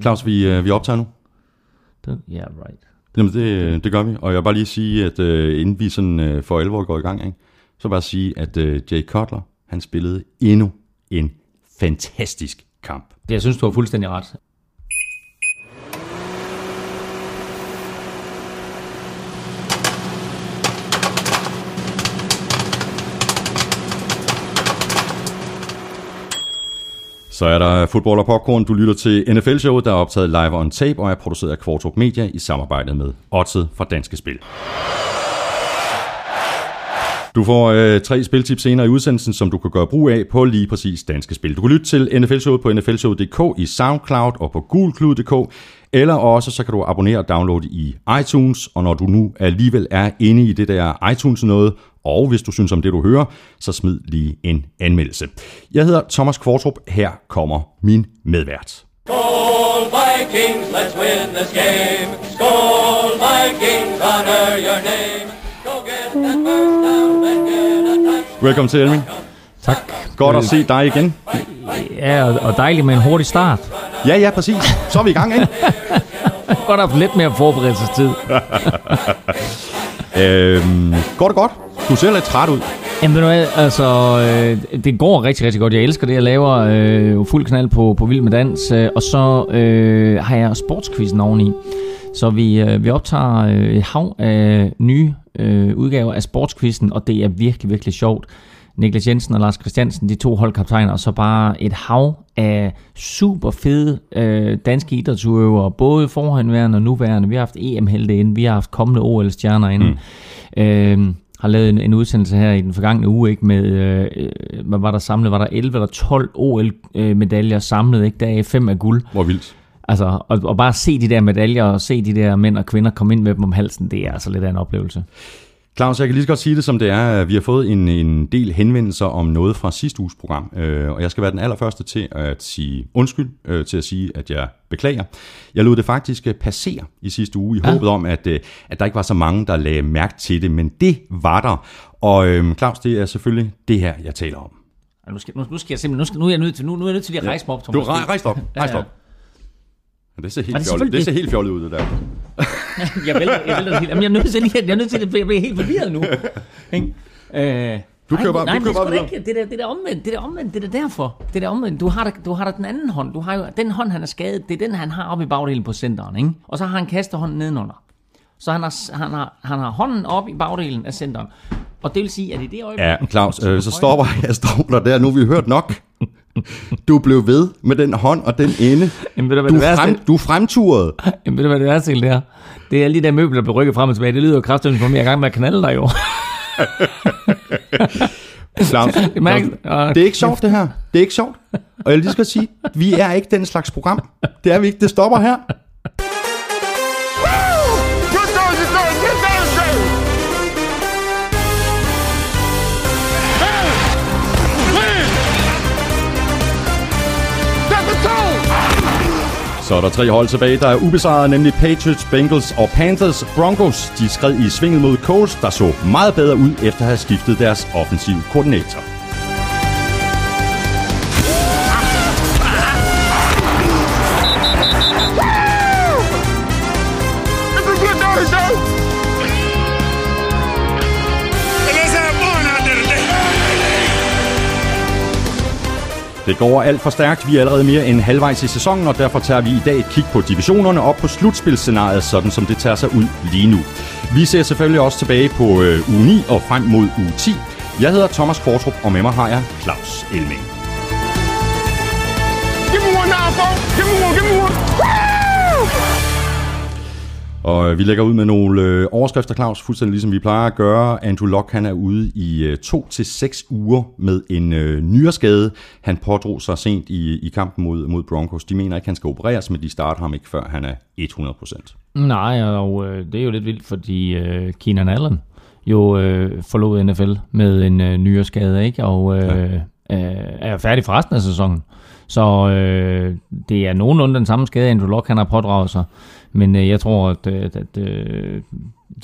Claus, vi, øh, vi optager nu. Ja, yeah, right. Jamen, det, det gør vi. Og jeg vil bare lige sige, at uh, inden vi sådan uh, for alvor går i gang, ikke, så bare sige, at Jay Cutler, han spillede endnu en fantastisk kamp. Det, jeg synes, du har fuldstændig ret. Så er der fodbold og popcorn. Du lytter til NFL-showet, der er optaget live on tape og er produceret af Kvartrup Media i samarbejde med Odset fra Danske Spil. Du får øh, tre spiltips senere i udsendelsen, som du kan gøre brug af på lige præcis Danske Spil. Du kan lytte til NFL-showet på nflshowet.dk i SoundCloud og på gulklud.dk, eller også så kan du abonnere og downloade i iTunes, og når du nu alligevel er inde i det der iTunes noget, og hvis du synes om det, du hører, så smid lige en anmeldelse. Jeg hedder Thomas Kvartrup. Her kommer min medvært. Skål Vikings, let's win this game. Skål Vikings, honor your name. Go get that first down, then get a touchdown. Velkommen til, Elming. Tak. Godt at se dig igen. Ja, og- og dejligt med en hurtig start. Ja, ja, præcis. Så er vi i gang, ikke? Godt haft lidt mere forberedelsestid. øhm, går det godt? Du ser lidt træt ud. Jamen ved du hvad, altså, øh, det går rigtig, rigtig godt. Jeg elsker det, jeg laver øh, fuld knald på, på Vild med Dans, øh, og så øh, har jeg sportsquizzen oveni. Så vi, øh, vi optager øh, hav af nye øh, udgaver af sportsquizzen, og det er virkelig, virkelig sjovt. Niklas Jensen og Lars Christiansen, de to holdkaptajner, og så bare et hav af super fede øh, danske idrætsudøvere, både forhenværende og nuværende. Vi har haft EM-helte inde, vi har haft kommende OL-stjerner inde. Mm. Øh, har lavet en, en udsendelse her i den forgangne uge, ikke, med, øh, øh, hvad var der samlet? Var der 11 eller 12 OL-medaljer samlet, ikke? Der er fem af guld. Hvor vildt. Altså, og, og bare se de der medaljer, og se de der mænd og kvinder komme ind med dem om halsen, det er altså lidt af en oplevelse. Claus, jeg kan lige så godt sige det, som det er. Vi har fået en, en del henvendelser om noget fra sidste uges program, øh, og jeg skal være den allerførste til at sige undskyld, øh, til at sige, at jeg beklager. Jeg lod det faktisk øh, passere i sidste uge, i ja. håbet om, at, øh, at der ikke var så mange, der lagde mærke til det, men det var der. Og øh, Claus, det er selvfølgelig det her, jeg taler om. Nu skal, nu, nu skal jeg simpelthen, nu, skal, nu, er jeg nødt til, nu, nu er jeg nødt til lige at rejse mig op, Du Thomas. rej, rejs dig op, rejs dig Ja, ja. Det ser helt fjollet, selvfølgelig- det ser helt fjollet ud, det der. jeg vælter, jeg vælter det helt. Jamen, jeg er nødt til, jeg er nødt til at jeg bliver helt forvirret nu. Ikke? Øh, Du kører bare- nej, du kører det er bare da ikke, det der, det der omvendt, det der omvendt, det er derfor. Det der omvendt, du har, du har da den anden hånd, du har jo, den hånd, han er skadet, det er den, han har oppe i bagdelen på centeren, ikke? Og så har han kastehånden nedenunder. Så han har, han har, han har hånden op i bagdelen af centeren. Og det vil sige, at i det øjeblik... Ja, Claus, øh, så stopper jeg stopper der. Nu har vi hørt nok. Du blev ved med den hånd og den ende. Jamen, ved du, hvad Du, det værste, frem, du fremturede. jamen, ved du, hvad det værste til det er? Det er alle de der møbler, der bliver rykket frem og tilbage. Det lyder jo kraftigt, er i gang med at knalde dig jo. Claus, Det, Claus, det er ikke sjovt, det her. Det er ikke sjovt. Og jeg vil lige skal sige, vi er ikke den slags program. Det er vi ikke. Det stopper her. Så er der tre hold tilbage, der er ubesejret, nemlig Patriots, Bengals og Panthers. Broncos, de skred i svinget mod Colts, der så meget bedre ud efter at have skiftet deres offensiv koordinator. Det går alt for stærkt. Vi er allerede mere end halvvejs i sæsonen, og derfor tager vi i dag et kig på divisionerne og på slutspilscenariet, sådan som det tager sig ud lige nu. Vi ser selvfølgelig også tilbage på øh, uge 9 og frem mod uge 10. Jeg hedder Thomas Kvartrup, og med mig har jeg Claus Elming. Og øh, vi lægger ud med nogle øh, overskrifter, Claus, fuldstændig ligesom vi plejer at gøre. Andrew Luck, han er ude i øh, to til seks uger med en øh, nyreskade. Han pådrog sig sent i, i kampen mod, mod Broncos. De mener ikke, han skal opereres, men de starter ham ikke, før han er 100%. Nej, og øh, det er jo lidt vildt, fordi øh, Keenan Allen jo øh, forlod NFL med en øh, nyreskade, ikke? Og øh, øh, er færdig for resten af sæsonen. Så øh, det er nogenlunde den samme skade, Andrew Luck han har pådraget sig. Men øh, jeg tror, at, at, at øh,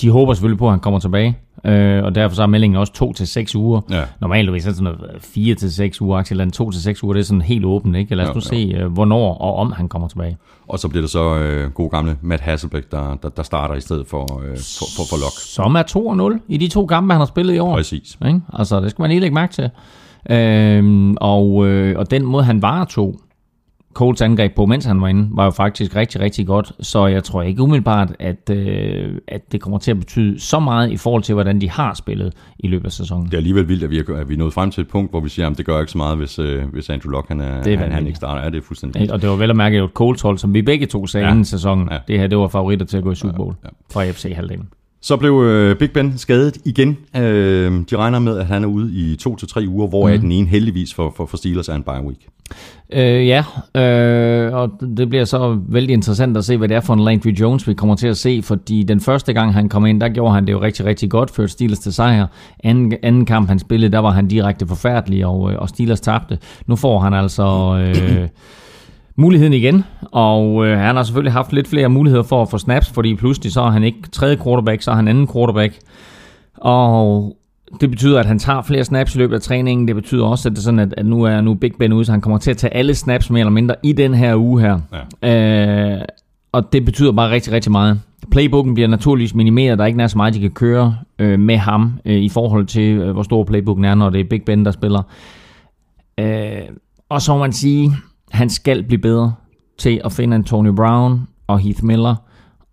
de håber selvfølgelig på, at han kommer tilbage. Øh, og derfor så er meldingen også 2 til 6 uger. Ja. Normalt er det sådan noget 4 til 6 uger, eller 2 til 6 uger, det er sådan helt åbent, ikke? Lad os Jo, nu se, øh, hvornår og om han kommer tilbage. Og så bliver det så øh, god gamle Matt Hasselbeck, der, der, der starter i stedet for, øh, for, for, for Lok. Som er 2 og 0 i de to kampe, han har spillet i år. Præcis. Ikke? Altså, det skal man lige lægge mærke til. Øhm, og, øh, og den måde, han var to Coles angreb på, mens han var inde, var jo faktisk rigtig, rigtig godt. Så jeg tror ikke umiddelbart, at, øh, at det kommer til at betyde så meget i forhold til, hvordan de har spillet i løbet af sæsonen. Det er alligevel vildt, at vi er, at vi er nået frem til et punkt, hvor vi siger, at det gør ikke så meget, hvis, øh, hvis Andrew Locke han, er, Det han, han ikke starter. Ja, det er fuldstændig Ikke? Og det var vel at mærke jo et Coles hold, som vi begge to sagde Ja. inden sæsonen. Ja. Det her, det var favoritter til at gå i Super Bowl Ja, ja. fra FC halvdelen. Så blev øh, Big Ben skadet igen. Øh, de regner med, at han er ude i to til tre uger, hvor mm. Mhm. den ene heldigvis for, for, for Steelers er en bye week. Øh, ja, øh, og det bliver så vældig interessant at se, hvad det er for en Landry Jones, vi kommer til at se, fordi den første gang, han kom ind, der gjorde han det jo rigtig, rigtig godt, førte Steelers til sejr. Anden, anden kamp, han spillede, der var han direkte forfærdelig, og, øh, og Steelers tabte. Nu får han altså øh, muligheden igen, og øh, han har selvfølgelig haft lidt flere muligheder for at få snaps, fordi pludselig så er han ikke tredje quarterback, så er han anden quarterback. Og det betyder, at han tager flere snaps i løbet af træningen. Det betyder også, at det er sådan, at, at nu er nu Big Ben ude, så han kommer til at tage alle snaps mere eller mindre i den her uge her. Ja. Øh, og det betyder bare rigtig, rigtig meget. Playbooken bliver naturligvis minimeret. Der er ikke nær så meget, de kan køre øh, med ham øh, i forhold til, øh, hvor stor playbooken er, når det er Big Ben, der spiller. Øh, og så må man sige, han skal blive bedre til at finde Antonio Brown og Heath Miller.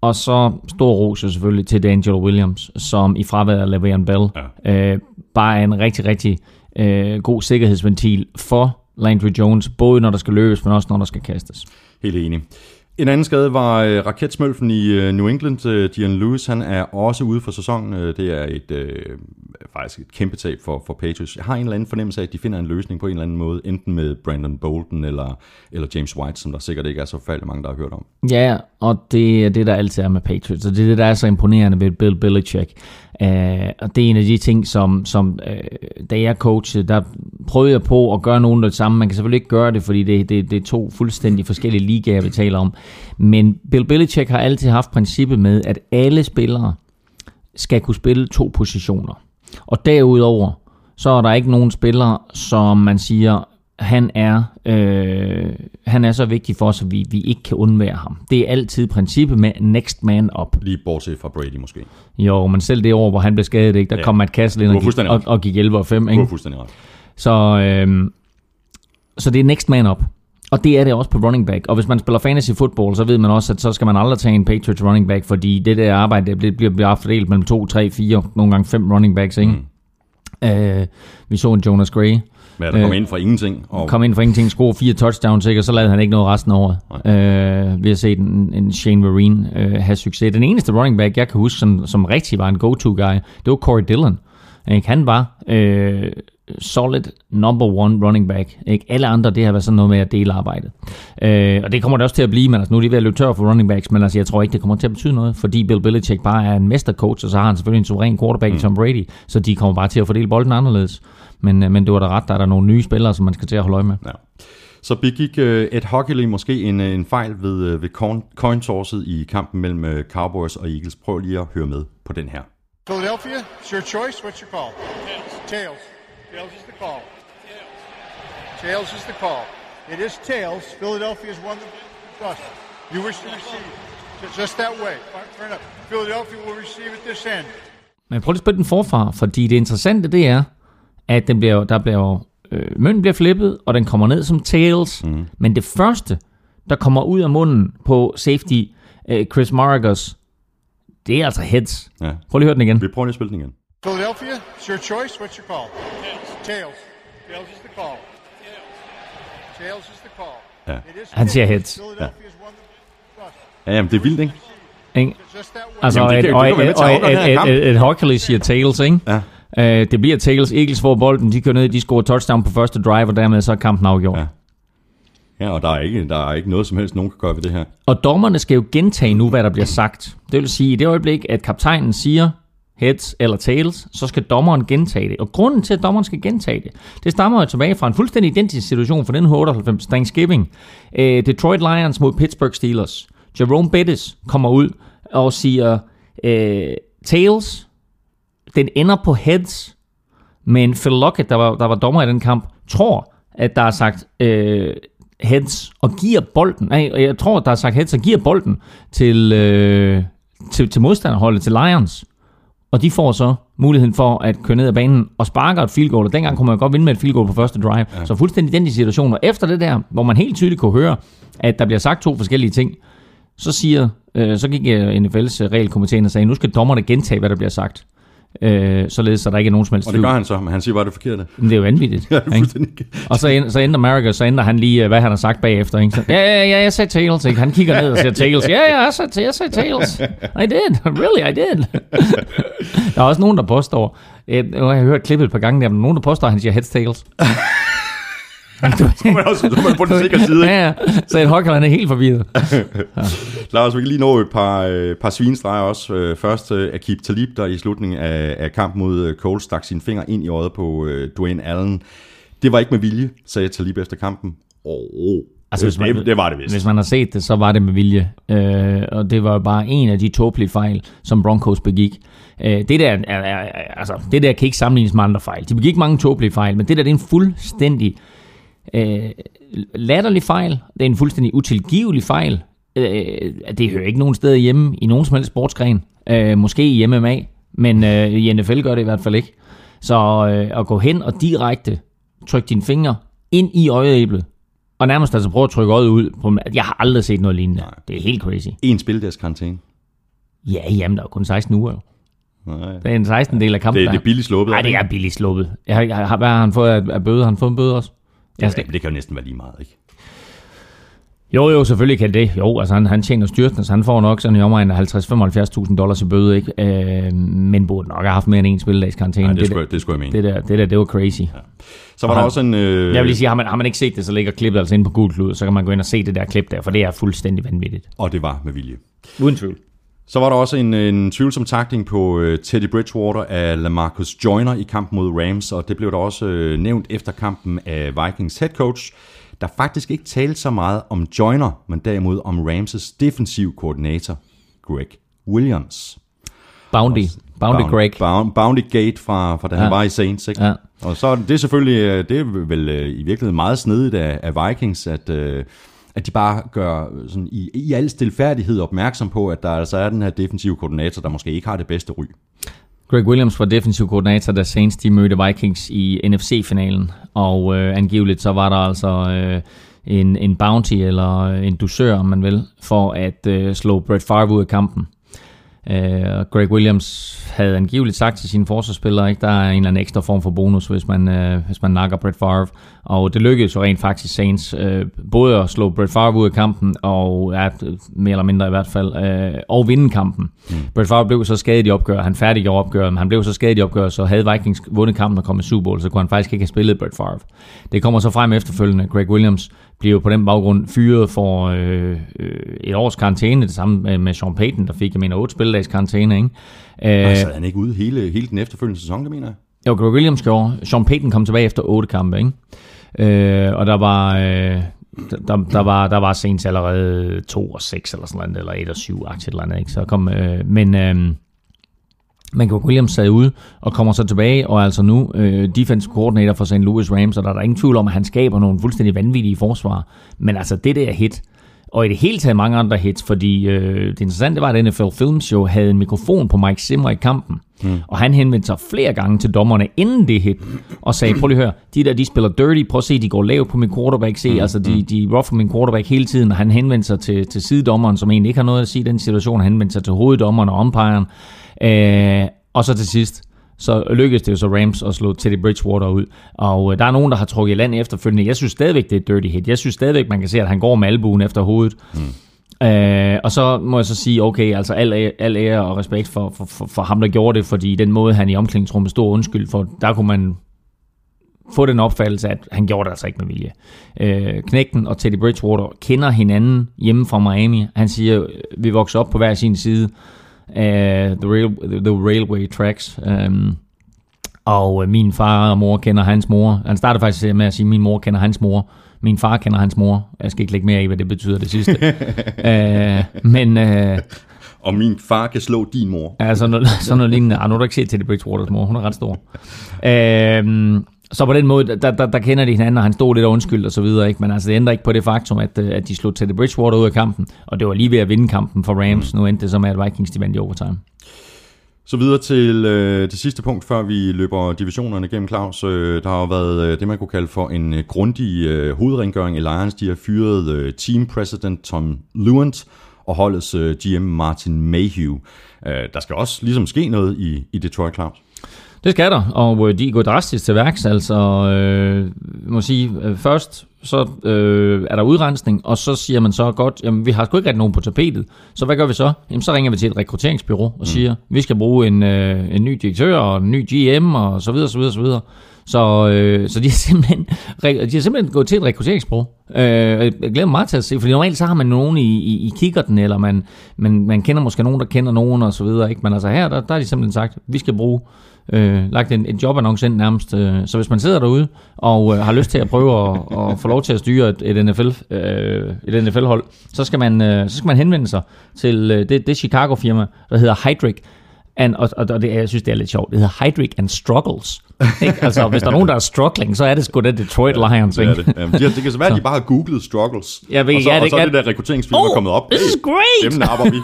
Og så stor ros selvfølgelig til D'Angelo Williams, som i fraværet af Le'Veon Bell ja. øh, bare er en rigtig, rigtig øh, god sikkerhedsventil for Landry Jones, både når der skal løbes, men også når der skal kastes. Helt enig. En anden skade var øh, raketsmølfen i øh, New England. Øh, Dion Lewis, han er også ude for sæsonen. Øh, det er et øh, faktisk et kæmpe tab for, for Patriots. Jeg har en eller anden fornemmelse af, at de finder en løsning på en eller anden måde, enten med Brandon Bolden eller, eller James White, som der sikkert ikke er så forfærdeligt mange, der har hørt om. Ja, og det er det, der altid er med Patriots, og det er det, der er så imponerende ved Bill Belichick. Uh, og det er en af de ting, som, som uh, da jeg coachede, der prøvede jeg på at gøre nogen af det samme. Man kan selvfølgelig ikke gøre det, fordi det, det, det er to fuldstændig forskellige ligaer, vi taler om. Men Bill Belichick har altid haft princippet med, at alle spillere skal kunne spille to positioner. Og derudover, så er der ikke nogen spillere, som man siger, han er, øh, han er så vigtig for os, at vi, vi ikke kan undvære ham. Det er altid princippet med next man up. Lige bortset fra Brady måske. Jo, men selv det år, hvor han blev skadet, ikke, der Ja. kom Matt Cassel ind Du og gik, og, og gik 11 og 5. Du Ikke? har fuldstændig ret. Så, øh, så det er next man up. Og det er det også på running back. Og hvis man spiller fantasy football, så ved man også, at så skal man aldrig tage en Patriots running back, fordi det der arbejde, det bliver, bliver, fordelt mellem 2, 3, 4, nogle gange 5 running backs. Ikke? Mm. Øh, vi så en Jonas Gray, Men der kom Øh, ind fra ingenting. Og kom ind for ingenting, score fire touchdowns, ikke? og så lavede han ikke noget resten af året. Øh, vi har set en, en Shane Vereen øh, have succes. Den eneste running back, jeg kan huske, som, som rigtig var en go-to-guy, det var Corey Dillon. Ikke? Han var øh, solid number one running back. Ikke? Alle andre, det har været sådan noget med at dele arbejdet. Øh, og det kommer det også til at blive, men altså, nu er de ved at løbe tør for running backs, men altså, jeg tror ikke, det kommer til at betyde noget, fordi Bill Belichick bare er en mestercoach, og så har han selvfølgelig en suveræn quarterback mm. Tom Brady, så de kommer bare til at fordele bolden anderledes. Men, øh, men det var da ret, der er der nogle nye spillere, som man skal til at holde øje med. Ja. Så begik øh, Ed Hockley måske en, øh, en fejl ved, ved coin, tosset i kampen mellem Cowboys og Eagles. Prøv lige at høre med på den her. Philadelphia, it's your choice. What's your call? Tails. Tails is the call. Tails is the call. It is tails. Philadelphia's won the toss. You wish to receive. Ju- Just that way. Fair enough. Philadelphia will receive at this end. Men prøv lige at spille den forfra, fordi det interessante det er, at den bliver, der bliver, øh, mønten bliver flippet, og den kommer ned som tails. Mm. Men det første, der kommer ud af munden på safety øh, Chris Maragos, det er altså heads. Ja. Prøv lige at høre den igen. Vi prøver lige at spille den igen. Philadelphia, it's your choice. What's your call? Tails. Tails is the call. Tails is the call. Ja. Han siger tails. heads. Toss. Ja, jamen, det er vildt, ikke? Ikke? Just that way. Altså, Jamen, det et, kan- det og, kan være med et, til at og kamp. et, et, et Hockley siger tails, ikke? Ja. Øh, det bliver tails. Eagles får bolden, de kører ned, de scorer touchdown på første drive, og dermed så er kampen afgjort. Ja. Ja, og der er, ikke, der er ikke noget som helst, nogen kan gøre ved det her. Og dommerne skal jo gentage nu, hvad der bliver sagt. Det vil sige, i det øjeblik, at kaptajnen siger heads eller tails, så skal dommeren gentage det. Og grunden til, at dommeren skal gentage det, det stammer jo tilbage fra en fuldstændig identisk situation fra den 98 Thanksgiving. Øh, Detroit Lions mod Pittsburgh Steelers. Jerome Bettis kommer ud og siger, øh, tails. Den ender på heads. Men Phil Lockett, der var, der var dommer i den kamp, tror, at der er sagt øh, heads og giver bolden. Nej, jeg tror, der er sagt heads og giver bolden til, øh, til, til modstanderholdet, til Lions. Og de får så muligheden for at køre ned ad banen og sparker et field goal. Og dengang kunne man godt vinde med et field goal på første drive. Ja. Så fuldstændig den situation. Og efter det der, hvor man helt tydeligt kunne høre, at der bliver sagt to forskellige ting, så siger, øh, så gik øh, NFL's regelkomité og sagde, nu skal dommerne gentage, hvad der bliver sagt. Øh, således, så der ikke er nogen som helst Og det gør han så, men han siger bare det forkerte. Men det er jo vanvittigt. Ja, det ikke? Og så, ænd- så ændrer America, så ændrer han lige, øh, hvad han har sagt bagefter. Ikke? Så, ja, ja, ja, jeg sagde tails. Ikke? Han kigger ned og siger tails. Ja, ja, jeg sagde, jeg sagde tails. I did. Really, I did. der er også nogen, der påstår, øh, nu har jeg hørt klippet et par gange der, men nogen, der påstår, at han siger heads tails. Så man også så man på den sikre side. ikke? ja, ja. Så en Højkald, han er helt forvirret. Lars, vi kan lige nå et par, øh, par svinestreger også. Øh, Først øh, Akib Talib, der i slutningen af, af kampen mod øh, Cole stak sin finger ind i øjet på øh, Dwayne Allen. Det var ikke med vilje, sagde Talib efter kampen. Åh, oh, Altså, hvis man, det, det var det vist. Hvis man har set det, så var det med vilje. Øh, og det var bare en af de tåbelige fejl, som Broncos begik. Øh, det, der, er, er, er, altså, det der kan ikke sammenlignes med andre fejl. De begik mange tåbelige fejl, men det der det er en fuldstændig øh, latterlig fejl. Det er en fuldstændig utilgivelig fejl. Øh, det hører ikke nogen steder hjemme i nogen som helst sportsgren. Øh, måske i MMA, men øh, i NFL gør det i hvert fald ikke. Så øh, at gå hen og direkte trykke dine fingre ind i øjeæblet, og nærmest altså prøve at trykke øjet ud. På, jeg har aldrig set noget lignende. Nej. Det er helt crazy. En spildags karantæne. Ja, jamen, der er kun 16 uger. jo. Nej. Det er en 16 del af kampen. Det, det er billigt sluppet. Nej, det er billigt sluppet. Jeg, har- jeg, har, hvad har han fået af bøde? Har han fået en bøde også? Jeg skal, Ja, det kan jo næsten være lige meget, ikke? jo, jo, selvfølgelig kan det. Jo, altså han, han tjener styrtende, så han får nok sådan i omegn af 50-75.000 dollars i bøde, ikke? Øh, men burde nok have haft mere end en spilledags karantæne. Nej, det, det, skulle, der, jeg- det skulle jeg mene. det, der, det der, det var crazy. Ja. Så var Og der han- også en... Øh, Jeg vil lige sige, har man, har man ikke set det, så ligger klippet altså inde på Google Klud, så kan man gå ind og se det der klip der, for det er fuldstændig vanvittigt. Og det var med vilje. Uden tvivl. Så var der også en, en tvivlsom takling på øh, Teddy Bridgewater af Lamarcus Joyner i kampen mod Rams, og det blev der også øh, nævnt efter kampen af Vikings head coach, der faktisk ikke talte så meget om Joyner, men derimod om Rams' defensiv koordinator, Greg Williams. Bounty. Bounty Bound- Greg. Bound, Bounty Gate fra, fra da ja. han var i Saints. Ikke? Ja. Og så er det selvfølgelig, øh, det er vel øh, i virkeligheden meget snedigt af, af Vikings, at, øh, at de bare gør øh, sådan i, i al stilfærdighed opmærksom på, at der altså er den her defensive koordinator, der måske ikke har det bedste ry. Greg Williams var defensiv koordinator, da Saints de mødte Vikings i NFC-finalen. Og øh, angiveligt så var der altså øh, en, en bounty, eller øh, en dusør, om man vil, for at øh, slå Brett Favre ud af kampen. Øh, Greg Williams havde angiveligt sagt til sine forsvarsspillere, ikke der er en eller anden ekstra form for bonus, hvis man, øh, hvis man nakker Brett Favre. Og det lykkedes jo rent faktisk Saints øh, både at slå Brett Favre ud af kampen, og ja, mere eller mindre i hvert fald, øh, og vinde kampen. Mm. Brett Favre blev så skadet i opgør, han færdiggjorde opgøret, men han blev så skadet i opgør, så havde Vikings vundet kampen og kommet i Super Bowl, så kunne han faktisk ikke have spillet Brett Favre. Det kommer så frem efterfølgende. Greg Williams bliver på den baggrund fyret for øh, øh, et års karantæne, det samme med, Sean Payton, der fik, jeg mener, 8 spilledags karantæne, ikke? Øh, så er han ikke ude hele, hele den efterfølgende sæson, det mener jeg. jo, Greg Williams gjorde. Sean Payton kom tilbage efter otte kampe, ikke? Øh, og der var, øh, der, der, var, der var sent allerede 2 og 6 eller sådan noget, eller 1 og 7 aktier eller andet, ikke? Så kom, øh, men, øh, men Greg Williams sad ude og kommer så tilbage, og er altså nu øh, defensive coordinator for St. Louis Rams, og der er der ingen tvivl om, at han skaber nogle fuldstændig vanvittige forsvar. Men altså det der hit, og i det hele taget mange andre hits, fordi øh, det interessante var, at NFL Films jo havde en mikrofon på Mike Zimmer i kampen, mm. og han henvendte sig flere gange til dommerne inden det hit, og sagde, prøv lige at høre, de der, de spiller dirty, prøv at se, de går lavt på min quarterback, se, mm. altså de, de rougher min quarterback hele tiden, og han henvendte sig til, til sidedommeren, som egentlig ikke har noget at sige i den situation, han henvendte sig til hoveddommeren og umpiren, øh, og så til sidst, så lykkedes det jo så Rams at slå Teddy Bridgewater ud. Og øh, der er nogen, der har trukket i land efterfølgende. Jeg synes stadigvæk, det er et dirty hit. Jeg synes stadigvæk, man kan se, at han går med albuen efter hovedet. Mm. Øh, og så må jeg så sige, okay, altså al ære, al ære og respekt for, for, for, for ham, der gjorde det, fordi den måde, han i omklædningsrummet stod undskyld for, der kunne man få den opfattelse, at han gjorde det altså ikke med vilje. Øh, Knægten og Teddy Bridgewater kender hinanden hjemme fra Miami. Han siger, vi voksede op på hver sin side af the, rail, the railway tracks. Um, og øh, min far og mor kender hans mor. Han startede faktisk med at sige, at min mor kender hans mor. Min far kender hans mor. Jeg skal ikke lægge mere i, hvad det betyder det sidste. uh, men uh, Og min far kan slå din mor. Ja, sådan noget, sådan noget lignende. Ah, nu har du ikke set til det Bridgewaters mor. Hun er ret stor. Øhm, så på den måde, der, der, der kender de hinanden, og han stod lidt undskyld og så videre. Ikke? Men altså, det ændrer ikke på det faktum, at, øh, at de slog Teddy Bridgewater ud af kampen. Og det var lige ved at vinde kampen for Rams. Mm. Nu endte det så med, at Vikings de vandt i overtime. Så videre til øh, det sidste punkt, før vi løber divisionerne igennem, Claus. Øh, der har jo været øh, det, man kunne kalde for en øh, grundig øh, hovedrengøring i Lions. De har fyret øh, team president Tom Lewant og holdets øh, GM Martin Mayhew. Øh, der skal også ligesom ske noget i, i Detroit, Claus. Det skal der, og øh, de går drastisk til værks. Altså, øh, må sige, øh, først så øh, er der udrensning, og så siger man så godt, jamen vi har sgu ikke rigtig nogen på tapetet, så hvad gør vi så? Jamen så ringer vi til et rekrutteringsbyrå og siger, mm. vi skal bruge en, øh, en ny direktør og en ny GM og så videre, så videre, så videre. Så, øh, så de, har simpelthen, de har simpelthen gået til et rekrutteringsbureau. Øh, jeg glæder mig meget til at se, fordi normalt så har man nogen i, i, i kikkerten, eller man, man, man kender måske nogen, der kender nogen og så videre. Ikke? Men altså her, der, der har de simpelthen sagt, vi skal bruge øh, lagt en, en jobannonce ind nærmest. Øh, så hvis man sidder derude og øh, har lyst til at prøve at, at få lov til at styre et, et NFL, øh, et NFL-hold, så skal man øh, så skal man henvende sig til øh, det, det Chicago-firma, der hedder Hydric. And, og, og det, jeg synes, det er lidt sjovt. Det hedder Hydric and Struggles. Ikke? Altså, hvis der er nogen, der er struggling, så er det sgu det Detroit Lions. Det, Ikke? er det. Jamen, de det kan så være, at de bare har googlet struggles. Jeg ved, og så, ja, og det så er det der rekrutteringsfirma Oh, kommet op. this is great! Dem napper vi.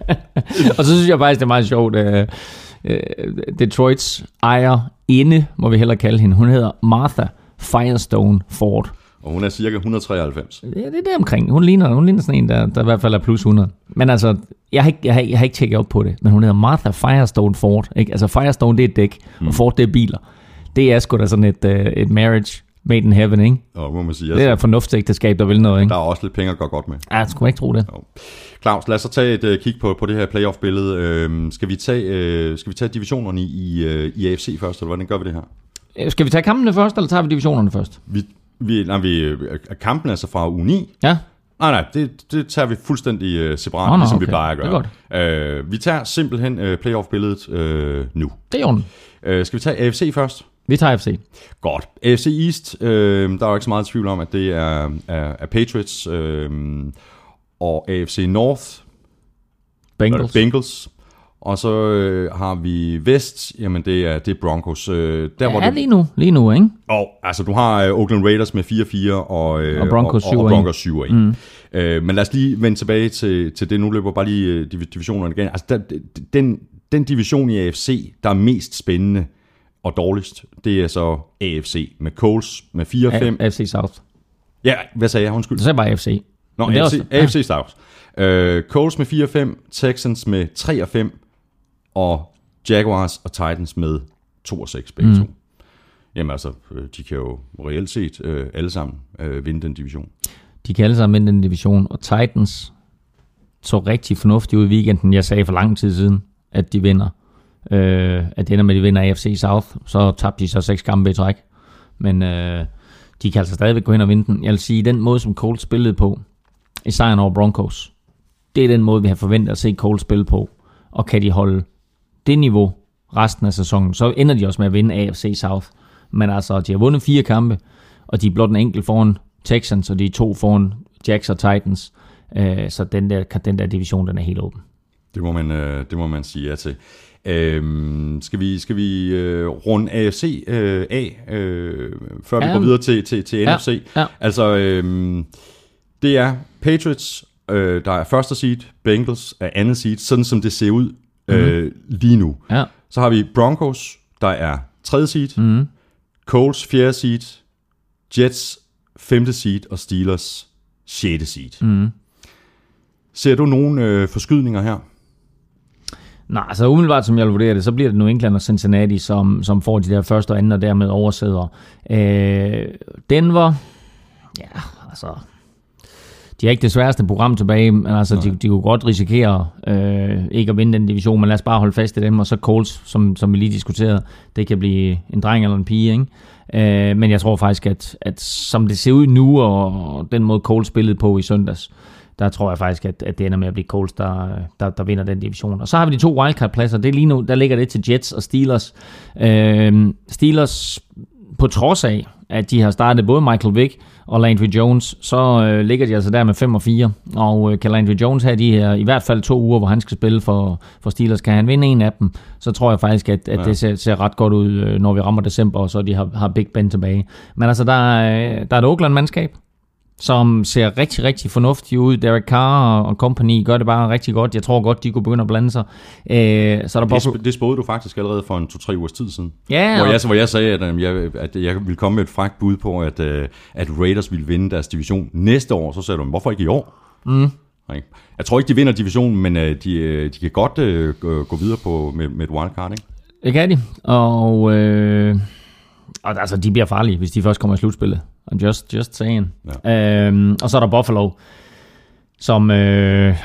og så synes jeg faktisk, det er meget sjovt. Øh, øh, Detroits ejer inde, må vi hellere kalde hende. Hun hedder Martha Firestone Ford. og hun er cirka 193. Ja, det er der omkring. Hun ligner, hun ligner sådan en, der, der i hvert fald er plus 100. Men altså, jeg har, ikke, jeg, har, jeg har ikke tjekket op på det, men hun hedder Martha Firestone Ford. Ikke? Altså Firestone, det er et dæk, mm. og Ford, det er biler. Det er sgu da sådan et, uh, et marriage made in heaven, ikke? Og må man sige, Det er altså, et fornuftsægteskab, der vil noget, ikke? der er også lidt penge at gøre godt med. Ja, jeg skulle ikke tro det. Claus, lad os så tage et uh, kig på, på det her playoff-billede. Uh, skal, vi tage, uh, skal vi tage divisionerne i, uh, i AFC først, eller hvordan gør vi det her? Øh, Skal vi tage kampene først, eller tager vi divisionerne først? Vi, vi, nej, vi, øh, kampen er så fra u 9. Ja, Nej, nej, det, det tager vi fuldstændig uh, separat, Nå, nå, ligesom vi okay. plejer at Det er gøre. Uh, vi tager simpelthen uh, playoff-billedet uh, nu. det er jo Uh, skal vi tage AFC først? Vi tager FC. Godt. AFC East, øh, der er jo ikke så meget tvivl om, at det er, er, er Patriots. Øh, og AFC North, Bengals. Bengals. Og så øh, har vi Vest, jamen det er, det er Broncos. Øh, der, hvor Ja, du, lige nu. Lige nu, ikke? og, altså du har øh, Oakland Raiders med 4-4 og, øh, Og Broncos og, og, 7-1. og Broncos 7 mm. øh, Men lad os lige vende tilbage til, til det. Nu løber bare lige øh, div- divisionerne igen. Altså der, den, den division i AFC, der er mest spændende og dårligst, det er så AFC med Coles med 4-5. A- AFC South. Ja, hvad sagde jeg? Undskyld. Det bare AFC. Nå, Men det AFC, også- AFC South. Uh, Colts med 4-5, Texans med 3-5, og Jaguars og Titans med 2-6 begge mm. to. Jamen altså, øh, de kan jo reelt set uh, alle sammen uh, vinde den division. De kan alle sammen vinde den division, og Titans så rigtig fornuftigt ud i weekenden. Jeg sagde for lang tid siden, at de vinder. Øh, at det ender med, at de vinder AFC South. Så tabte de så seks kampe i træk. Men øh, de kan altså stadigvæk gå hen og vinde den. Jeg vil sige, den måde, som Colts spillede på i sejren over Broncos, det er den måde, vi har forventet at se Colts spille på. Og kan de holde det niveau resten af sæsonen, så ender de også med at vinde AFC South. Men altså, de har vundet fire kampe, og de er blot en enkelt foran Texans, og de er to foran Jacks og Titans. Øh, så den der, den der division, den er helt åben. Det må man, øh, det må man sige ja til. Øhm, skal vi, skal vi øh, runde AFC øh, af, øh, før vi Ja. går videre til, til, til Ja, NFC? ja. Altså, øhm, det er Patriots, øh, der er første seed, Bengals er andet seed, sådan som det ser ud øh, Mhm. lige nu. Ja, Så har vi Broncos, der er tredje seed, Mhm. mm. Colts fjerde seed, Jets femte seed og Steelers sjette seed. Mm. Ser du nogle øh, forskydninger her? Nej, altså umiddelbart som jeg vurderer det, så bliver det New England og Cincinnati, som, som får de der første og anden og dermed oversæder. Øh, Denver, ja, altså, de har ikke det sværeste program tilbage, men altså, de, de kunne godt risikere øh, ikke at vinde den division, men lad os bare holde fast i dem, og så Colts, som, som vi lige diskuterede, det kan blive en dreng eller en pige, ikke? Øh, men jeg tror faktisk, at, at som det ser ud nu, og den måde Colts spillede på i søndags, der tror jeg faktisk, at, at det ender med at blive Colts, der, der, der vinder den division. Og så har vi de to wildcard-pladser. Det er lige nu, der ligger det til Jets og Steelers. Øh, Steelers på trods af, at de har startet både Michael Vick og Landry Jones, så øh, ligger de altså der med 5 og 4. Og øh, kan Landry Jones have de her i hvert fald to uger, hvor han skal spille for, for Steelers, kan han vinde en af dem, så tror jeg faktisk, at, at ja. det ser, ser ret godt ud, øh, når vi rammer december, og så de har, har Big Ben tilbage. Men altså, der, er, der er et Oakland-mandskab, som ser rigtig, rigtig fornuftig ud. Derek Carr og company gør det bare rigtig godt. Jeg tror godt, de kunne begynde at blande sig. Øh, så er der Det, det spåede du faktisk allerede for en to-tre ugers tid siden. Ja, hvor, og- jeg, hvor jeg sagde, at, øh, jeg, at jeg ville komme med et frækt bud på, at, øh, at Raiders ville vinde deres division næste år. Så sagde du, "Men hvorfor ikke i år? Mm. Jeg tror ikke, de vinder divisionen, men øh, de, øh, de kan godt øh, gå gå videre på, med, med et wildcard. Ikke? Det kan de. Og, øh, og altså, de bliver farlige, hvis de først kommer i slutspillet. I'm just, just saying. Ja. Øhm, og så er der Buffalo, som, øh,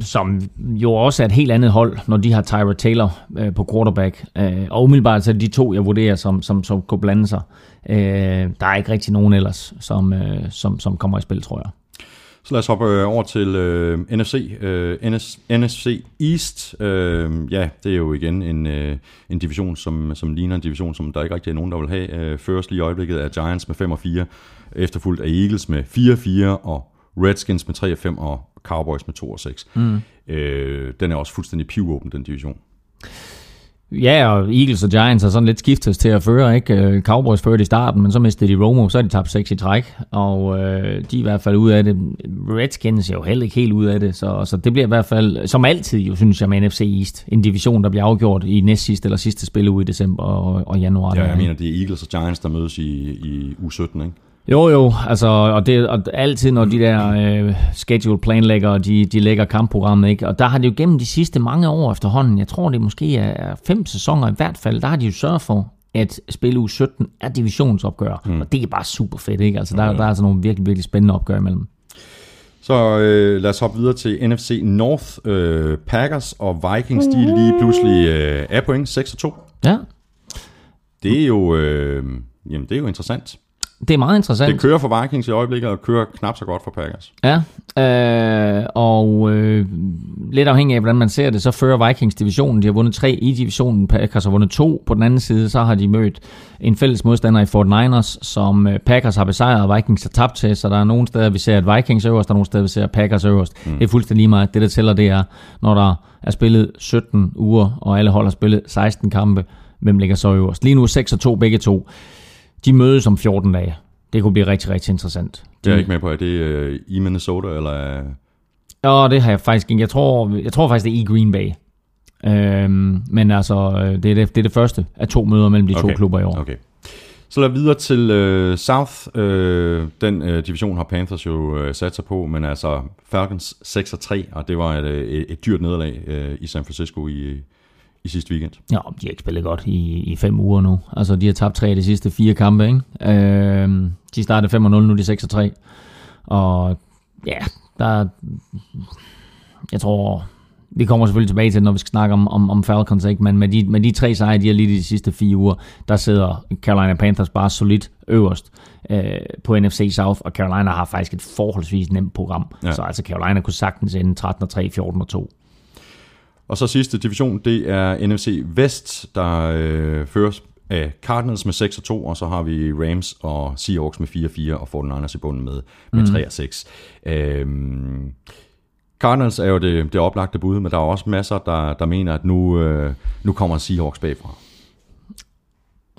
som jo også er et helt andet hold, når de har Tyra Taylor øh, på quarterback. Øh, og umiddelbart så er det de to, jeg vurderer, som, som, som kunne blande sig. Øh, der er ikke rigtig nogen ellers, som, øh, som, som kommer i spil, tror jeg. Så lad os hoppe øh, over til øh, NFC, øh, NS, NFC East. Øh, ja, det er jo igen en, øh, en division, som, som ligner en division, som der ikke rigtig er nogen, der vil have. Øh, først lige i øjeblikket er Giants med 5 og 4, efterfulgt af Eagles med 4 og 4, og Redskins med 3 og 5, og Cowboys med 2 og 6. Mm. Øh, den er også fuldstændig pivåben, den division. Ja, og Eagles og Giants har sådan lidt skiftet til at føre, ikke? Øh, Cowboys førte i starten, men så mistede de Romo, så er de tabt 6 i træk, og øh, de er i hvert fald ud af det. Redskins er jo heller ikke helt ud af det, så, så det bliver i hvert fald, som altid jo, synes jeg med NFC East, en division, der bliver afgjort i næst sidste eller sidste spilleuge i december og, og januar. Ja, jeg mener, det er Eagles og Giants, der mødes i, i u 17, ikke? Jo, jo, altså, og, det, og altid når de der øh, schedule planlæggere, de, de lægger kampprogrammet, ikke? og der har det jo gennem de sidste mange år efterhånden, jeg tror det måske er fem sæsoner i hvert fald, der har de jo sørget for, at spille u 17 er divisionsopgør, mm. og det er bare super fedt, ikke? Altså, der, der er altså nogle virkelig, virkelig spændende opgør imellem. Så øh, lad os hoppe videre til NFC North. Øh, Packers og Vikings, de er lige pludselig øh, er point, 6 og 2. Ja, Det er jo, øh, jamen, det er jo interessant. Det er meget interessant. Det kører for Vikings i øjeblikket, og kører knap så godt for Packers. Ja, øh, og øh, lidt afhængig af, hvordan man ser det, så fører Vikings divisionen. De har vundet tre i divisionen, Packers har vundet to. På den anden side, så har de mødt en fælles modstander i Fort Niners, som øh, Packers har besejret, og Vikings har tabt til. Så der er nogle steder, vi ser, at Vikings er øverst, og nogle steder, vi ser Packers er øverst. Mm. Det er fuldstændig lige meget. Det, der tæller, det er, når der er spillet 17 uger, og alle hold har spillet 16 kampe, hvem ligger så øverst. Lige nu 6 og 2 begge to. De mødes om 14 dage. Det kunne blive rigtig, rigtig interessant. Det er jeg ikke med på. Er det øh, i Minnesota, eller... er- Ja, det har jeg faktisk ikke. Jeg tror, jeg tror faktisk, det er i Green Bay. Øhm, men altså, øh, det er det, det er det første af to møder mellem de okay. to klubber i år. Okay. Så lad videre til øh, South. Øh, den øh, division har Panthers jo øh, sat sig på, men altså Falcons 6 og 3, og det var et, øh, et, et dyrt nederlag øh, i San Francisco i, i sidste weekend. Ja, de har ikke spillet godt i, i fem uger nu. Altså, de har tabt tre af de sidste fire kampe, ikke? Øhm, de startede 5-0, nu er de 6-3. Og ja, der... Jeg tror... Vi kommer selvfølgelig tilbage til det, når vi skal snakke om, om, om Falcons, ikke? men med de, med de tre sejre, de har lige de sidste fire uger, der sidder Carolina Panthers bare solidt øverst øh, på NFC South, og Carolina har faktisk et forholdsvis nemt program. Ja. Så altså Carolina kunne sagtens ende 13 3, 14 2. Og så sidste division, det er NFC Vest, der øh, føres af Cardinals med 6 og 2, og så har vi Rams og Seahawks med 4 og 4, og 49ers i bunden med, med 3 og 6. Øhm, Cardinals er jo det, det oplagte bud, men der er også masser, der, der mener, at nu, øh, nu kommer Seahawks bagfra.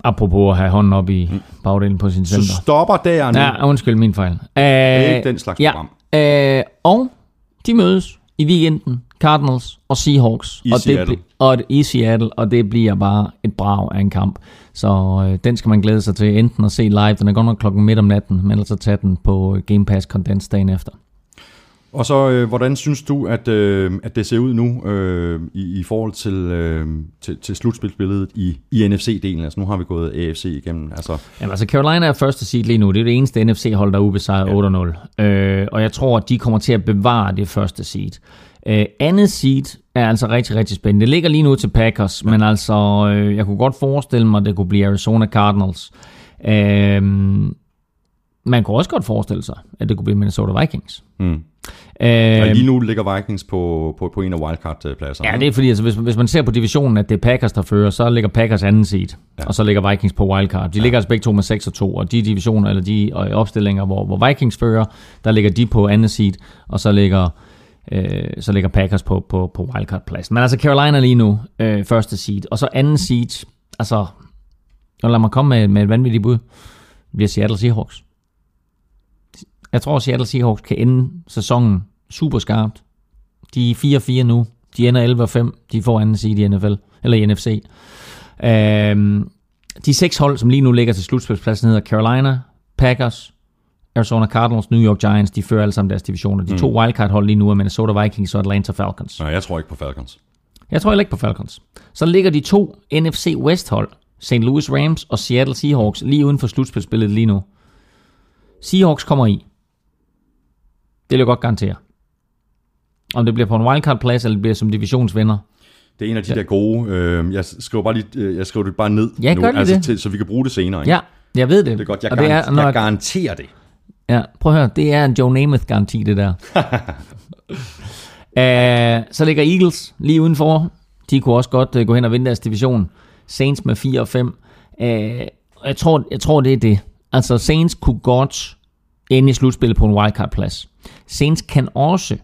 Apropos at have hånden op i bagdelen på sin Så center. stopper der nu. Ja, undskyld min fejl. Uh, det er ikke den slags program. Ja, uh, og de mødes i weekenden, Cardinals og Seahawks. I og Seattle. Det, og i Seattle, og det bliver bare et brag af en kamp. Så uh, den skal man glæde sig til enten at se live, den er godt nok klokken midt om natten, men ellers så tage den på Game Pass Condensed dagen efter. Og så, øh, hvordan synes du, at, øh, at det ser ud nu øh, i, i forhold til, øh, til, til slutspilsbilledet i, i NFC-delen? Altså nu har vi gået AFC igennem. Altså, Jamen altså Carolina er første seed lige nu. Det er det eneste NFC-hold, der er ubesejret ja. 8-0. Øh, og jeg tror, at de kommer til at bevare det første seed. Øh, andet seed er altså rigtig, rigtig spændende. Det ligger lige nu til Packers, ja. men altså, øh, jeg kunne godt forestille mig, at det kunne blive Arizona Cardinals. Øh, man kunne også godt forestille sig, at det kunne blive Minnesota Vikings. mm. Og Øh, lige nu ligger Vikings på, på, på en af wildcard-pladserne. Ja, det er fordi, altså, hvis, hvis man ser på divisionen, at det er Packers, der fører, så ligger Packers anden seed, ja. og så ligger Vikings på wildcard. De ja. ligger altså begge to med 6 og 2, og de divisioner, eller de øh, opstillinger, hvor, hvor Vikings fører, der ligger de på anden seed, og så ligger, øh, så ligger Packers på, på, på wildcard-pladsen. Men altså Carolina lige nu, øh, første seed, og så anden seed, altså, og lad mig komme med, med et vanvittigt bud, bliver Seattle Seahawks. Jeg tror, Seattle Seahawks kan ende sæsonen super skarpt. De er 4-4 nu. De ender 11-5. De får anden seed i NFL, eller i NFC. Øh, de seks hold, som lige nu ligger til slutspilspladsen, hedder Carolina, Packers, Arizona Cardinals, New York Giants. De fører alle sammen deres divisioner. De to wildcard-hold lige nu er Minnesota Vikings og Atlanta Falcons. Nej, jeg tror ikke på Falcons. Jeg tror heller ikke på Falcons. Så ligger de to NFC West-hold, St. Louis Rams og Seattle Seahawks, lige uden for slutspilsspillet lige nu. Seahawks kommer i. Det vil jeg godt garantere. Om det bliver på en wildcard-plads, eller det bliver som divisionsvinder. Det er en af de ja. der gode... Øh, jeg skriver bare lige, øh, jeg skriver det bare ned Ja, nu, altså det. Til, så vi kan bruge det senere. Ikke? Ja, jeg ved det. Det er godt. Jeg, og det er, når, jeg garanterer det. Ja, prøv at høre, det er en Joe Namath-garanti, det der. uh, så ligger Eagles lige udenfor. De kunne også godt uh, gå hen og vinde deres division. Saints med 4 og 5. Uh, jeg, tror, jeg tror, det er det. Altså, Saints kunne godt ende i slutspillet på en wildcard-plads. Saints kan også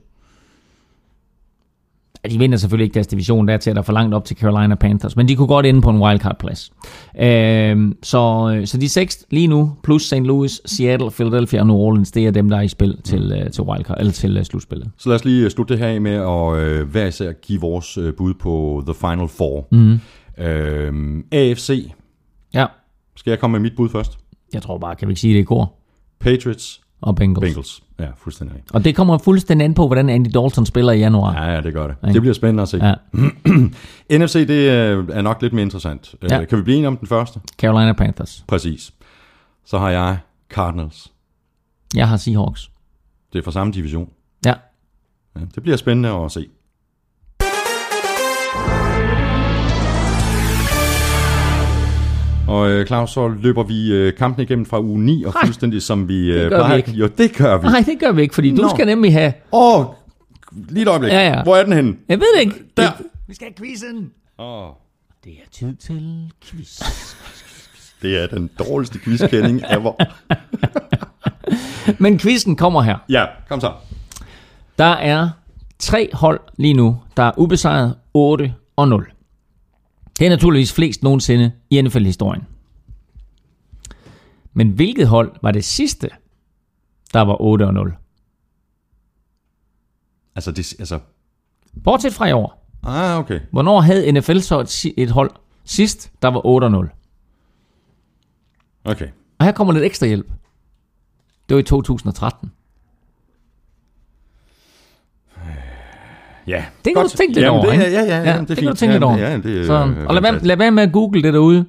Ja, de vinder selvfølgelig ikke deres division dertil, at der er for langt op til Carolina Panthers, men de kunne godt ende på en wildcard-plads. Øhm, så, så de seks lige nu, plus St. Louis, Seattle, Philadelphia og New Orleans, det er dem, der er i spil til, mm. til wildcard, eller til uh, slutspillet. Så lad os lige slutte det her af med at øh, hver især give vores øh, bud på The Final Four. Mm. Øhm, AFC. Ja, Skal jeg komme med mit bud først? jeg tror bare, kan vi ikke sige det i går? Patriots, Og Bengals. Bengals. Ja, fuldstændig. Og det kommer fuldstændig an på, hvordan Andy Dalton spiller i januar. Ja, ja, det gør det. Ikke? Det bliver spændende at se. Ja. NFC, det øh, er nok lidt mere interessant. Ja. Ja. Kan vi blive enige om den første? Carolina Panthers. Præcis. Så har jeg Cardinals. Jeg har Seahawks. Det er fra samme division. Ja. Ja, det bliver spændende at se. Og øh, Claus, så løber vi øh, kampen igennem fra uge 9, og fuldstændig som vi øh, vi plejer. ikke. Jo, det gør vi. Nej, det gør vi ikke, fordi du Nå. skal nemlig have... Åh, oh, lige et øjeblik. Ja, ja. Hvor er den henne? Jeg ved det ikke. Der. Vi skal have quizzen. Oh, Det er tid til quiz. det er den dårligste quizkending ever. Men quizzen kommer her. ja, kom så. Der er tre hold lige nu, der er ubesejret 8 og 0. Det er naturligvis flest nogensinde i NFL-historien. Men hvilket hold var det sidste, der var 8 og 0? Altså, det, altså... Bortset fra i år. Ah, okay. Hvornår havde NFL så et, hold sidst, der var 8 og 0? Okay. Og her kommer lidt ekstra hjælp. Det var i 2013. Ja, Det kan du tænke lidt over, det, ikke? ja, ja, ja, Ja, ja, det er det kan du tænke ja, lidt over. Ja, det, Så, øh, og lad være, lad være med at google det derude.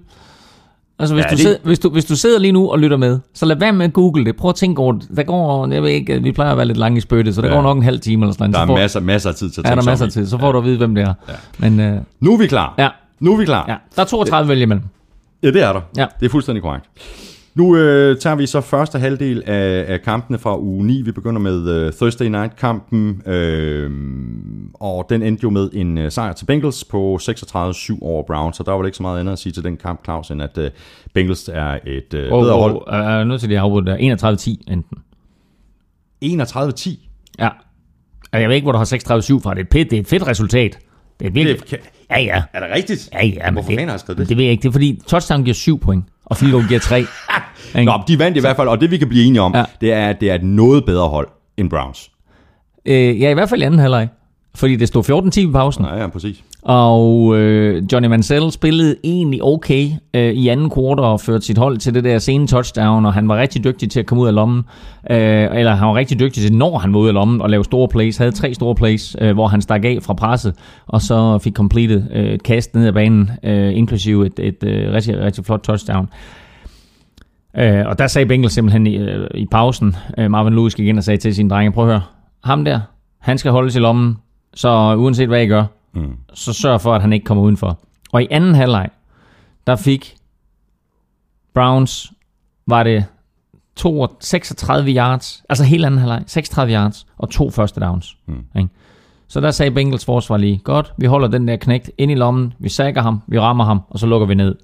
Altså, hvis, Ja, ja, du det- sidder, hvis, du, hvis du sidder lige nu og lytter med, så lad være med at google det. Prøv at tænke over det. Der går, jeg ved ikke, vi plejer at være lidt lange i spyttet, så der Ja. går nok en halv time eller sådan Der er noget. masser, masser af tid til at Ja, der tænke er masser af tid. Så får du at vide, hvem det er. Ja. Men øh, Nu er vi klar. ja, Nu er vi klar. ja, der er 32 vælge imellem. Ja, det er der. Ja. Det er fuldstændig korrekt. Nu øh, tager vi så første halvdel af, af kampene fra uge 9. Vi begynder med øh, Thursday Night-kampen, øh, og den endte jo med en øh, sejr til Bengals på 36-7 over Browns, så der var vel ikke så meget andet at sige til den kamp, Claus, end at øh, Bengals er et øh, Og, bedre og, hold. og, jeg er nødt til afbryde der. 31-10 enten. 31-10. Ja. Og jeg ved ikke, hvor du har 36-7 fra. Det er, pæt, det er et fedt resultat. Det er virkelig... Det Ja, ja. er det rigtigt? Ja, ja, men Hvorfor det, har jeg skrevet det? det ved jeg ikke. Det er fordi, touchdown giver 7 point, og goal giver 3. Ikke? Nå, de vandt i hvert fald, og det vi kan blive enige om, ja. det er, at det er et noget bedre hold end Browns. Øh, ja, i hvert fald i anden halvleg. Fordi det stod 14-10 i pausen. Ja, ja, præcis. Og øh, Johnny Mansell spillede egentlig okay øh, i anden kvartal og førte sit hold til det der sene touchdown, og han var rigtig dygtig til at komme ud af lommen. Øh, eller han var rigtig dygtig til, når han var ude af lommen, og lave store plays. Havde tre store plays, øh, hvor han stak af fra presset, og så fik completed øh, et kast ned ad banen, øh, inklusive et, et øh, rigtig, rigtig flot touchdown. Øh, og der sagde Bengel simpelthen i, øh, i pausen, øh, Marvin Lewis gik ind og sagde til sine drenge, prøv at høre, ham der, han skal holdes i lommen, så uanset hvad I gør, Mm. så sørg for, at han ikke kommer udenfor. Og i anden halvleg, der fik Browns, var det to, 36 yards, altså helt anden halvleg, 36 yards og to første downs. Mm. Ikke? Så der sagde Bengals forsvar lige, godt, vi holder den der knægt ind i lommen, vi sækker ham, vi rammer ham, og så lukker vi ned.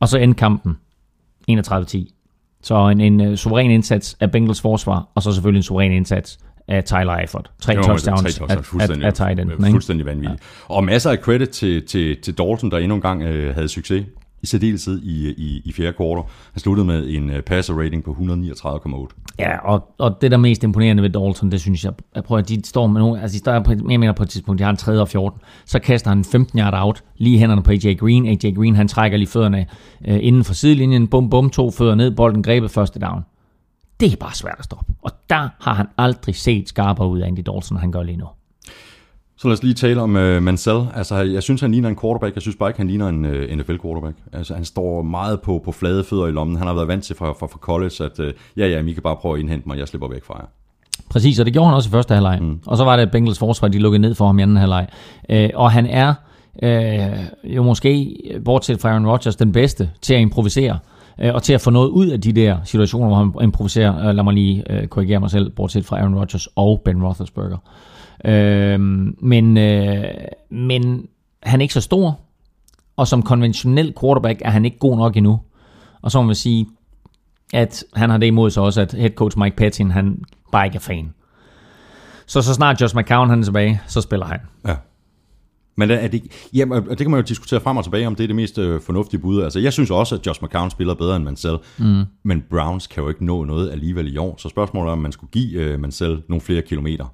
Og så endte kampen 31-10. Så en, en uh, suveræn indsats af Bengals forsvar, og så selvfølgelig en suveræn indsats af Tyler Eifert. Tre Jo, touchdowns, tre touchdowns, af, af, fuldstændig, af tight ikke? fuldstændig vanvittigt. Ja. Og masser af credit til, til, til Dalton, der endnu en gang øh, havde succes i særdeleshed i, i, i fjerde kvartal. Han sluttede med en øh, passer rating på 139,8. Ja, og, og det der er mest imponerende ved Dalton, det synes jeg, jeg prøver, at de står med nogle, altså de står på, jeg mener på et tidspunkt, de har en 3. og 14, så kaster han 15 yard out, lige hænderne på AJ Green. AJ Green, han trækker lige fødderne øh, inden for sidelinjen, bum bum, to fødder ned, bolden grebet første down. Det er bare svært at stoppe. Og der har han aldrig set skarpere ud af Andy Dalton, han gør lige nu. Så lad os lige tale om uh, Mansell. Altså, jeg synes, han ligner en quarterback. Jeg synes bare ikke, han ligner en uh, NFL-quarterback. Altså, han står meget på, på flade fødder i lommen. Han har været vant til fra, fra, fra college, at uh, ja, ja, I kan bare prøve at indhente mig, jeg slipper væk fra jer. Præcis, og det gjorde han også i første halvleg. Mm. Og så var det at Bengals forsvar, de lukkede ned for ham i anden halvleg. Øh, og han er øh, jo måske, bortset fra Aaron Rodgers, den bedste til at improvisere. Øh, Øh, og til at få noget ud af de der situationer, hvor han improviserer. Øh, lad mig lige øh, korrigere mig selv, bortset fra Aaron Rodgers og Ben Roethlisberger. Øh, men, øh, men han er ikke så stor, og som konventionel quarterback er han ikke god nok endnu. Og så må man sige, at han har det imod sig også, at head coach Mike Patton, han bare ikke er fan. Så så snart Josh McCown han er tilbage, så spiller han. Ja. Men er det, jamen, og det kan man jo diskutere frem og tilbage, om det er det mest øh, fornuftige bud. Altså, jeg synes også, at Josh McCown spiller bedre end Mansell, mm. men Browns kan jo ikke nå noget alligevel i år. Så spørgsmålet er, om man skulle give øh, Mansell nogle flere kilometer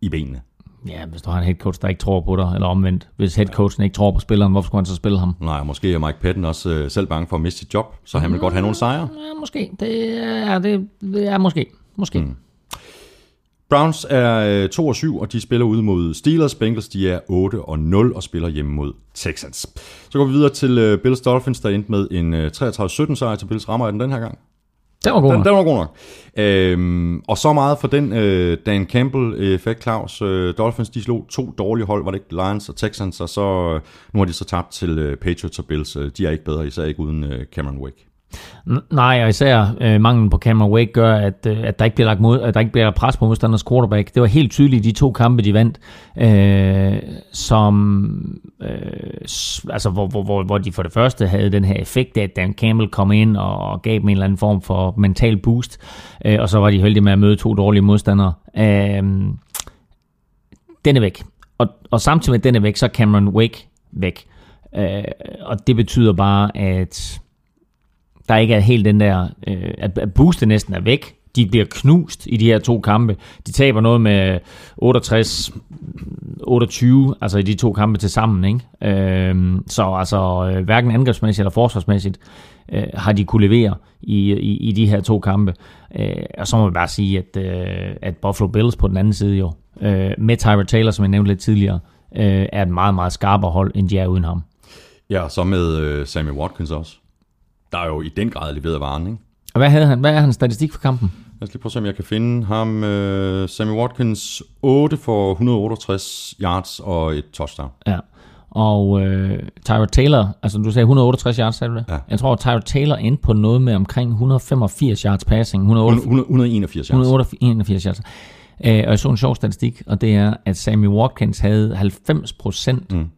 i benene. Ja, hvis du har en head coach, der ikke tror på dig, eller omvendt. Hvis head coachen ikke tror på spilleren, hvorfor skulle han så spille ham? Nej, måske er Mike Patton også øh, selv bange for at miste sit job, så han vil godt have nogle sejre. Ja, måske. Det er, det, det er måske. Måske. Mm. Browns er øh, 2 og 7, og de spiller ude mod Steelers. Bengals de er 8 og 0 og spiller hjemme mod Texans. Så går vi videre til øh, Bills Dolphins, der endte med en øh, 33-17 sejr til Bills. Rammer den den her gang? Det var god Den, nok. den var god nok. Øhm, og så meget for den øh, Dan Campbell-effekt, Claus. Øh, Dolphins, de slog to dårlige hold, var det ikke Lions og Texans, og så, øh, nu har de så tabt til øh, Patriots og Bills. Øh, De er ikke bedre, især ikke uden øh, Cameron Wake. Nej, og især øh, manglen på Cameron Wake gør, at, øh, at der ikke bliver lagt mod, at der ikke bliver pres på modstanders quarterback. Det var helt tydeligt i de to kampe, de vandt, øh, som øh, altså hvor, hvor, hvor, hvor de for det første havde den her effekt af, at Dan Campbell kom ind og gav dem en eller anden form for mental boost, øh, og så var de heldige med at møde to dårlige modstandere. Øh, den er væk. Og, og samtidig med, at den er væk, så er Cameron Wake væk. Øh, og det betyder bare, at der ikke er helt den der, øh, at at boostet næsten er væk. De bliver knust i de her to kampe. De taber noget med 68 28, altså i de to kampe til sammen, ikke? Øh, så altså øh, hverken angrebsmæssigt eller forsvarsmæssigt øh, har de kunne levere i, i, i de her to kampe. Øh, og så må vi bare sige, at, øh, at Buffalo Bills på den anden side jo, øh, med Tyra Taylor, som jeg nævnte lidt tidligere, øh, er et meget, meget skarpere hold, end de er uden ham. Ja, og så med øh, Sammy Watkins også. Der er jo i den grad leveret varen, ikke? Og hvad, havde han, hvad er hans statistik for kampen? Lad os lige prøve at se, om jeg kan finde ham. Øh, Sammy Watkins, 8 for 168 yards og et touchdown. Ja. Og øh, Tyra Taylor, altså du sagde 168 yards, sagde du det? Ja. Jeg tror, at Tyra Taylor endte på noget med omkring 185 yards passing. 108, 181 yards. 181 yards. Øh, og jeg så en sjov statistik, og det er, at Sammy Watkins havde 90 procent mm.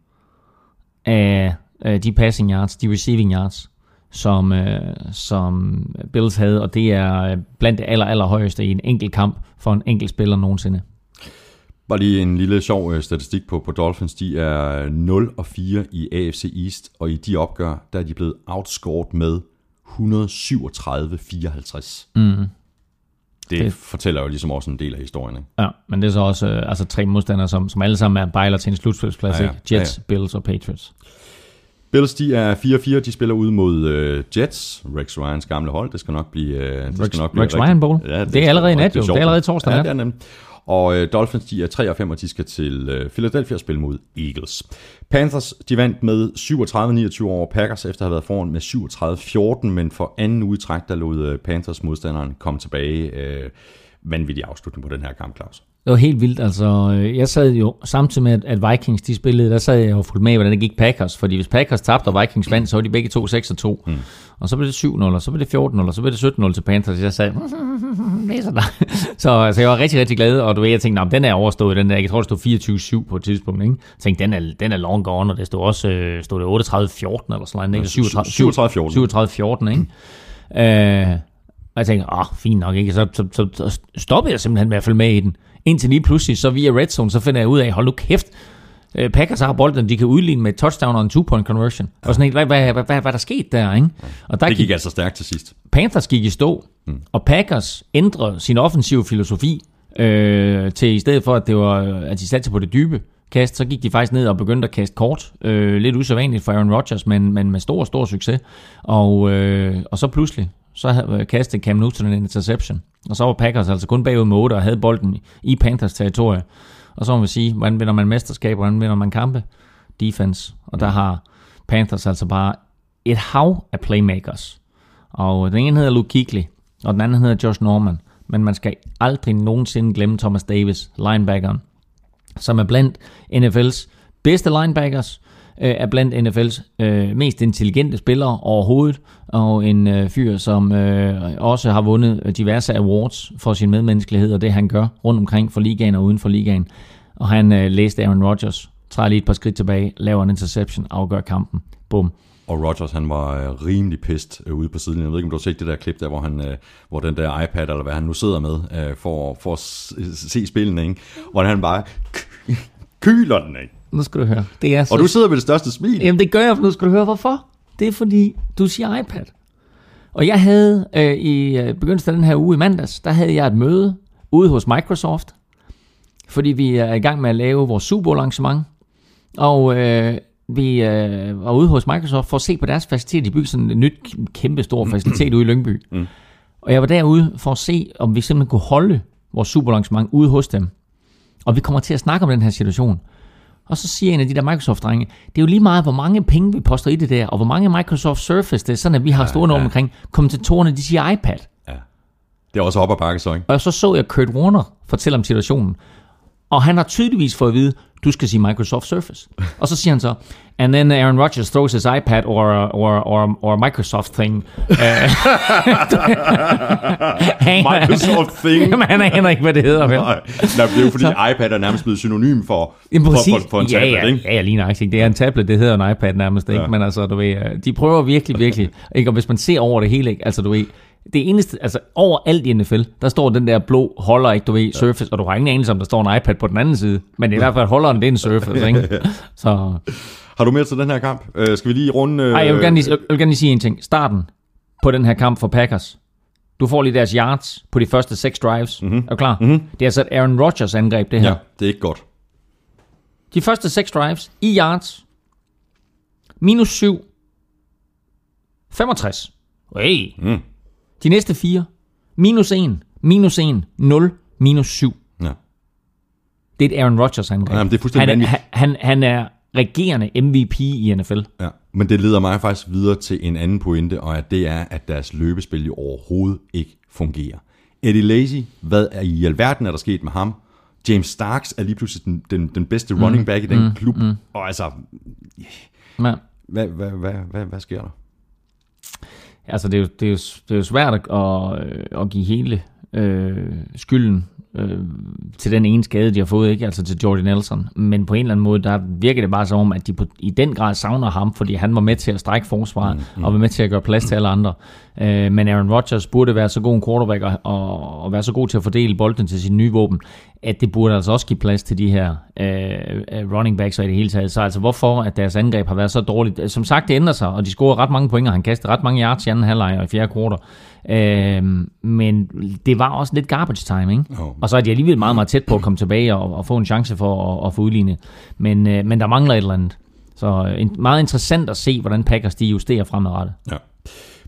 af øh, de passing yards, de receiving yards, som, øh, som Bills havde, og det er øh, blandt det aller, aller højeste i en enkelt kamp for en enkelt spiller nogensinde. Bare lige en lille sjov øh, statistik på, på Dolphins. De er 0 og 4 i AFC East, og i de opgør, der er de blevet outscored med 137-54. Mm. Det, Det- fortæller jo ligesom også en del af historien. Ikke? Ja, men det er så også øh, altså tre modstandere, som, som alle sammen er bejler til en slutspilsplads, Ja, ja. Jets, ja, ja. Bills og Patriots. Bills, de er 4-4. De spiller ud mod øh, Jets. Rex Ryans gamle hold. Det skal nok blive... Øh, det Rex- skal nok blive Rex Ryan Bowl. Det er skal allerede i nat, jo. Det er allerede torsdag Ja, nat. det er. Og øh, Dolphins, de er 3 og 5, og de skal til øh, Philadelphia og spille mod Eagles. Panthers, de vandt med 37-29 over Packers, efter at have været foran med 37-14, men for anden uge i træk, der lod øh, Panthers modstanderen komme tilbage. Øh, vanvittig afslutning på den her kamp, Claus. Det var helt vildt. Altså, jeg sad jo samtidig med, at- Vikings de spillede, der sad jeg jo fuldt med, hvordan det gik Packers. Fordi hvis Packers tabte, og Vikings vandt, så var de begge to 6 og 2. Mm. Og så blev det 7-0, og så blev det 14-0, og så blev det 17-0 til Panthers. Jeg sagde, det er så altså, jeg var rigtig, rigtig glad, og du ved, jeg tænkte, nah, den er overstået, den der. Jeg tror, det stod 24-7 på et tidspunkt, ikke? Jeg tænkte, den er, den er long gone, og det stod også øh, stod det 38-14 eller sådan noget, ikke? 37-14. 37-14, ikke? Øh, og jeg tænkte, åh, fint nok, ikke? Så, så, så, så stoppede jeg simpelthen med at følge med i den. Indtil lige pludselig, så via Red Zone, så finder jeg ud af, hold nu kæft, øh, Packers har bolden, de kan udligne med et touchdown og en two-point conversion. Og sådan, hvad, hvad, hvad, hvad, hvad der skete der, ikke? Og der Det gik altså stærkt til sidst. Panthers gik i stå, mm. og Packers ændrede sin offensive filosofi øh, til i stedet for, at, det var, at de satte på det dybe kast, så gik de faktisk ned og begyndte at kaste kort. Øh, lidt usædvanligt for Aaron Rodgers, men, men med stor, stor succes. Og, øh, og så pludselig, så havde- kastede Cam Newton en interception. Og så var Packers altså kun bagud med 8 og havde bolden i Panthers territorie. Og så må vi sige, hvordan vinder man mesterskab, hvordan vinder man kampe? Defense. Og der har Panthers altså bare et hav af playmakers. Og den ene hedder Luke Kuechly, og den anden hedder Josh Norman. Men man skal aldrig nogensinde glemme Thomas Davis, linebackeren, som er blandt NFL's bedste linebackers, øh, er blandt NFL's øh, mest intelligente spillere overhovedet, og en øh, fyr, som øh, også har vundet øh, diverse awards for sin medmenneskelighed og det, han gør rundt omkring for ligaen og uden for ligaen. Og han øh, læste Aaron Rodgers, træder lige et par skridt tilbage, laver en interception, afgør kampen. Bum. Og Rodgers, han var øh, rimelig pist øh, ude på siden. Jeg ved ikke, om du har set det der klip der, hvor, han, øh, hvor den der iPad, eller hvad han nu sidder med, øh, for, for at se spillene, ikke? Hvor han bare kyler den, ikke? Nu skal du høre. Det er så Og du sidder med det største smil. Jamen det gør jeg, for nu skal du høre hvorfor. Det er fordi, du siger iPad. Og jeg havde øh, i øh, begyndelsen af den her uge i mandags, der havde jeg et møde ude hos Microsoft, fordi vi er i gang med at lave vores Super Bowl arrangement. Og øh, vi øh, var ude hos Microsoft for at se på deres facilitet. De byggede sådan en nyt kæmpe stor facilitet ude i Lyngby. Mm. Og jeg var derude for at se, om vi simpelthen kunne holde vores Super Bowl arrangement ude hos dem. Og vi kommer til at snakke om den her situation. Og så siger en af de der Microsoft-drenge, det er jo lige meget, hvor mange penge vi poster i det der, og hvor mange Microsoft Surface det er, sådan at vi har ja, ja. omkring. Kommentatorerne, de siger iPad. Det er også op ad bakke, så, ikke? Og så så jeg Kurt Warner fortælle om situationen. Og han har tydeligvis fået at vide, du skal sige Microsoft Surface. Og så siger han så, and then Aaron Rodgers throws his iPad or, or, or, or Microsoft thing. Uh, Microsoft thing. Jamen, han aner ikke, hvad det hedder. Vel? Nej, Nej, det er jo fordi, iPad er nærmest blevet synonym for, Jamen, for, for, for en ja, tablet, ja, ikke? Ja, ja, lige nøjagtigt. Det er en tablet, det hedder en iPad nærmest, ikke? Ja. Men altså, du ved, øh, de prøver virkelig, virkelig, ikke? Og hvis man ser over det hele, ikke? Altså, du ved, det eneste, altså overalt i NFL, der står den der blå holder, ikke, du ved, Surface, og du har ingen anelse om, der står en iPad på den anden side, men i hvert fald holderen, det er en Surface, ikke? Så, Har du mere til den her kamp? Øh, skal vi lige runde... Øh, ej, jeg vil, gerne lige, jeg vil gerne lige sige en ting. Starten på den her kamp for Packers. Du får lige deres yards på de første seks drives. Mm-hmm. Er du klar? Mm-hmm. Det er altså et Aaron Rodgers angreb, det her. Ja, det er ikke godt. De første 6 drives i yards. Minus 7. 65. Hey. Mm. De næste fire. Minus 1. Minus 1. 0. Minus 7. Ja. Det er et Aaron Rodgers angreb. Jamen, det er fuldstændig han, er, vanvittigt. han, han er regerende MVP i NFL. Ja, men det leder mig faktisk videre til en anden pointe, og at det er, at deres løbespil jo overhovedet ikke fungerer. Eddie Lacy, hvad er i alverden er der sket med ham? James Starks er lige pludselig den, den, den bedste Mm. running back i den klub, og altså, Ja. hvad, hvad, hvad, hvad, hvad sker der? Altså, det er jo, det er jo, det er jo svært at, at, øh, give hele øh, skylden øh, til den ene skade, de har fået, ikke? Altså til Jordan Nelson. Men på en eller anden måde, der virker det bare som om, at de på, i den grad savner ham, fordi han var med til at strække forsvaret, mm, mm. og var med til at gøre plads til alle andre. Øh, men Aaron Rodgers burde være så god en quarterback, og, og, og være så god til at fordele bolden til sine nye våben, at det burde altså også give plads til de her øh, øh, running backs og i det hele taget. Så altså hvorfor, at deres angreb har været så dårligt? Som sagt, det ændrer sig, og de scorer ret mange point, og han kaster ret mange yards i anden halvleg og i fjerde kvartal. Øh, men det var også lidt garbage time, ikke? Jo. Og så er de alligevel meget, meget tæt på at komme tilbage og, og få en chance for at, at få udlignet. Men, øh, men der mangler et eller andet. Så øh, en, meget interessant at se, hvordan Packers de justerer fremadrettet. Ja.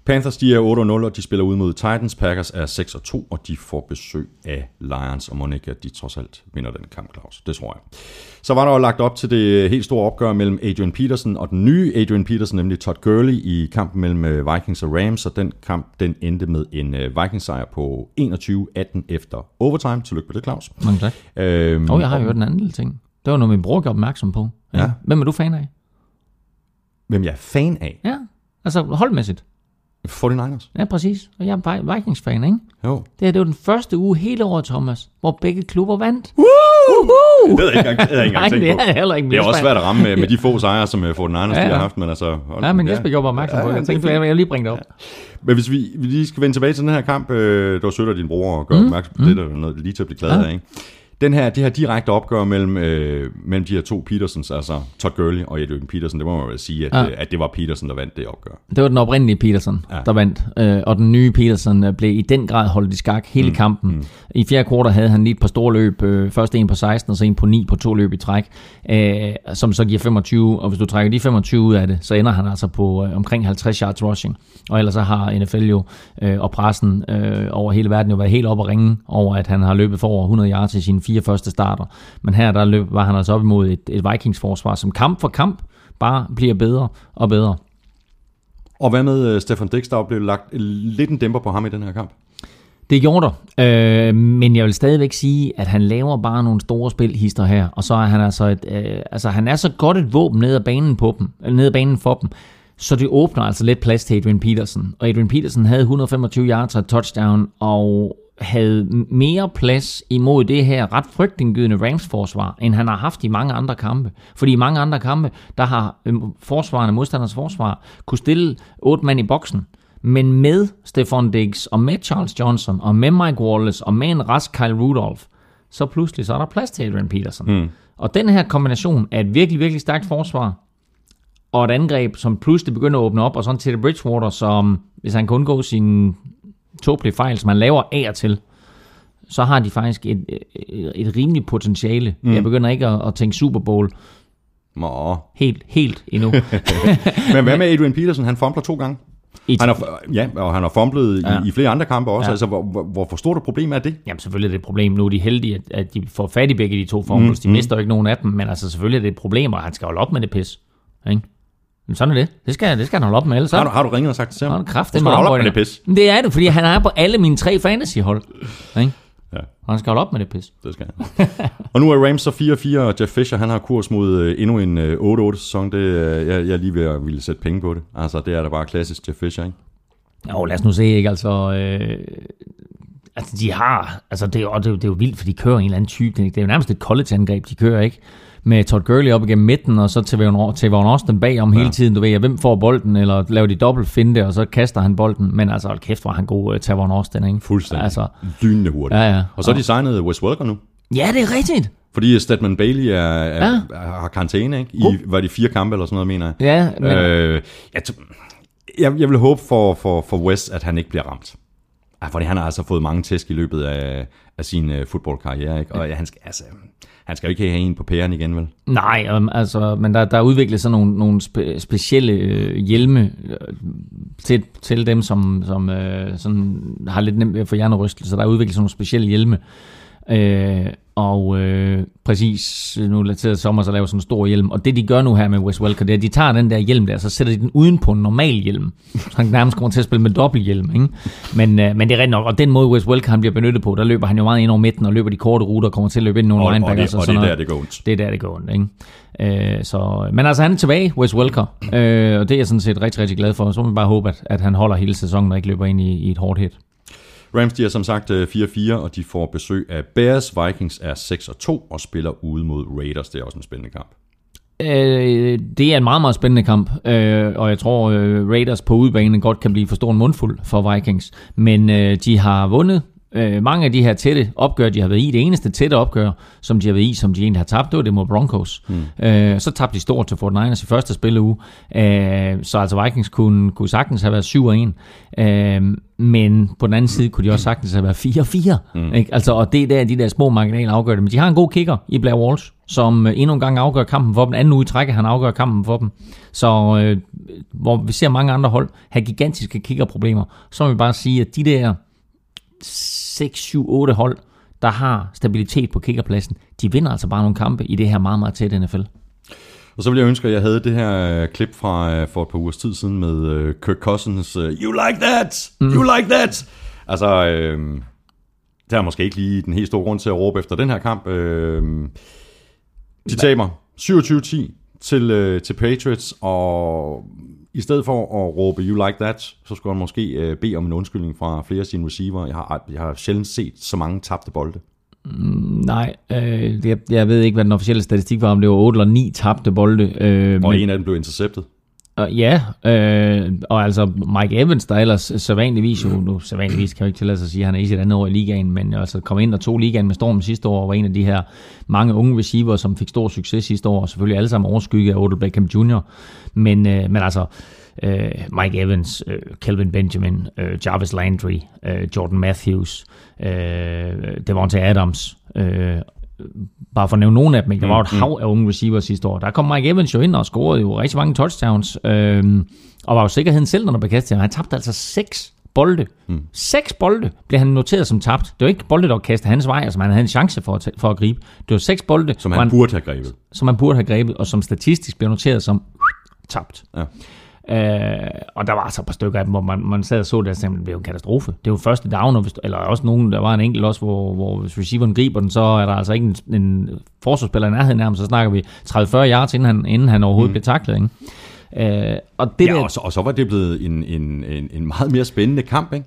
Panthers de er 8-0, og de spiller ud mod Titans. Packers er 6-2, og de får besøg af Lions, og Monica, de trods alt vinder den kamp, Claus. Det tror jeg. Så var der jo lagt op til det helt store opgør mellem Adrian Peterson og den nye Adrian Peterson, nemlig Todd Gurley, i kampen mellem øh, Vikings og Rams, og den kamp den endte med en øh, Vikings-sejr på 21-18 efter overtime. Tillykke med det, Claus. Mange tak. Øhm, Og jeg har hørt en anden lille ting. Det var noget, min bror gjorde opmærksom på. Ja. Hvem er du fan af? Hvem jeg er fan af. Ja, altså holdmæssigt. 49ers. Ja, præcis. Og jeg er Vi- Vikings-fan, ikke? Jo. Det her, det var den første uge hele året, Thomas, hvor begge klubber vandt. Det havde jeg ikke engang, det havde jeg ikke Nej, engang tænkt det på. er heller ikke Det er også svært at ramme med, med de få sejre, som øh, 49ers Ja, de har ja. haft, men altså... hold- Ja, men Jesper gjorde mig opmærksom på det. Jeg tænkte, jeg vil lige bringe det op. Men hvis vi, vi lige skal vende tilbage til den her kamp, øh, det var sødt af din bror at gøre mm. opmærksom på det, der er noget lige til at blive glad Ja. af, ikke? Den her, det her direkte opgør mellem, øh, mellem de her to Petersons, altså Todd Gurley og Adrian Peterson, det må man vel sige, at, Ja. ja. at det var Peterson, der vandt det opgør. Det var den oprindelige Peterson, ja. Der vandt. Øh, og den nye Peterson øh, blev i den grad holdt i skak hele mm. kampen. Mm. I fjerde kvartal havde han lige et par store løb. Øh, først en på 16, og så en på 9 på to løb i træk. Øh, som så giver 25. Og hvis du trækker de 25 ud af det, så ender han altså på øh, omkring 50 yards rushing. Og ellers så har NFL jo øh, og pressen øh, over hele verden jo været helt op at ringe over, at han har løbet for over 100 yards i sine fire første starter. Men her der løb, var han altså op imod et, et Vikings-forsvar, som kamp for kamp bare bliver bedre og bedre. Og hvad med øh, Stefan Dix, der blev lagt lidt en dæmper på ham i den her kamp? Det gjorde der, øh, men jeg vil stadigvæk sige, at han laver bare nogle store spilhister her, og så er han altså, et, øh, altså han er så godt et våben ned ad banen, på dem, eller ned ad banen for dem, så det åbner altså lidt plads til Adrian Peterson. Og Adrian Peterson havde 125 yards og touchdown, og havde mere plads imod det her ret frygtindgydende Rams-forsvar, end han har haft i mange andre kampe. Fordi i mange andre kampe, der har øh, forsvarende, modstanders forsvar, kunne stille otte mand i boksen. Men med Stefan Diggs, og med Charles Johnson, og med Mike Wallace, og med en rask Kyle Rudolph, så pludselig så er der plads til Adrian Peterson. Mm. Og den her kombination af et virkelig, virkelig stærkt forsvar, og et angreb, som pludselig begynder at åbne op, og sådan til Bridgewater, som hvis han kan undgå sine tåbelige fejl, som han laver af og til, så har de faktisk et, et, et rimeligt potentiale. Mm. Jeg begynder ikke at, at tænke Super Bowl Nå. helt, helt endnu. Men hvad med Adrian Peterson? Han fumbler to gange. Han har, ja, og han har fumblet Ja. i, i flere andre kampe også. Ja. Altså, hvor, hvor, hvor stort et problem er det? Jamen selvfølgelig er det et problem. Nu er de heldige, at, at de får fat i begge de to fumbles. Mm, de mister jo ikke nogen af dem, men altså selvfølgelig er det et problem, og han skal holde op med det pis. Ikke? Men sådan er det. Det skal, det skal han holde op med, ellers Har du, har du ringet og sagt til ham? har han kraft. Du skal holde op med det pis. Det er det, fordi han er på alle mine tre fantasyhold. Ikke? Ja. Og han skal holde op med det pis. Det skal han. og nu er Rams så 4-4, og Jeff Fisher han har kurs mod øh, endnu en øh, 8-8-sæson. Det, øh, jeg, jeg lige ved at ville sætte penge på det. Altså, det er da bare klassisk Jeff Fisher, ikke? Jo, lad os nu se, ikke? Altså, øh, altså de har, altså det, er jo- det, er det er jo vildt, for de kører en eller anden type. Det er jo nærmest et college-angreb, de kører, ikke? Med Todd Gurley op igennem midten, og så til Van til Van Austin bagom ja. hele tiden. Du ved, hvem får bolden, eller laver de dobbelt finte, og så kaster han bolden. Men altså, hold kæft, hvor er han god uh, til Van Austin, ikke? Fuldstændig. Altså, Lynende hurtigt. Ja, ja. Og så har de signet Wes Welker nu. ja, det er rigtigt. Fordi Stedman Bailey er, er, Ja. ja. har karantæne, ikke? I, var det fire kampe eller sådan noget, mener jeg. Ja, men, øh, Øh, jeg, jeg, jeg vil håbe for, for, for West, at han ikke bliver ramt. Ja, fordi han har altså fået mange tæsk i løbet af, af sin øh, fodboldkarriere, ikke? Og ja, han, skal, altså, han skal jo ikke have en på pæren igen, vel? Nej, um, altså, men der, der er udviklet sådan nogle, nogle spe, specielle øh, hjelme øh, til, til dem, som, som øh, sådan, har lidt nemt ved at få hjernerystelse. Der er udviklet sådan nogle specielle hjelme. Øh, og øh, præcis nu er til sommer, så laver sådan en stor hjelm. Og det de gør nu her med Wes Welker, det er, at de tager den der hjelm der, så sætter de den uden på en normal hjelm. Så han nærmest kommer til at spille med dobbelthjelm. Ikke? Men, øh, men det er rigtigt nok. Og den måde Wes Welker han bliver benyttet på, der løber han jo meget ind over midten og løber de korte ruter og kommer til at løbe ind i nogle Og, og, det, og det sådan er noget. der, det går ondt. Det er der, det går ondt, ikke? Øh, så, men altså, han er tilbage, Wes Welker, øh, og det er jeg sådan set rigtig, rigtig glad for. Så må vi bare håbe, at, at han holder hele sæsonen og ikke løber ind i, i et hårdt hit. Rams, de er som sagt øh, 4-4, og de får besøg af Bears. Vikings er 6-2 og spiller ude mod Raiders. Det er også en spændende kamp. Øh, det er en meget, meget spændende kamp, øh, og jeg tror, øh, Raiders på udebane godt kan blive for stor en mundfuld for Vikings. Men øh, de har vundet øh, mange af de her tætte opgør, de har været i. Det eneste tætte opgør, som de har været i, som de egentlig har tabt, det var det mod Broncos. Mm. Øh, så tabte de stort til 49ers i første spilleuge. Øh, så altså Vikings kunne, kunne sagtens have været 7-1. Øh, men på den anden side kunne de også sagtens have været 4-4. Mm. Ikke? Altså, og det er der, de der små marginaler afgør det. Men de har en god kicker i Blair Walsh, som øh, endnu en gang afgør kampen for dem. Anden uge i træk, han afgør kampen for dem. Så øh, hvor vi ser mange andre hold have gigantiske kickerproblemer, så må vi bare sige, at de der 6, 7, 8 hold, der har stabilitet på kickerpladsen, de vinder altså bare nogle kampe i det her meget, meget tætte NFL. Og så ville jeg ønske, at jeg havde det her øh, klip fra øh, for et par ugers tid siden med øh, Kirk Cousins. You like that! Mm. You like that! Altså, øh, det er måske ikke lige den helt store grund til at råbe efter den her kamp. Øh, de taber 27-10 til, øh, til Patriots, og i stedet for at råbe you like that, så skulle han måske øh, bede om en undskyldning fra flere af sine receiver. Jeg har, jeg har sjældent set så mange tabte bolde. Nej, øh, jeg, jeg ved ikke, hvad den officielle statistik var, om det var 8 eller 9 tabte bolde. Øh, Og men, en af dem blev interceptet ja, øh, og altså Mike Evans, der ellers sædvanligvis jo, nu sædvanligvis kan jeg ikke tillade sig at sige, at han er i sit andet år i ligaen, men altså kom ind og tog ligaen med stormen sidste år, og var en af de her mange unge receiver, som fik stor succes sidste år, og selvfølgelig alle sammen overskygget af Odell Beckham Jr., men, øh, men altså, øh, Mike Evans, øh, Kelvin Benjamin, øh, Jarvis Landry, øh, Jordan Matthews, øh, Devontae Adams, øh, bare for at nævne nogle af dem, ikke? der var jo et hav af unge receivers sidste år. Der kom Mike Evans jo ind og scorede jo rigtig mange touchdowns, øh, og var jo sikkerheden selv, når der blev kastet. Han tabte altså seks bolde. Mm. Seks bolde blev han noteret som tabt. Det var ikke bolde, der var kastet hans vej, altså han havde en chance for at, for at gribe. Det var seks bolde, Som hvor han burde have grebet. som man burde have grebet, og som statistisk bliver noteret som tabt. Ja. Øh, og der var altså et par stykker af dem, hvor man, man sad og så det, og tænkte, det blev en katastrofe. Det var første down, og hvis, eller også nogen, der var en enkelt også, hvor, hvor hvis receiveren griber den, så er der altså ikke en, en forsvarsspiller i nærheden nærmest, så snakker vi 30-40 yards, inden han, inden han overhovedet mm. bliver taklet. Ikke? Øh, og det Ja, der, og så, og så var det blevet en, en, en, en meget mere spændende kamp, ikke?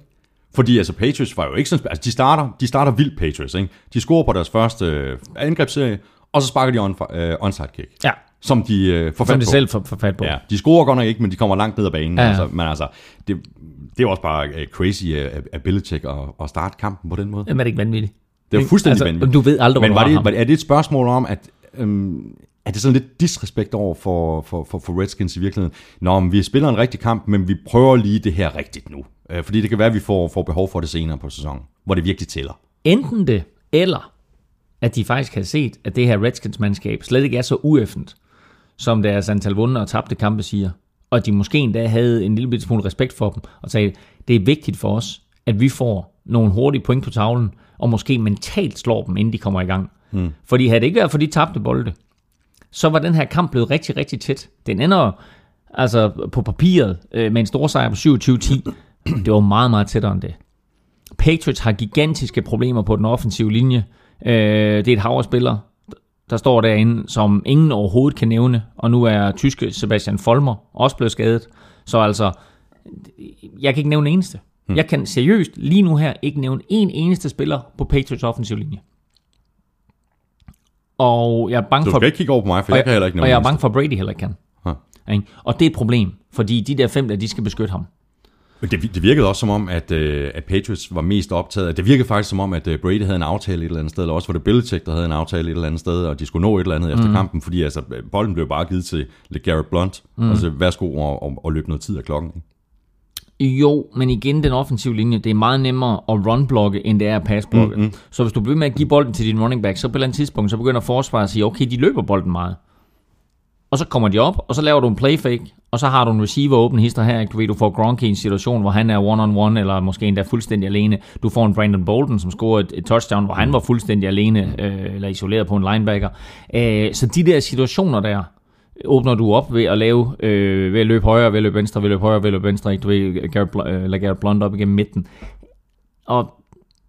Fordi altså Patriots var jo ikke sådan... Altså de starter, de starter vildt Patriots, ikke? De scorer på deres første øh, angrebsserie, og så sparker de on, øh, onside kick. ja, Som de øh, får som de på. selv får, får fat på. Ja, de scorer godt nok ikke, men de kommer langt ned ad banen. Ja. Altså, men altså, det, det er også bare uh, crazy uh, af Belichick at, at starte kampen på den måde. Jamen, er det ikke vanvittigt? Det er fuldstændig altså, vanvittigt. Du ved aldrig, Men hvor var du det, var, ham. er det et spørgsmål om, at øhm, er det sådan lidt disrespekt over for, for, for, for Redskins i virkeligheden? Nå, men vi spiller en rigtig kamp, men vi prøver lige det her rigtigt nu. Øh, fordi det kan være, at vi får, får behov for det senere på sæsonen, hvor det virkelig tæller. Enten det, eller at de faktisk har set, at det her Redskins-mandskab slet ikke er så ueffent, som deres antal vundne og tabte kampe siger. Og de måske endda havde en lille smule respekt for dem, og sagde, det er vigtigt for os, at vi får nogle hurtige point på tavlen, og måske mentalt slår dem, inden de kommer i gang. Hmm. Fordi havde det ikke været for de tabte bolde, så var den her kamp blevet rigtig, rigtig tæt. Den ender altså på papiret øh, med en stor sejr på 27-10. Det var meget, meget tættere end det. Patriots har gigantiske problemer på den offensive linje. Øh, det er et hav af spillere, der står derinde, som ingen overhovedet kan nævne. Og nu er tyske Sebastian Folmer også blevet skadet. Så altså, jeg kan ikke nævne en eneste. Hmm. Jeg kan seriøst lige nu her ikke nævne en eneste spiller på Patriots offensive linje. Og jeg er bange Du for... skal ikke kigge over på mig, for og jeg kan heller ikke Og jeg er bange for, Brady heller ikke kan. Ikke? Og det er et problem, fordi de der fem der, de skal beskytte ham. Det, det virkede også som om, at, øh, at Patriots var mest optaget. Det virkede faktisk som om, at øh, Brady havde en aftale et eller andet sted, eller også var det Belichick, der havde en aftale et eller andet sted, og de skulle nå et eller andet mm. efter kampen, fordi altså, bolden blev bare givet til LeGarrette Blunt. Mm. Altså, værsgo og, og, og løbe noget tid af klokken. Ikke? Jo, men igen, den offensive linje, det er meget nemmere at run-blokke, end det er at pass-blokke. Mm-hmm. Så hvis du bliver med at give bolden til din running back, så på et eller andet tidspunkt, så begynder forsvaret at sige, okay, de løber bolden meget. Og så kommer de op, og så laver du en play fake, og så har du en receiver åben hister her, du ved, du får Gronk i en situation, hvor han er one-on-one, eller måske endda fuldstændig alene. Du får en Brandon Bolden, som scorer et, et touchdown, hvor han var fuldstændig alene, øh, eller isoleret på en linebacker. Øh, så de der situationer der, åbner du op ved at lave, øh, ved at løbe højre, ved at løbe venstre, ved at løbe højre, ved at løbe venstre, ikke? Du ved, Garrett, øh, Garrett Blunt op igennem midten. Og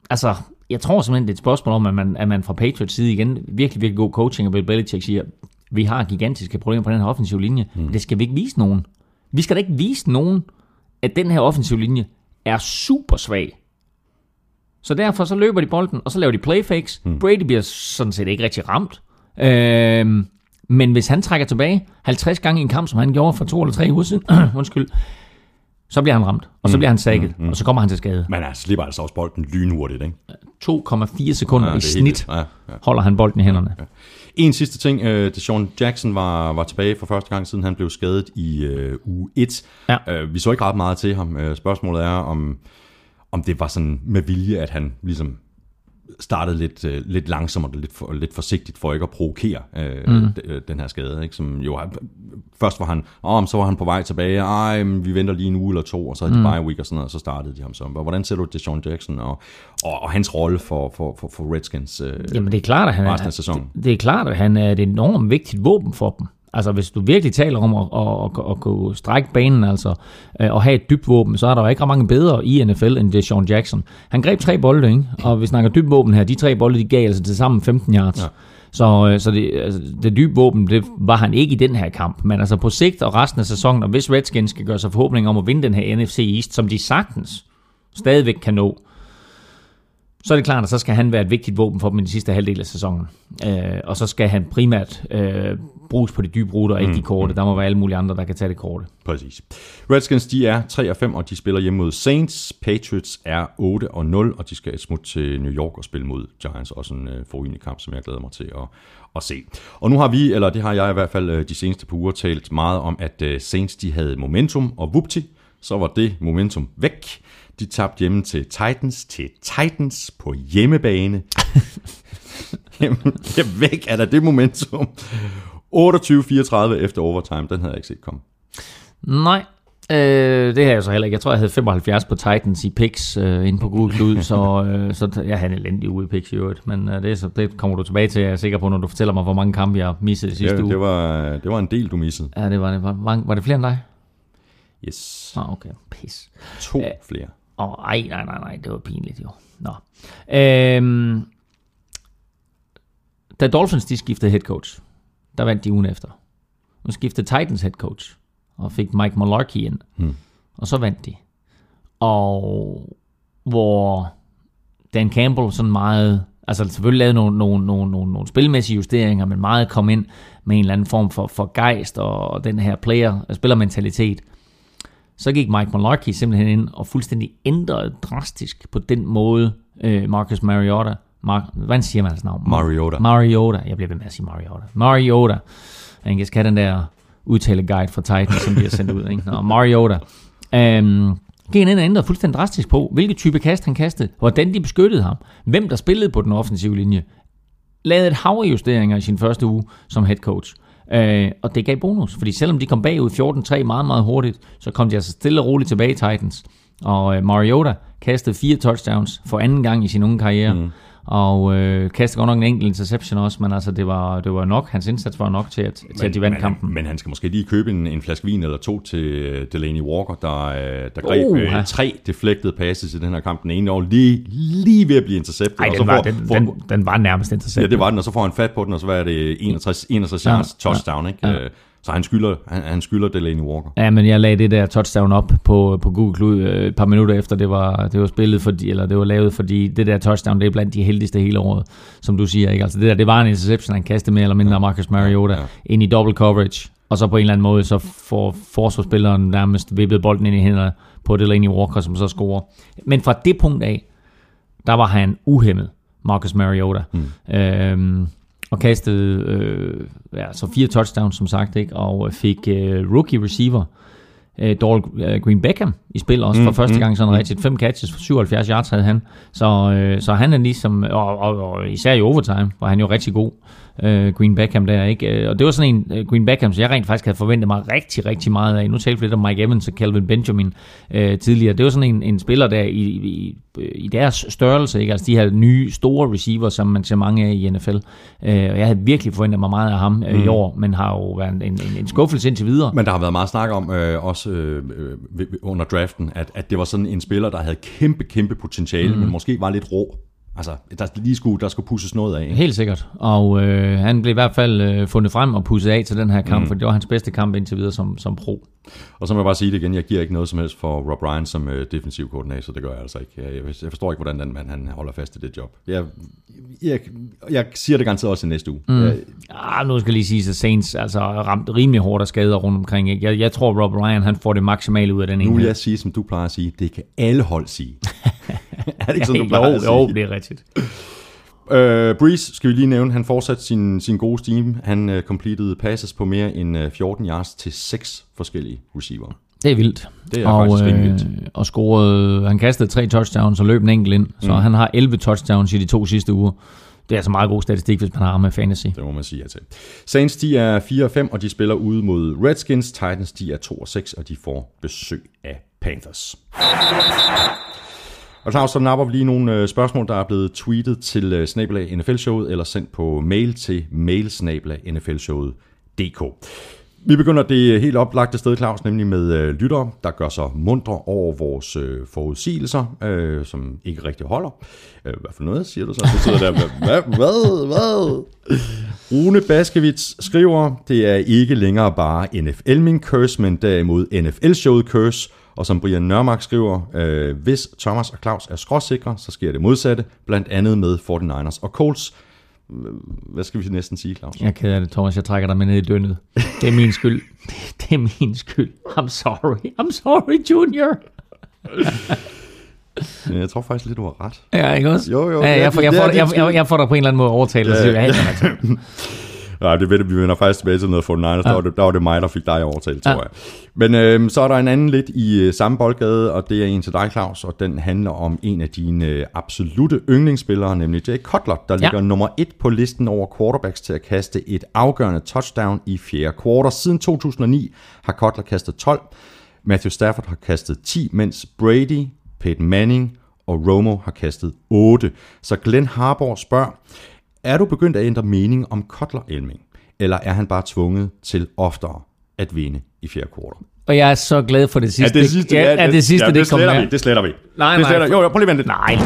altså, jeg tror simpelthen, det er et spørgsmål om, at man, at man fra Patriots side igen, virkelig, virkelig god coaching, og Bill Belichick siger, vi har gigantiske problemer på den her offensive linje, mm. det skal vi ikke vise nogen. Vi skal da ikke vise nogen, at den her offensive linje er super svag. Så derfor så løber de bolden, og så laver de playfakes. Mm. Brady bliver sådan set ikke rigtig ramt. Øhm, men hvis han trækker tilbage 50 gange i en kamp, som han gjorde for to eller tre uger siden, undskyld, så bliver han ramt, og så bliver han sækket, mm, mm. og så kommer han til skade. Men han slipper altså også bolden lynhurtigt. Ikke? 2,4 sekunder Ja, ja, i snit helt- ja, ja. holder han bolden i hænderne. En sidste ting. Øh, Deshaun Jackson var, var tilbage for første gang, siden han blev skadet i øh, uge 1. Ja. Øh, vi så ikke ret meget til ham. Øh, spørgsmålet er, om, om det var sådan med vilje, at han ligesom startede lidt, øh, lidt langsomt og lidt, for, lidt forsigtigt for ikke at provokere øh, mm. den her skade. Ikke? Som jo, først var han, åh, så var han på vej tilbage, ej, vi venter lige en uge eller to, og så havde de bye week og sådan noget, og så startede de ham så. Hvordan ser du Deshaun Jackson og, og, og hans rolle for, for, for, for Redskins øh, Jamen det er klart, at han resten er, af sæsonen? det, det er klart, at han er et enormt vigtigt våben for dem. Altså hvis du virkelig taler om at, at, at, at kunne strække banen, altså øh, og have et dybt våben, så er der jo ikke ret mange bedre i NFL end det Jackson. Han greb tre bolde, ikke? og vi snakker dybt våben her, de tre bolde, de gav altså til sammen 15 yards. Ja. Så, øh, så det, altså, det dybe våben, det var han ikke i den her kamp. Men altså på sigt og resten af sæsonen, og hvis Redskins skal gøre sig forhåbning om at vinde den her NFC East, som de sagtens stadigvæk kan nå, så er det klart, at så skal han være et vigtigt våben for dem i den sidste halvdel af sæsonen. Øh, og så skal han primært øh, bruges på de dybe ruter, og ikke de korte. Der må være alle mulige andre, der kan tage det korte. Præcis. Redskins, de er 3 og 5, og de spiller hjemme mod Saints. Patriots er 8 og 0, og de skal smutte til New York og spille mod Giants. Også en øh, forrygende kamp, som jeg glæder mig til at, at se. Og nu har vi, eller det har jeg i hvert fald øh, de seneste par uger, talt meget om, at øh, Saints de havde momentum, og vupti, så var det momentum væk. De tabte hjemme til Titans, til Titans på hjemmebane. Jamen, ja, væk er der det momentum. 28-34 efter overtime, den havde jeg ikke set komme. Nej, øh, det har jeg så heller ikke. Jeg tror, jeg havde 75 på Titans i picks øh, inde på Google Klud, så, øh, så jeg havde en elendig uge i picks i øvrigt. Men øh, det, er så, det kommer du tilbage til, jeg er sikker på, når du fortæller mig, hvor mange kampe jeg missede i sidste Ja, uge. det, var, det var en del, du missede. Ja, det var det. Var, var, var det flere end dig? Yes. Nå, okay. Pis. To flere. Åh, oh, ej, nej, nej, nej, det var pinligt jo. Nå. Øhm, da Dolphins de skiftede head coach, der vandt de ugen efter. Nu skiftede Titans head coach, og fik Mike Mularkey ind. Hmm. Og så vandt de. Og hvor Dan Campbell sådan meget, altså selvfølgelig lavede nogle, nogle, nogle, nogle, nogle spilmæssige justeringer, men meget kom ind med en eller anden form for, for gejst og den her player, spillermentalitet. Så gik Mike Mularkey simpelthen ind og fuldstændig ændrede drastisk på den måde øh, Marcus Mariota, Mar- hvordan siger man hans navn? Mariota. Mariota. Jeg bliver ved med at sige Mariota. Mariota. Jeg skal have den der udtaleguide fra Titan, som bliver sendt ud. Ikke? Nå, Mariota. Um, gik han ind og ændrede fuldstændig drastisk på, hvilke type kast han kastede, hvordan de beskyttede ham, hvem der spillede på den offensive linje. Lavede et hav af justeringer i sin første uge som head coach. Øh, og det gav bonus, fordi selvom de kom bagud 14-3 meget, meget hurtigt, så kom de altså stille og roligt tilbage i Titans. Og øh, Mariota kastede fire touchdowns for anden gang i sin unge karriere. Mm og øh, kastede godt nok en enkelt interception også, men altså det var, det var nok, hans indsats var nok til, at, til at de vandt men, kampen. Men han skal måske lige købe en, en flaske vin eller to til øh, Delaney Walker, der, øh, der greb Uh, ja. tre deflected passes i den her kamp. Den ene år lige, lige ved at blive interceptet. Ej, og så den var, får, den, får, den, den var nærmest Ja, interception. det var den, og så får han fat på den, og så var det 61, 61 yards Ja, touchdown, ikke? ja. Så han skylder, han, han skylder Delaney Walker. Ja, men jeg lagde det der touchdown op på, på Google Klud øh, et par minutter efter, det var, det var spillet, fordi, eller det var lavet, fordi det der touchdown, det er blandt de heldigste hele året, som du siger. Ikke? Altså det der, det var en interception, han kastede mere eller mindre Marcus Mariota Ja, ja. ind i double coverage, og så på en eller anden måde, så får forsvarsspilleren nærmest vippet bolden ind i hænderne på Delaney Walker, som så scorer. Men fra det punkt af, der var han uhemmet, Marcus Mariota. Mm. Øhm, og kastede øh, ja, så fire touchdowns, som sagt, ikke? og øh, fik øh, rookie receiver øh, Doral øh, Green Beckham i spil også for Mm, første mm, gang sådan rigtigt. Fem catches for 77 yards havde han. Så, øh, så han er ligesom, og, og, og især i overtime, var han jo rigtig god. Øh, Green Beckham der, ikke? Øh, Og det var sådan en øh, Green Beckham, som jeg rent faktisk havde forventet mig rigtig, rigtig meget af. Nu talte vi lidt om Mike Evans og Calvin Benjamin øh, tidligere. Det var sådan en, en spiller der i, i, i deres størrelse, ikke? Altså de her nye, store receiver, som man ser mange af i NFL. Øh, og jeg havde virkelig forventet mig meget af ham øh, i år, men har jo været en, en, en skuffelse indtil videre. Men der har været meget snak om, øh, også øh, øh, ved- under draften, at, at det var sådan en spiller, der havde kæmpe, kæmpe potentiale, mm. men måske var lidt rå. Altså, der, lige skulle, der skulle pusses noget af. Ikke? Helt sikkert. Og øh, han blev i hvert fald øh, fundet frem og pusset af til den her kamp, mm. for det var hans bedste kamp indtil videre som, som pro. Og så må jeg bare sige det igen, jeg giver ikke noget som helst for Rob Ryan som øh, defensiv koordinator, det gør jeg altså ikke. Jeg, jeg, forstår ikke, hvordan den mand han holder fast i det job. Jeg, jeg, jeg siger det garanteret også i næste uge. Mm. Jeg, Ah, nu skal jeg lige sige, at Saints altså, ramt rimelig hårdt af skader rundt omkring. Ikke? Jeg, jeg tror, Rob Ryan han får det maksimale ud af den nu vil ene. jeg sige, som du plejer at sige, det kan alle hold sige. er det ikke sådan, du plejer jo, at sige? jo, det er rigtigt. Øh, Breeze skal vi lige nævne, han fortsatte sin, sin gode steam. Han øh, completed passes på mere end øh, 14 yards til seks forskellige receiver. Det er vildt. Det er og, faktisk rimelig vildt. Og scorede, han kastede tre touchdowns og løb en enkelt ind, så mm. han har 11 touchdowns i de to sidste uger. Det er altså meget god statistik, hvis man har med fantasy. Det må man sige ja til. Saints, de er 4 og 5, og de spiller ude mod Redskins. Titans, de er 2 og 6, og de får besøg af Panthers. Og Claus, så napper vi lige nogle øh, spørgsmål, der er blevet tweetet til øh, snabelag NFL-showet, eller sendt på mail til mailsnabelag.nflshowet.dk. Vi begynder det øh, helt oplagte sted, Claus, nemlig med øh, lyttere, der gør sig mundre over vores øh, forudsigelser, øh, som ikke rigtig holder. Øh, hvad for noget siger du så? Du sidder der, hvad, hvad, hvad? Rune Baskevits skriver, det er ikke længere bare NFL min curse, men derimod NFL-showet curse. Og som Brian Nørmark skriver, øh, hvis Thomas og Claus er skråsikre, så sker det modsatte, blandt andet med 49ers og Colts. Hvad skal vi næsten sige, Claus? Jeg er ked af det, Thomas. Jeg trækker dig med ned i dønnet. Det er min skyld. Det er min skyld. I'm sorry. I'm sorry, Junior. Jeg tror faktisk lidt, du har ret. Ja, ikke også? Jo, jo, Ja, jeg, får, det- jeg, det får, jeg, jeg, skyld. jeg får dig på en eller anden måde overtalt. Ja. ja. Nej, det ved det, vi vender faktisk tilbage til noget 49ers. Ja. Der, var det, der var det mig, der fik dig overtalt, tror Ja. jeg. Men øhm, så er der en anden lidt i øh, samme boldgade, og det er en til dig, Claus, og den handler om en af dine øh, absolute yndlingsspillere, nemlig Jay Cutler, der Ja. ligger nummer et på listen over quarterbacks til at kaste et afgørende touchdown i fjerde kvartal. Siden 2009 har Cutler kastet 12, Matthew Stafford har kastet 10, mens Brady, Peyton Manning og Romo har kastet 8. Så Glenn Harbour spørger, er du begyndt at ændre mening om Cutler Elming, eller er han bare tvunget til oftere at vinde i fjerde kvartal? Og jeg er så glad for det sidste. ja, ja, det sidste, ja, det, det sletter vi, det sletter vi. Nej, det nej, sletter, jo, jo, prøv lige at vente. Nej.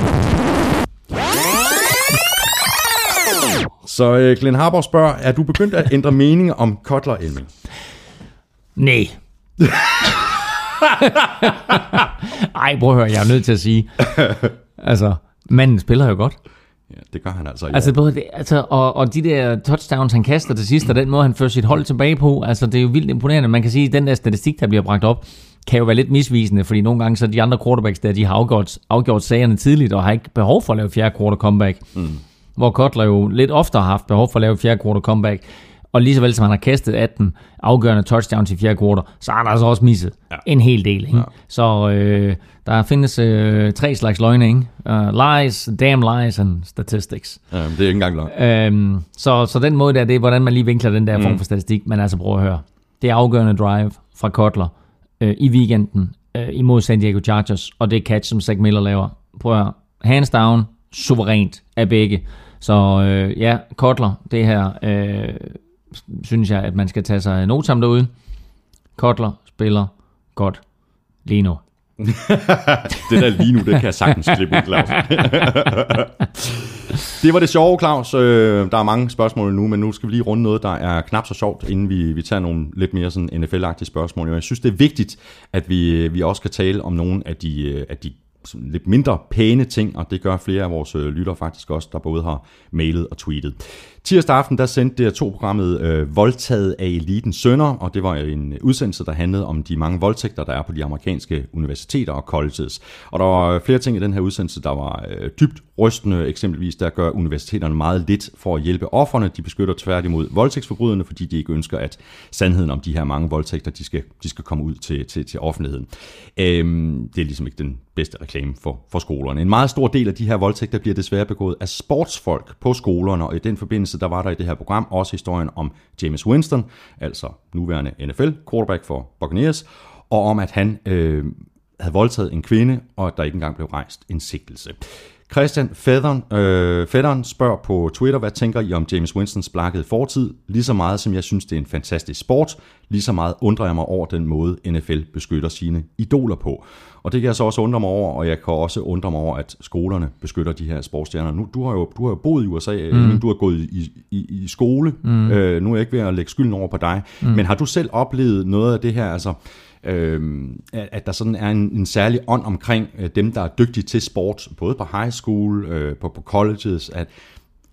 Så øh, Glenn Harbour spørger, er du begyndt at ændre mening om Cutler Elming? Nej. Ej, prøv at høre, jeg er nødt til at sige. Altså, manden spiller jo godt. Ja, det gør han altså. i Altså, både det, altså og, og de der touchdowns, han kaster til sidst, og den måde, han fører sit hold tilbage på, altså, det er jo vildt imponerende. Man kan sige, at den der statistik, der bliver bragt op, kan jo være lidt misvisende, fordi nogle gange så de andre quarterbacks der, de har afgjort, afgjort sagerne tidligt, og har ikke behov for at lave fjerde quarter comeback. Mm. Hvor Kotler jo lidt oftere har haft behov for at lave fjerde quarter comeback. Og lige så vel som han har kastet 18 afgørende touchdowns i fjerde quarter, så har han altså også misset ja. en hel del. Ikke? Ja. Så øh, der findes øh, tre slags løgne. Ikke? Uh, lies, damn lies and statistics. Ja, det er ikke engang løgn. Øhm, så, så den måde der, det er, hvordan man lige vinkler den der mm. form for statistik. Men altså, prøv at høre. Det er afgørende drive fra Kotler øh, i weekenden øh, imod San Diego Chargers, og det catch, som Zach Miller laver. Prøv at høre. Hands down, suverænt af begge. Så øh, ja, Kotler, det her, øh, synes jeg, at man skal tage sig note sammen derude. Kotler spiller godt lige nu. Det der lige nu, det kan jeg sagtens klippe ud, Claus. det var det sjove, Claus. Øh, Der er mange spørgsmål nu, men nu skal vi lige runde noget, der er knap så sjovt, inden vi, vi tager nogle lidt mere sådan NFL-agtige spørgsmål. Jeg synes, det er vigtigt, at vi, vi også kan tale om nogle af de, øh, af de sådan lidt mindre pæne ting, og det gør flere af vores øh, lyttere faktisk også, der både har mailet og tweetet. Tirsdag aften, der sendte DR2-programmet øh, Voldtaget af Elitens sønder, og det var en udsendelse, der handlede om de mange voldtægter, der er på de amerikanske universiteter og colleges. Og der var øh, flere ting i den her udsendelse, der var øh, dybt rystende. Eksempelvis, der gør universiteterne meget lidt for at hjælpe offerne. De beskytter tværtimod voldtægtsforbryderne, fordi de ikke ønsker, at sandheden om de her mange voldtægter, de skal, de skal komme ud til, til, til offentligheden. Øhm, det er ligesom ikke den bedste reklame for, for skolerne. En meget stor del af de her voldtægter bliver desværre begået af sportsfolk på skolerne, og i den forbindelse, der var der i det her program også historien om James Winston, altså nuværende NFL quarterback for Buccaneers, og om at han øh, havde voldtaget en kvinde, og at der ikke engang blev rejst en sigtelse. Christian Fedderen, øh, Fedderen spørger på Twitter, hvad tænker I om James Winstons blakkede fortid? Lige så meget som jeg synes, det er en fantastisk sport, lige så meget undrer jeg mig over den måde, NFL beskytter sine idoler på. Og det kan jeg så også undre mig over, og jeg kan også undre mig over, at skolerne beskytter de her sportsstjerner. Nu, du har jo, du har jo boet i USA, mm. men du har gået i, i, i skole. Mm. Øh, nu er jeg ikke ved at lægge skylden over på dig. Mm. Men har du selv oplevet noget af det her, altså øh, at, der sådan er en, en særlig ånd omkring øh, dem, der er dygtige til sport, både på high school, øh, på, på colleges, at,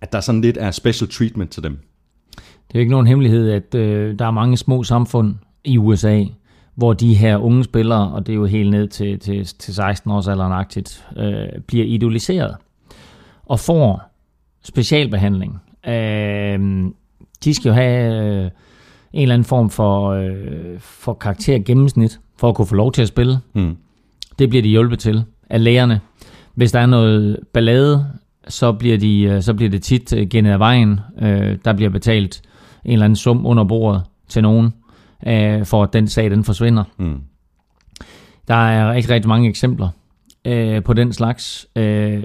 at der sådan lidt er special treatment til dem. Det er jo ikke nogen hemmelighed, at øh, der er mange små samfund i USA, hvor de her unge spillere, og det er jo helt ned til, til, til 16 års alderen agtigt, øh, bliver idoliseret og får specialbehandling. Øh, de skal jo have øh, en eller anden form for, øh, for karakter gennemsnit, for at kunne få lov til at spille. Mm. Det bliver de hjulpet til af lægerne. Hvis der er noget ballade, så bliver, de, øh, så bliver det tit øh, gennet af vejen. Øh, der bliver betalt en eller anden sum under bordet til nogen, øh, for at den sag den forsvinder. Mm. Der er rigtig, rigtig mange eksempler øh, på den slags. Øh,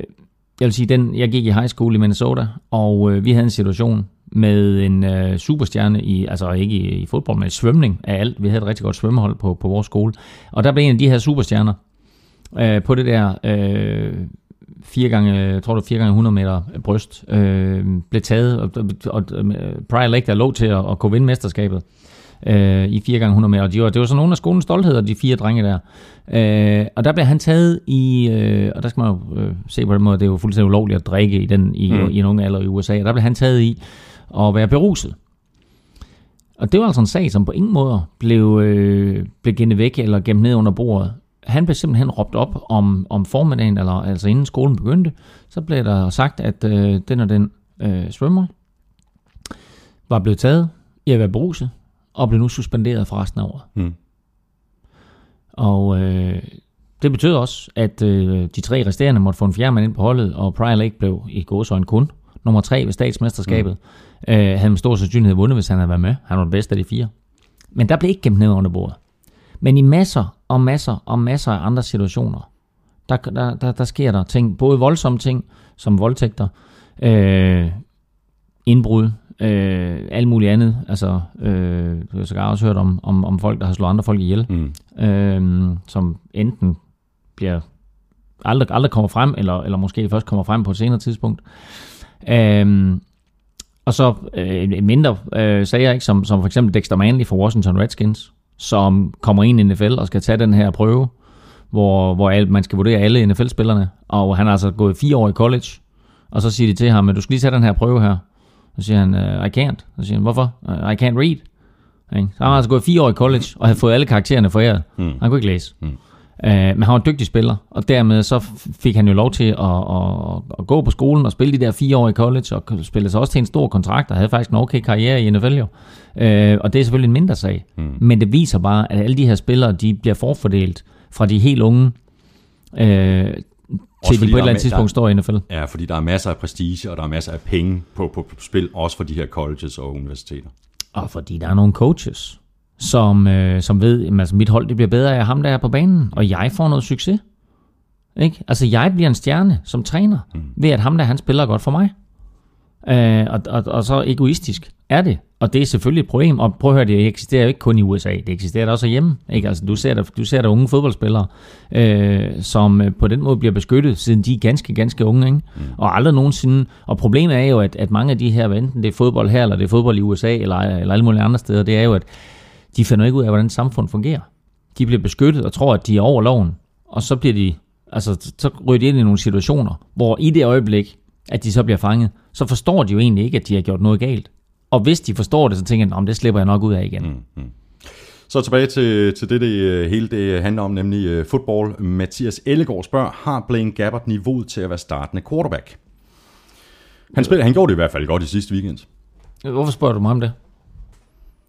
jeg vil sige, den, jeg gik i high school i Minnesota, og øh, vi havde en situation, med en øh, superstjerne i, altså ikke i, i fodbold, men i svømning af alt. Vi havde et rigtig godt svømmehold på, på vores skole. Og der blev en af de her superstjerner øh, på det der øh, fire gange, jeg tror det var fire gange 100 meter bryst, øh, blev taget, og, og, og Prior Lake der lå til at, at kunne vinde mesterskabet øh, i 4 gange 100 meter. Og de var, det var sådan nogle af skolens stoltheder, de fire drenge der. Øh, og der blev han taget i, øh, og der skal man jo øh, se på den måde, det er jo fuldstændig ulovligt at drikke i, den, i, mm. i en unge alder i USA, og der blev han taget i at være beruset. Og det var altså en sag, som på ingen måde blev, øh, blev gennet væk eller gemt ned under bordet. Han blev simpelthen råbt op om, om formiddagen, eller altså inden skolen begyndte, så blev der sagt, at øh, den og den øh, svømmer var blevet taget i at være beruset, og blev nu suspenderet for resten af året. Mm. Og øh, det betød også, at øh, de tre resterende måtte få en fjerde mand ind på holdet, og Prior Lake blev i gåsøjne kun nummer tre ved statsmesterskabet. Mm. Øh, havde med stor sandsynlighed vundet, hvis han havde været med. Han var den bedste af de fire. Men der blev ikke gemt ned under bordet. Men i masser og masser og masser af andre situationer, der, der, der, der sker der ting, både voldsomme ting, som voldtægter, øh, indbrud, øh, alt muligt andet. Altså, øh, du har sågar også hørt om, om, om folk, der har slået andre folk ihjel, Mm. øh, som enten bliver aldrig, aldrig kommer frem, eller, eller måske først kommer frem på et senere tidspunkt. Øh, og så øh, mindre øh, sager, ikke, som, som for eksempel Dexter Manley fra Washington Redskins, som kommer ind i NFL og skal tage den her prøve, hvor, hvor alt, man skal vurdere alle NFL-spillerne, og han har altså gået fire år i college, og så siger de til ham, at du skal lige tage den her prøve her. Så siger han, uh, I can't. Så siger han, hvorfor? I can't read. Så han har altså gået fire år i college, og havde fået alle karaktererne foræret. Mm. Han kunne ikke læse. Mm. Uh, men han var en dygtig spiller, og dermed så fik han jo lov til at, at, at gå på skolen og spille de der fire år i college, og spille sig også til en stor kontrakt, og havde faktisk en okay karriere i NFL jo. Uh, og det er selvfølgelig en mindre sag. Mm. Men det viser bare, at alle de her spillere, de bliver forfordelt fra de helt unge, uh, til fordi de på et eller er andet tidspunkt der- står i NFL. Ja, fordi der er masser af prestige, og der er masser af penge på, på, på spil, også for de her colleges og universiteter. Og fordi der er nogle coaches, som, øh, som ved, at altså mit hold det bliver bedre af ham, der er på banen, og jeg får noget succes. Ikke? Altså jeg bliver en stjerne som træner, mm. ved at ham der, han spiller godt for mig. Øh, og, og, og så egoistisk er det. Og det er selvfølgelig et problem. Og prøv at høre, det eksisterer jo ikke kun i USA. Det eksisterer da også hjemme. Ikke? Altså, du, ser der, du ser der unge fodboldspillere, øh, som øh, på den måde bliver beskyttet, siden de er ganske, ganske unge. Ikke? Mm. Og aldrig nogensinde. Og problemet er jo, at, at mange af de her, enten det er fodbold her, eller det er fodbold i USA, eller, eller alle mulige andre steder, det er jo, at de finder ikke ud af, hvordan samfund fungerer. De bliver beskyttet og tror, at de er over loven. Og så bliver de, altså, så ryger de ind i nogle situationer, hvor i det øjeblik, at de så bliver fanget, så forstår de jo egentlig ikke, at de har gjort noget galt. Og hvis de forstår det, så tænker de, "Nå, men det slipper jeg nok ud af igen. Mm. Så tilbage til, til det, det øh, hele det handler om, nemlig uh, fodbold. Mathias Ellegaard spørger, har Blaine Gabbert niveauet til at være startende quarterback? Han, spiller, han gjorde det i hvert fald godt i sidste weekend. Hvorfor spørger du mig om det?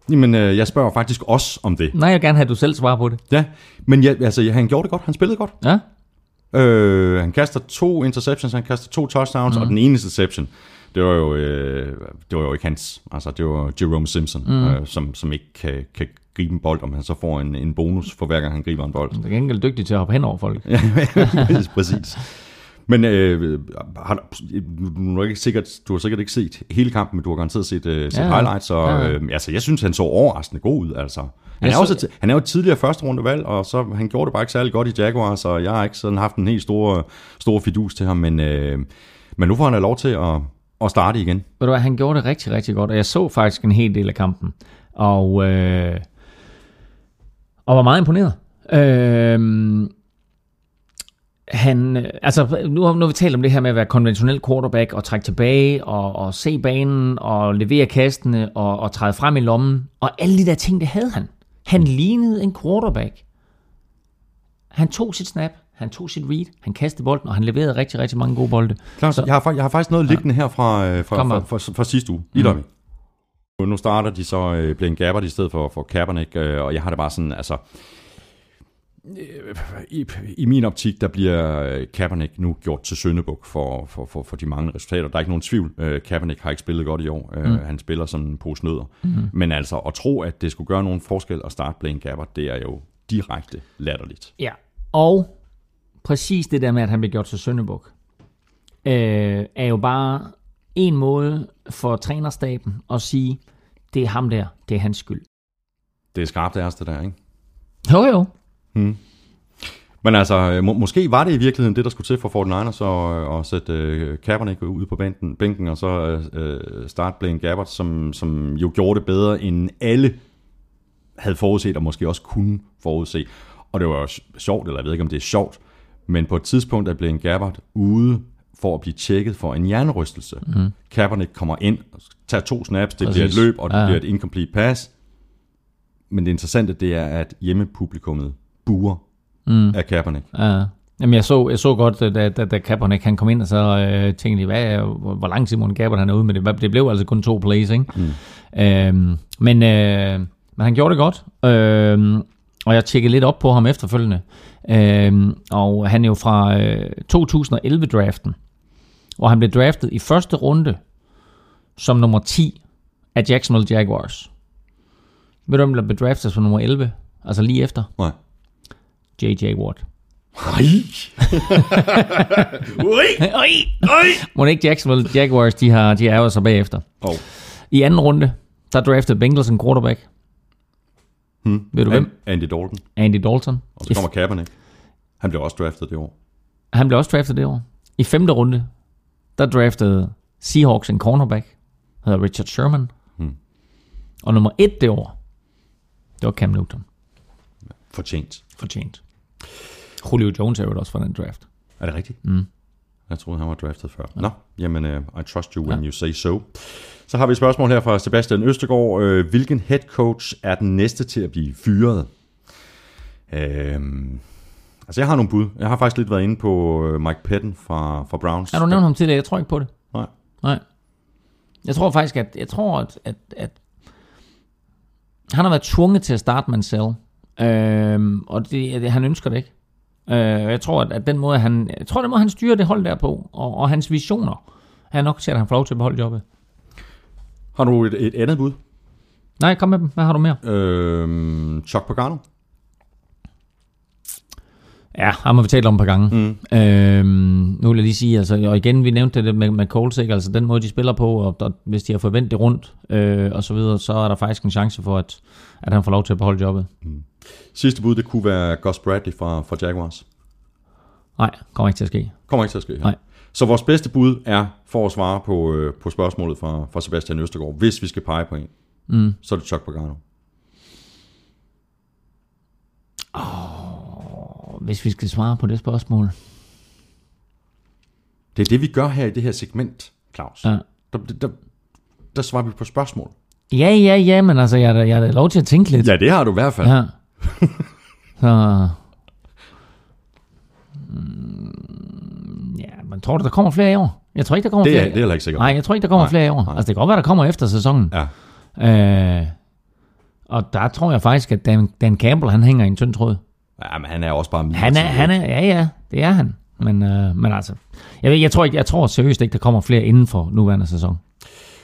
Jamen, øh, jeg spørger faktisk også om det. Nej, jeg vil gerne have, at du selv svarer på det. Ja, men ja, altså, han gjorde det godt. Han spillede godt. Ja? Øh, han kaster to interceptions, han kaster to touchdowns, mm. og den ene interception, det var jo, øh, det var jo ikke hans. Altså, det var Jerome Simpson, mm. øh, som, som ikke kan, kan gribe en bold, om han så får en, en bonus for hver gang han griber en bold. Du er gengæld dygtig til at hoppe hen over folk. Ja, præcis. Men øh, har, du, du, er ikke sikkert, du har sikkert ikke set hele kampen, men du har garanteret set, øh, set Ja, highlights, og Ja, øh, altså, jeg synes, han så overraskende god ud. Altså. Han, Jeg er så- også, han er jo tidligere første rundevalg, og så, han gjorde det bare ikke særlig godt i Jaguars, så jeg har ikke sådan haft en helt stor, stor fidus til ham, men, øh, men nu får han lov til at, at starte igen. Ved du hvad, han gjorde det rigtig, rigtig godt, og jeg så faktisk en hel del af kampen. Og, øh, og var meget imponeret. Øh, han, øh, altså nu har, nu har vi talt om det her med at være konventionel quarterback og trække tilbage og, og se banen og levere kastene og, og træde frem i lommen. Og alle de der ting, det havde han. Han lignede en quarterback. Han tog sit snap, han tog sit read, han kastede bolden, og han leverede rigtig, rigtig mange gode bolde. Klar, Så- jeg, har, jeg har faktisk noget liggende her fra, øh, fra, fra, fra, fra, fra sidste uge. Lige mm. Nu starter de så øh, Blaine Gabbert i stedet for, for Kaepernick, øh, og jeg har det bare sådan, altså... øh, I, I min optik, der bliver øh, Kaepernick nu gjort til søndebuk for, for, for, for de mange resultater. Der er ikke nogen tvivl. Øh, Kaepernick har ikke spillet godt i år. Øh, mm. Han spiller som en pose nødder. Mm. Men altså, at tro, at det skulle gøre nogen forskel at starte Blaine Gabbert, det er jo direkte latterligt. Ja, og præcis det der med, at han bliver gjort til Søndebuk, øh, er jo bare en måde for trænerstaben at sige, det er ham der, det er hans skyld. Det er skarpt ærste der, ikke? Jo, jo. Men altså, øh, må, måske var det i virkeligheden det, der skulle til for 49ers at, at sætte øh, Kaepernick ud på bænken, bænken og så øh, starte Blaine Gabbert, som, som jo gjorde det bedre, end alle havde forudset, og måske også kunne forudse. Og det var jo sjovt, eller jeg ved ikke, om det er sjovt, men på et tidspunkt er Blaine Gabbert ude for at blive tjekket for en hjernerystelse. Mm. Kaepernick kommer ind, tager to snaps, det Præcis. bliver et løb, og det Ja. bliver et incomplete pass. Men det interessante, det er, at hjemmepublikummet buer mm. af Kaepernick. Ja. Jamen, jeg så, jeg så godt, da, da, da Kaepernick han kom ind, og så øh, tænkte jeg, hvad, hvor, hvor lang tid en Kaepernick han er ude med det? Det blev altså kun to plays, ikke? Mm. Øhm, men, øh, men han gjorde det godt, øhm, og jeg tjekkede lidt op på ham efterfølgende. Øhm, og han er jo fra øh, 2011-draften, hvor han blev draftet i første runde som nummer 10 af Jacksonville Jaguars. Ved du, hvem der blev draftet som nummer 11? Altså lige efter? Nej. J.J. Watt. Nej. Oj, oj. Må ikke Jacksonville Jaguars, de har, de er sig bagefter. Oh. I anden runde, der draftede Bengals en quarterback. Hmm. Ved du hvem? Andy Dalton. Andy Dalton. Og så kommer Kaepernick. Han blev også draftet det år. Han blev også draftet det år. I femte runde, der draftede Seahawks en cornerback, hedder Richard Sherman. Hmm. Og nummer et det år, det var Cam Newton. Fortjent. Fortjent. Julio Jones er jo også fra den draft. Er det rigtigt? Mm. Jeg troede, han var draftet før. Nå, jamen, uh, I trust you when Ja. you say so. Så har vi et spørgsmål her fra Sebastian Østegård. Uh, hvilken head coach er den næste til at blive fyret? Øhm, altså, jeg har nogle bud. Jeg har faktisk lidt været inde på øh, Mike Pettin fra, fra Browns. Har du nævnt ham tidligere? Jeg tror ikke på det. Nej. Nej. Jeg tror faktisk, at, jeg tror, at, at, at han har været tvunget til at starte Mansell. Øhm, og det, det, han ønsker det ikke. Øh, jeg tror, at, at den måde, han, jeg tror, den måde, han styrer det hold der på, og, og hans visioner, er nok til, at han får lov til at beholde jobbet. Har du et, et andet bud? Nej, kom med dem. Hvad har du mere? Øhm, Chuck Pagano? Ja, ham har vi talt om et par gange. Mm. Øhm, nu vil jeg lige sige, altså, og igen, vi nævnte det med, med Coles, ikke? altså den måde, de spiller på, og, og hvis de har forventet det rundt, øh, og så videre, så er der faktisk en chance for, at, at han får lov til at beholde jobbet. Sidste bud, det kunne være Gus Bradley fra, fra Jaguars. Nej, kommer ikke til at ske. Kommer ikke til at ske her. Nej. Så vores bedste bud er, for at svare på, øh, på spørgsmålet fra, fra Sebastian Østergaard, hvis vi skal pege på en, Mm. så er det Chuck Pagano. Og hvis vi skal svare på det spørgsmål. Det er det, vi gør her i det her segment, Claus. Ja. Der, der, der svarer vi på spørgsmål. Ja, ja, ja, men altså, jeg har lov til at tænke lidt. Ja, det har du i hvert fald. Ja. Så... Mm, Ja, men tror du, der kommer flere i år? Jeg tror ikke, der kommer Det er, flere. det er jeg ikke sikker. Nej, jeg tror ikke, der kommer Nej, flere i år. nej. Altså, det kan godt være, der kommer efter sæsonen. Ja. Øh, og der tror jeg faktisk, at Dan, Dan Campbell, han hænger i en tynd tråd. ja, men han er også bare Han er, han er, ja, ja, det er han. Men, øh, men altså, jeg, ved, jeg, tror ikke, jeg tror seriøst ikke, der kommer flere inden for nuværende sæson.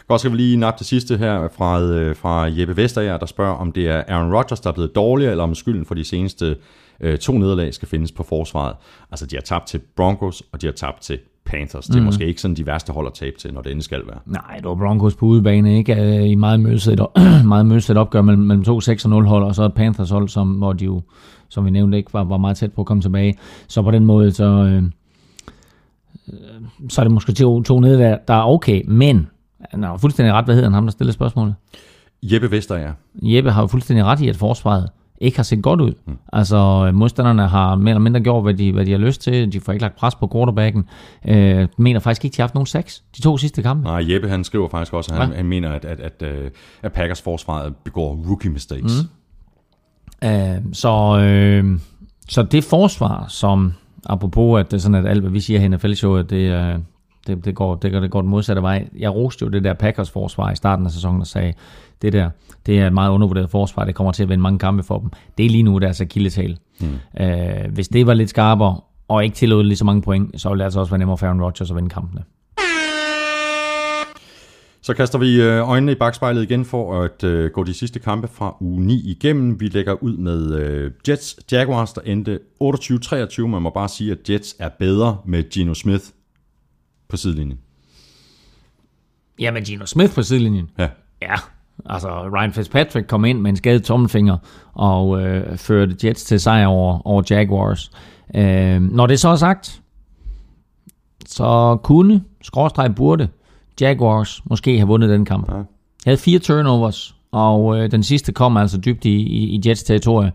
Godt skal vi lige nappe det sidste her fra, øh, fra Jeppe Vesterager, der spørger, om det er Aaron Rodgers, der er blevet dårligere, eller om skylden for de seneste øh, to nederlag skal findes på forsvaret. Altså, de har tabt til Broncos, og de har tabt til Panthers. Det er måske ikke sådan de værste hold at tabe til, når det endelig skal være. Nej, det var Broncos på udebane, ikke? Øh, I meget mødset, meget mødset opgør mellem, mellem to 6-0 hold, og så et Panthers hold, som, hvor de jo, som vi nævnte, ikke var, var meget tæt på at komme tilbage. Så på den måde, så, øh, øh, så er det måske to, to nede, der, der er okay, men han har fuldstændig ret, hvad hedder han, ham der stillede spørgsmålet? Jeppe Vesterager. Jeppe har jo fuldstændig ret i, at forsvaret ikke har set godt ud. Mm. Altså, modstanderne har mere eller mindre gjort, hvad de, hvad de har lyst til. De får ikke lagt pres på quarterbacken. Øh, mener faktisk ikke, de har haft nogen seks de to sidste kampe. Nej, Jeppe han skriver faktisk også, at han, han mener, at, at, at, øh, at Packers forsvaret begår rookie mistakes. Mm. Øh, så, øh, så det forsvar, som apropos, at det er sådan, at alt, hvad vi siger her i NFL-showet, det, øh, det, det, går, det, det går den modsatte vej. Jeg roste jo det der Packers forsvar i starten af sæsonen og sagde, det der, det er et meget undervurderet forsvar, det kommer til at vinde mange kampe for dem. Det er lige nu deres akilleshæl. Mm. Øh, hvis det var lidt skarpere, og ikke tillod lige så mange point, så ville det altså også være nemmere for Aaron Rodgers at vinde kampene. Så kaster vi øh, øjnene i bagspejlet igen for at øh, gå de sidste kampe fra uge 9 igennem. Vi lægger ud med øh, Jets Jaguars, der endte 28-23. Man må bare sige, at Jets er bedre med Geno Smith på sidelinjen. Jamen, Gino Smith på sidelinjen. Ja. Ja, altså Ryan Fitzpatrick kom ind med en skadet tommelfinger og øh, førte Jets til sejr over, over Jaguars. Øh, når det så er sagt, så kunne, skråstreg burde, Jaguars måske have vundet den kamp. Ja. Havde fire turnovers, og øh, den sidste kom altså dybt i, i, i Jets territorie,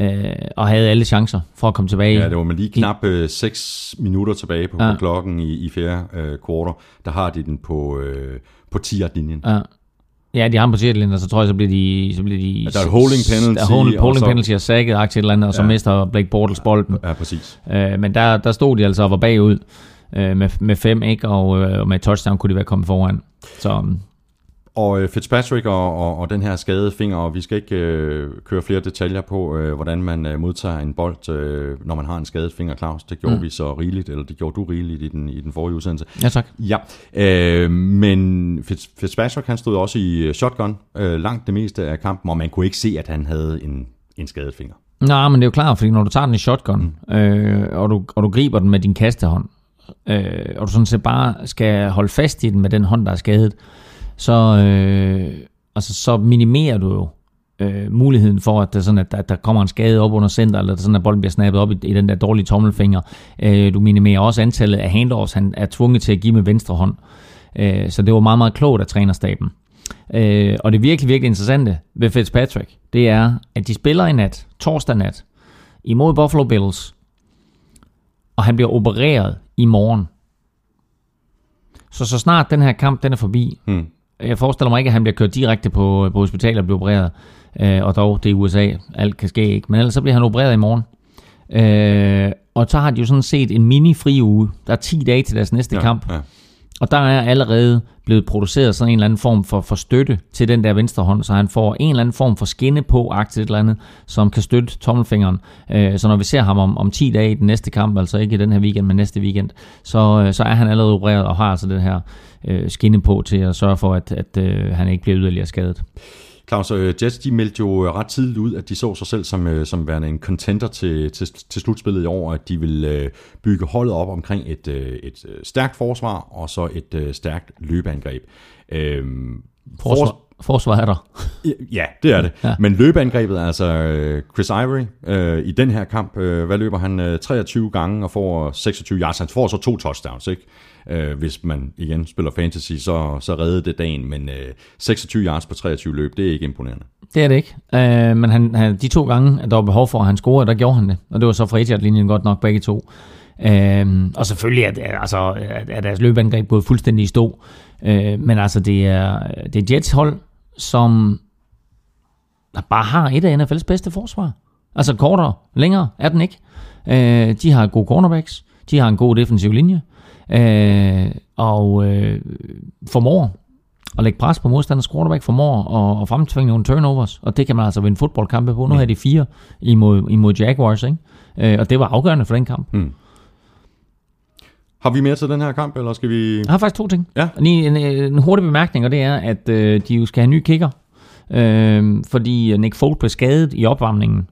øh, og havde alle chancer for at komme tilbage. Ja, det var med lige knap øh, 6 minutter tilbage på, ja. på klokken i, i fjerde øh, kvartal. Der har de den på, øh, på 10-linjen. Ja. Ja, de har ham på titlen, og så tror jeg, så bliver de... Så bliver de Ja, der er holding penalty, Der er holding, og holding så- penalty og sækket aktie et eller andet, og så Ja. mister Blake Bortles bolden. Ja, præcis. Øh, men der, der stod de altså og var bagud øh, med, med fem, ikke? Og, øh, med touchdown kunne de være kommet foran. Så um, Og øh, Fitzpatrick og, og, og den her skadede finger, og vi skal ikke øh, køre flere detaljer på, øh, hvordan man øh, modtager en bold, øh, når man har en skadet finger, Claus. Det gjorde mm. vi så rigeligt, eller det gjorde du rigeligt i den, i den forrige udsendelse. ja tak. Ja, øh, men Fitz, Fitzpatrick han stod også i øh, shotgun øh, langt det meste af kampen, og man kunne ikke se, at han havde en, en skadet finger. Nej, men det er jo klart, fordi når du tager den i shotgun, mm. øh, og, du, og du griber den med din kastehånd, øh, og du sådan set bare skal holde fast i den med den hånd, der er skadet, så, øh, altså, så minimerer du jo øh, muligheden for, at der, sådan, at der, der kommer en skade op under center, eller sådan, at bolden bliver snappet op i, i den der dårlige tommelfinger. Øh, du minimerer også antallet af handoffs, han er tvunget til at give med venstre hånd. Øh, så det var meget, meget klogt af trænerstaben. Øh, og det virkelig, virkelig interessante ved Fitzpatrick, det er, at de spiller i nat, torsdag nat, imod Buffalo Bills, og han bliver opereret i morgen. Så så snart den her kamp den er forbi, Hmm jeg forestiller mig ikke, at han bliver kørt direkte på, på hospitalet og bliver opereret, øh, og dog det er USA, alt kan ske ikke, men ellers så bliver han opereret i morgen. Øh, og så har de jo sådan set en mini-fri uge. Der er 10 dage til deres næste ja, kamp. Ja. Og der er allerede blevet produceret sådan en eller anden form for, for støtte til den der venstre hånd, så han får en eller anden form for skinne på, agtigt et eller andet, som kan støtte tommelfingeren. Øh, så når vi ser ham om, om 10 dage i den næste kamp, altså ikke i den her weekend, men næste weekend, så, øh, så er han allerede opereret og har altså den her øh, skinne på til at sørge for, at, at øh, han ikke bliver yderligere skadet. Claus, øh, Jets de meldte jo ret tidligt ud, at de så sig selv som, øh, som værende en contender til, til, til slutspillet i år, at de vil øh, bygge holdet op omkring et, øh, et øh, stærkt forsvar og så et øh, stærkt løbeangreb. Øhm, Forsvar, forsvar er der. Ja, det er det. Ja. Men løbeangrebet, altså øh, Chris Ivory, øh, i den her kamp, øh, hvad løber han? Øh, 23 gange og får 26 yards. Han får så to touchdowns, ikke? Øh, hvis man igen spiller fantasy, så, så redde det dagen. Men øh, 26 yards på 23 løb, det er ikke imponerende. Det er det ikke. Øh, men han, han, de to gange, at der var behov for, at han scorede, der gjorde han det. Og det var så fra 1 linjen godt nok begge to. Øh, og selvfølgelig er, altså, er er deres løbeangreb gået fuldstændig i stå. Øh, men altså, det er, det er Jets hold, som bare har et af NFL's bedste forsvar. Altså kortere, længere er den ikke. Øh, de har gode cornerbacks, de har en god defensiv linje, øh, og øh, formår at lægge pres på modstanders quarterback, formår at, at fremtvinge nogle turnovers, og det kan man altså vinde fodboldkampe på. Nu har de fire imod, imod Jaguars, ikke? Øh, og det var afgørende for den kamp. Har vi mere til den her kamp, eller skal vi... Jeg har faktisk to ting. Ja. Lige en, en hurtig bemærkning, og det er, at øh, de jo skal have en ny kicker, øh, fordi Nick Folk blev skadet i opvarmningen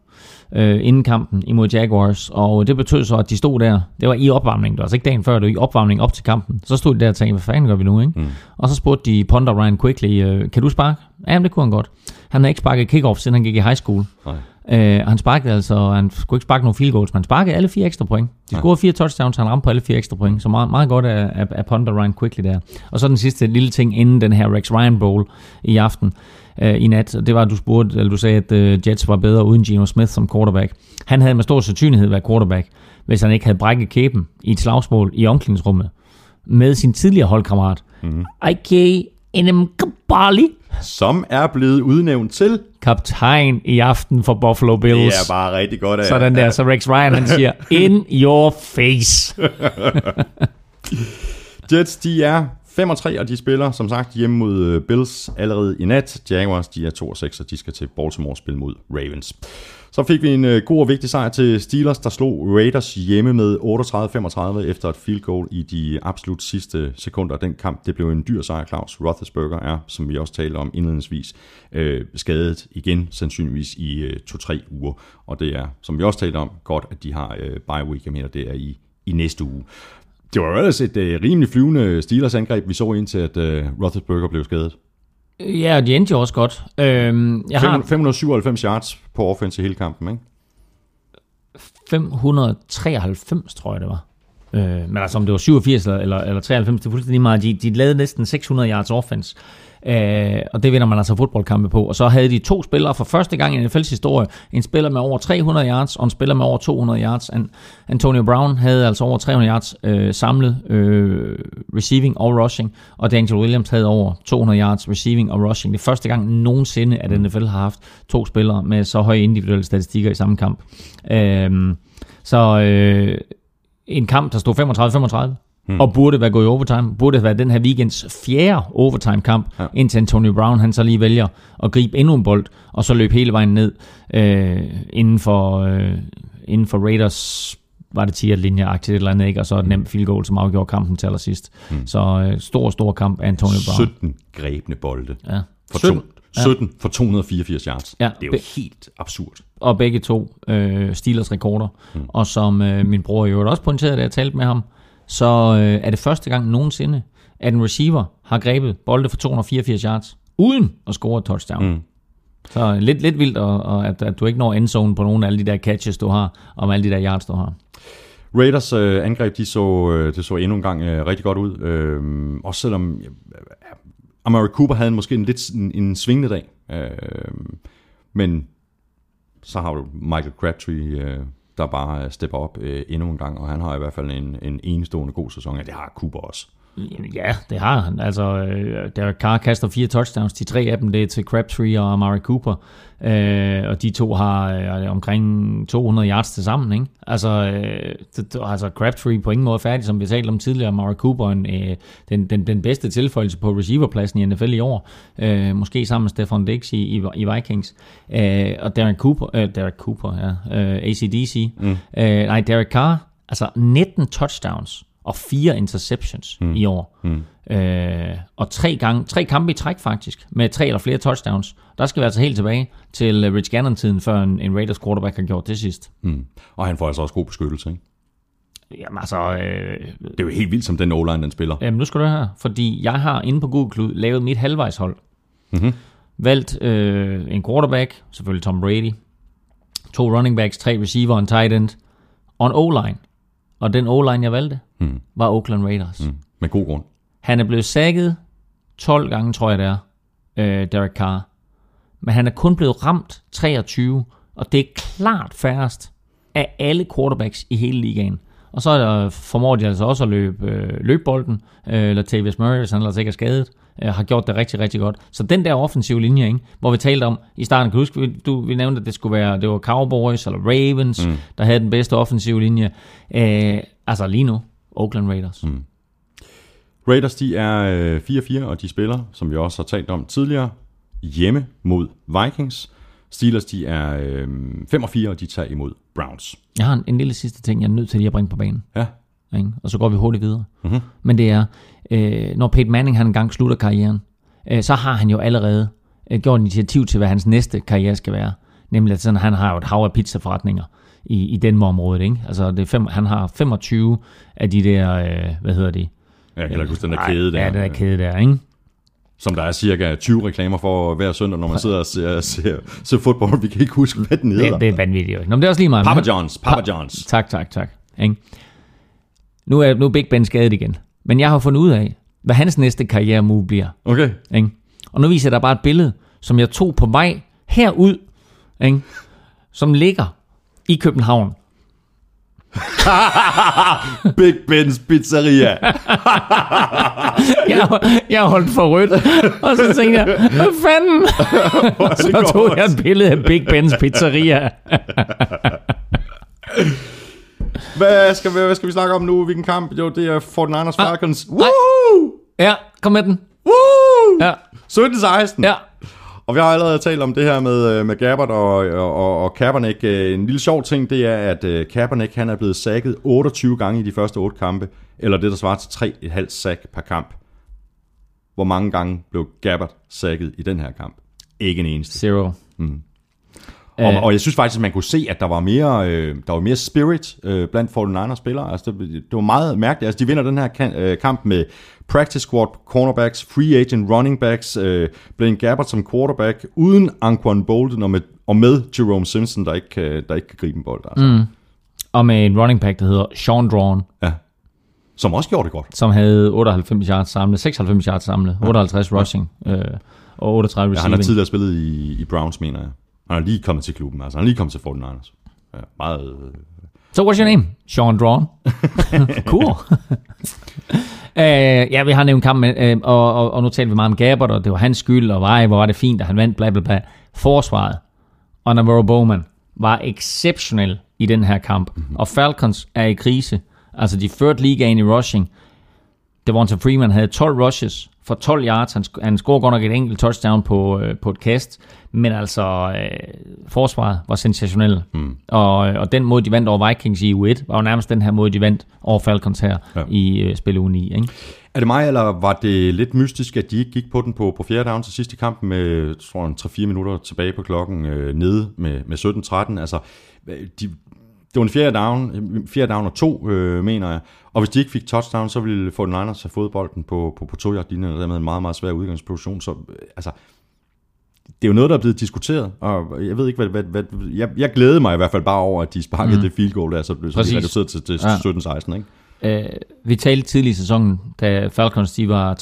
øh, inden kampen imod Jaguars, og det betød så, at de stod der, det var i opvarmningen, det var altså ikke dagen før, det var i opvarmningen op til kampen, så stod de der og tænkte, hvad fanden gør vi nu, ikke? Mm. Og så spurgte de Ponder Ryan Quickly, øh, kan du sparke? Ja, det kunne han godt. Han havde ikke sparket kickoff, siden han gik i high school. Nej. Øh, han sparkede altså, han skulle ikke sparke nogen field goals, men han sparkede alle fire ekstra point. De scorede fire touchdowns, han ramte på alle fire ekstra point, så meget, meget godt af, af, af Ponder Ryan Quickly der. Og så den sidste lille ting inden den her Rex Ryan Bowl i aften øh, i nat, det var, at du spurgte, eller du sagde, at øh, Jets var bedre uden Geno Smith som quarterback. Han havde med stor sandsynlighed været quarterback, hvis han ikke havde brækket kæben i et slagsmål i omklædningsrummet med sin tidligere holdkammerat. Mm-hmm. Ike Enem Kabali, Som er blevet udnævnt til... kaptajn i aften for Buffalo Bills. Det er bare rigtig godt af. Sådan der, så Rex Ryan han siger, in your face. Jets, de er 5 og 3, og de spiller som sagt hjemme mod øh, Bills allerede i nat. Jaguars, de er 2 og 6, og de skal til Baltimore spille mod Ravens. Så fik vi en øh, god og vigtig sejr til Steelers, der slog Raiders hjemme med 38-35 efter et field goal i de absolut sidste sekunder. Den kamp, det blev en dyr sejr, Claus. Roethlisberger er, som vi også talte om indledningsvis, øh, skadet igen, sandsynligvis i øh, 2-3 uger. Og det er, som vi også talte om, godt, at de har øh, bye week, jeg mener, det er i, i næste uge. Det var jo ellers et øh, rimelig flyvende Steelers angreb, vi så indtil, at øh, Roethlisberger blev skadet. Ja, og de endte jo også godt. Øhm, jeg har 597 yards på offense i hele kampen, ikke? 593, tror jeg det var. Øh, men altså om det var 87 eller, eller, eller 93, det er fuldstændig meget. De, de lavede næsten 600 yards offense. Øh, og det vinder man altså fodboldkampe på. Og så havde de to spillere for første gang i NFL's historie. En spiller med over 300 yards, og en spiller med over 200 yards. An- Antonio Brown havde altså over 300 yards øh, samlet øh, receiving og rushing, og Daniel Williams havde over 200 yards receiving og rushing. Det er første gang nogensinde, at NFL har haft to spillere med så høje individuelle statistikker i samme kamp. Øh, så øh, en kamp, der stod 35-35, Hmm. og burde være gået i overtime, burde være den her weekends fjerde overtime-kamp, ja. indtil Antonio Brown han så lige vælger at gribe endnu en bold, og så løbe hele vejen ned øh, inden, for, øh, inden for Raiders var det 10 linje aktivt eller andet, ikke? og så et nemt field goal, som afgjorde kampen til allersidst. Hmm. Så øh, stor, stor kamp af Antonio Brown. 17 grebne bolde. Ja. For 17. to, 17 for 284 yards. Ja, det er jo be- helt absurd. og begge to øh, Steelers rekorder. Mm. Og som øh, min bror jo også pointerede, da jeg talte med ham, så øh, er det første gang nogensinde, at en receiver har grebet bolde for 284 yards, uden at score et touchdown. Mm. Så lidt, lidt vildt, og, og at, at du ikke når endzone på nogle af alle de der catches, du har, og med alle de der yards, du har. Raiders øh, angreb, de så, øh, det så endnu en gang øh, rigtig godt ud. Øh, også selvom øh, Amari Cooper havde måske en lidt en, en svingende dag. Øh, men så har du Michael Crabtree, øh, der bare øh, stepper op øh, endnu en gang, og han har i hvert fald en, en enestående god sæson, og det har Cooper også. Ja, det har han. Altså, øh, Derek Carr kaster fire touchdowns. De tre af dem, det er til Crabtree og Amari Cooper. Øh, og de to har øh, omkring 200 yards til sammen. Ikke? Altså, øh, det, altså, Crabtree på ingen måde færdig, som vi talte om tidligere. Amari Cooper, en, øh, den, den, den bedste tilføjelse på receiverpladsen i NFL i år. Øh, måske sammen med Stefan Diggs i, i, i Vikings. Øh, og Derek Cooper, øh, Derek Cooper, ja, øh, ACDC. Mm. Øh, nej, Derek Carr, altså 19 touchdowns og fire interceptions mm. i år. Mm. Øh, og tre, gange, tre kampe i træk faktisk, med tre eller flere touchdowns. Der skal vi altså helt tilbage til øh, Rich Gannon-tiden, før en, en Raiders quarterback har gjort det sidst. Mm. Og han får altså også god beskyttelse, ikke? Jamen altså, øh, Det er jo helt vildt, som den o den spiller. jamen, nu skal du høre, fordi jeg har inde på Google Klud lavet mit halvvejshold. Mm-hmm. Valgt øh, en quarterback, selvfølgelig Tom Brady, to running backs, tre receiver og en tight end, og en O-line. Og den O-line, jeg valgte, mm. var Oakland Raiders. Mm. Med god grund. Han er blevet sækket 12 gange, tror jeg det er, øh, Derek Carr. Men han er kun blevet ramt 23, og det er klart færrest af alle quarterbacks i hele ligaen. Og så øh, formår de altså også at løbe, øh, løbe bolden. Øh, Latavius Murray, hvis han ellers ikke er skadet, øh, har gjort det rigtig, rigtig godt. Så den der offensive linje, ikke, hvor vi talte om i starten, kan du huske, vi- du, vi nævnte, at det skulle være det var Cowboys eller Ravens, mm. der havde den bedste offensive linje. Øh, altså lige nu, Oakland Raiders. Mm. Raiders, de er øh, 4-4, og de spiller, som vi også har talt om tidligere, hjemme mod Vikings. Steelers, de er øh, 5-4, og de tager imod Browns. Jeg har en, en lille sidste ting, jeg er nødt til lige at bringe på banen. Ja, Ikke? Og så går vi hurtigt videre. Mm-hmm. Men det er, øh, når Peyton Manning han engang slutter karrieren, øh, så har han jo allerede øh, gjort initiativ til, hvad hans næste karriere skal være. Nemlig at sådan, han har jo et hav af pizzaforretninger i, i den område. Ikke? Altså det er fem, han har 25 af de der, øh, hvad hedder det? jeg kan ikke huske den der Ej, kæde der, Ja, den der kæde der, ikke? Som der er cirka 20 reklamer for hver søndag, når man sidder og ser, ser, ser fodbold. Vi kan ikke huske, hvad den hedder. Det, det er vanvittigt. Nå, men det er også lige meget. Papa John's, Papa John's. Tak, tak, tak. Ikke? Nu, er, nu er Big Ben skadet igen. Men jeg har fundet ud af, hvad hans næste karrieremove bliver. Okay. Ikke? Og nu viser jeg dig bare et billede, som jeg tog på vej herud, ikke? som ligger i København. Big Ben's Pizzeria. Jeg, jeg holdt for rødt, og så tænkte jeg, hvad fanden? Så tog jeg et billede af Big Ben's Pizzeria. Hvad skal, vi, hvad skal vi snakke om nu? Hvilken kamp? Jo, det er 49ers Ah. Falcons. Woo! Ja, kom med den. Woo! Ja, 17-16. ja. Og vi har allerede talt om det her med, øh, med Gabbard og, og, og Kaepernick. Øh, En lille sjov ting, det er, at øh, Kaepernick han er blevet sækket 28 gange i de første 8 kampe, eller det, der svarer til 3,5 sack per kamp. Hvor mange gange blev Gabbard sækket i den her kamp? Ikke en eneste. Zero. Og Og, og jeg synes faktisk, at man kunne se, at der var mere, øh, der var mere spirit øh, blandt 49ers spillere. Altså, det, det var meget mærkeligt. Altså, de vinder den her kan, øh, kamp med practice squad cornerbacks, free agent running backs, øh, Blaine Gabbert som quarterback, uden Anquan Bolden og med, og med Jerome Simpson, der ikke kan, der ikke kan gribe en bold. Altså. Mm. Og med en running back, der hedder Sean Drawn, Ja. Som også gjorde det godt. som havde 98 yards samlet, 96 yards samlet, 58 rushing øh, og 38 Ja, han receiving. har tidligere spillet i, i Browns, mener jeg. Han er lige kommet til klubben. Altså, han er lige kommet til 49ers. Ja, meget... Øh, So what's your name? Sean Drawn. cool. Uh, ja, vi har nævnt kampen, uh, og, og, og nu talte vi meget om Gabbert, og det var hans skyld, og vej, hvor var det fint, at han vandt, bla bla bla. Forsvaret og Navarro Bowman var exceptionel i den her kamp, mm-hmm. og Falcons er i krise. Altså, de førte ligaen i rushing. Devonta Freeman havde 12 rushes for 12 yards. Han, han scorede godt nok et enkelt touchdown på, øh, på et kast, men altså, øh, forsvaret var sensationelt. Mm. Og, og den måde, de vandt over Vikings i U1, var jo nærmest den her måde, de vandt over Falcons her Ja. i øh, spil uge 9. Ikke? Er det mig, eller var det lidt mystisk, at de ikke gik på den på, på fjerde down til sidst i kampen med, tror jeg, 3-4 minutter tilbage på klokken øh, nede med, med 17-13? Altså, øh, de, det var en fjerde down, fjerde down og to, øh, mener jeg. Og hvis de ikke fik touchdown, så ville 49ers have fået bolden på, på, på to yard linjen og dermed en meget, meget svær udgangsposition. Så øh, altså, det er jo noget, der er blevet diskuteret, og jeg ved ikke, hvad... hvad, hvad jeg, jeg glædede mig i hvert fald bare over, at de sparkede mm. det field goal der, så blev så de reduceret til, til Ja. 17-16, ikke? Øh, vi talte tidlig i sæsonen, da Falcons de var 3-0,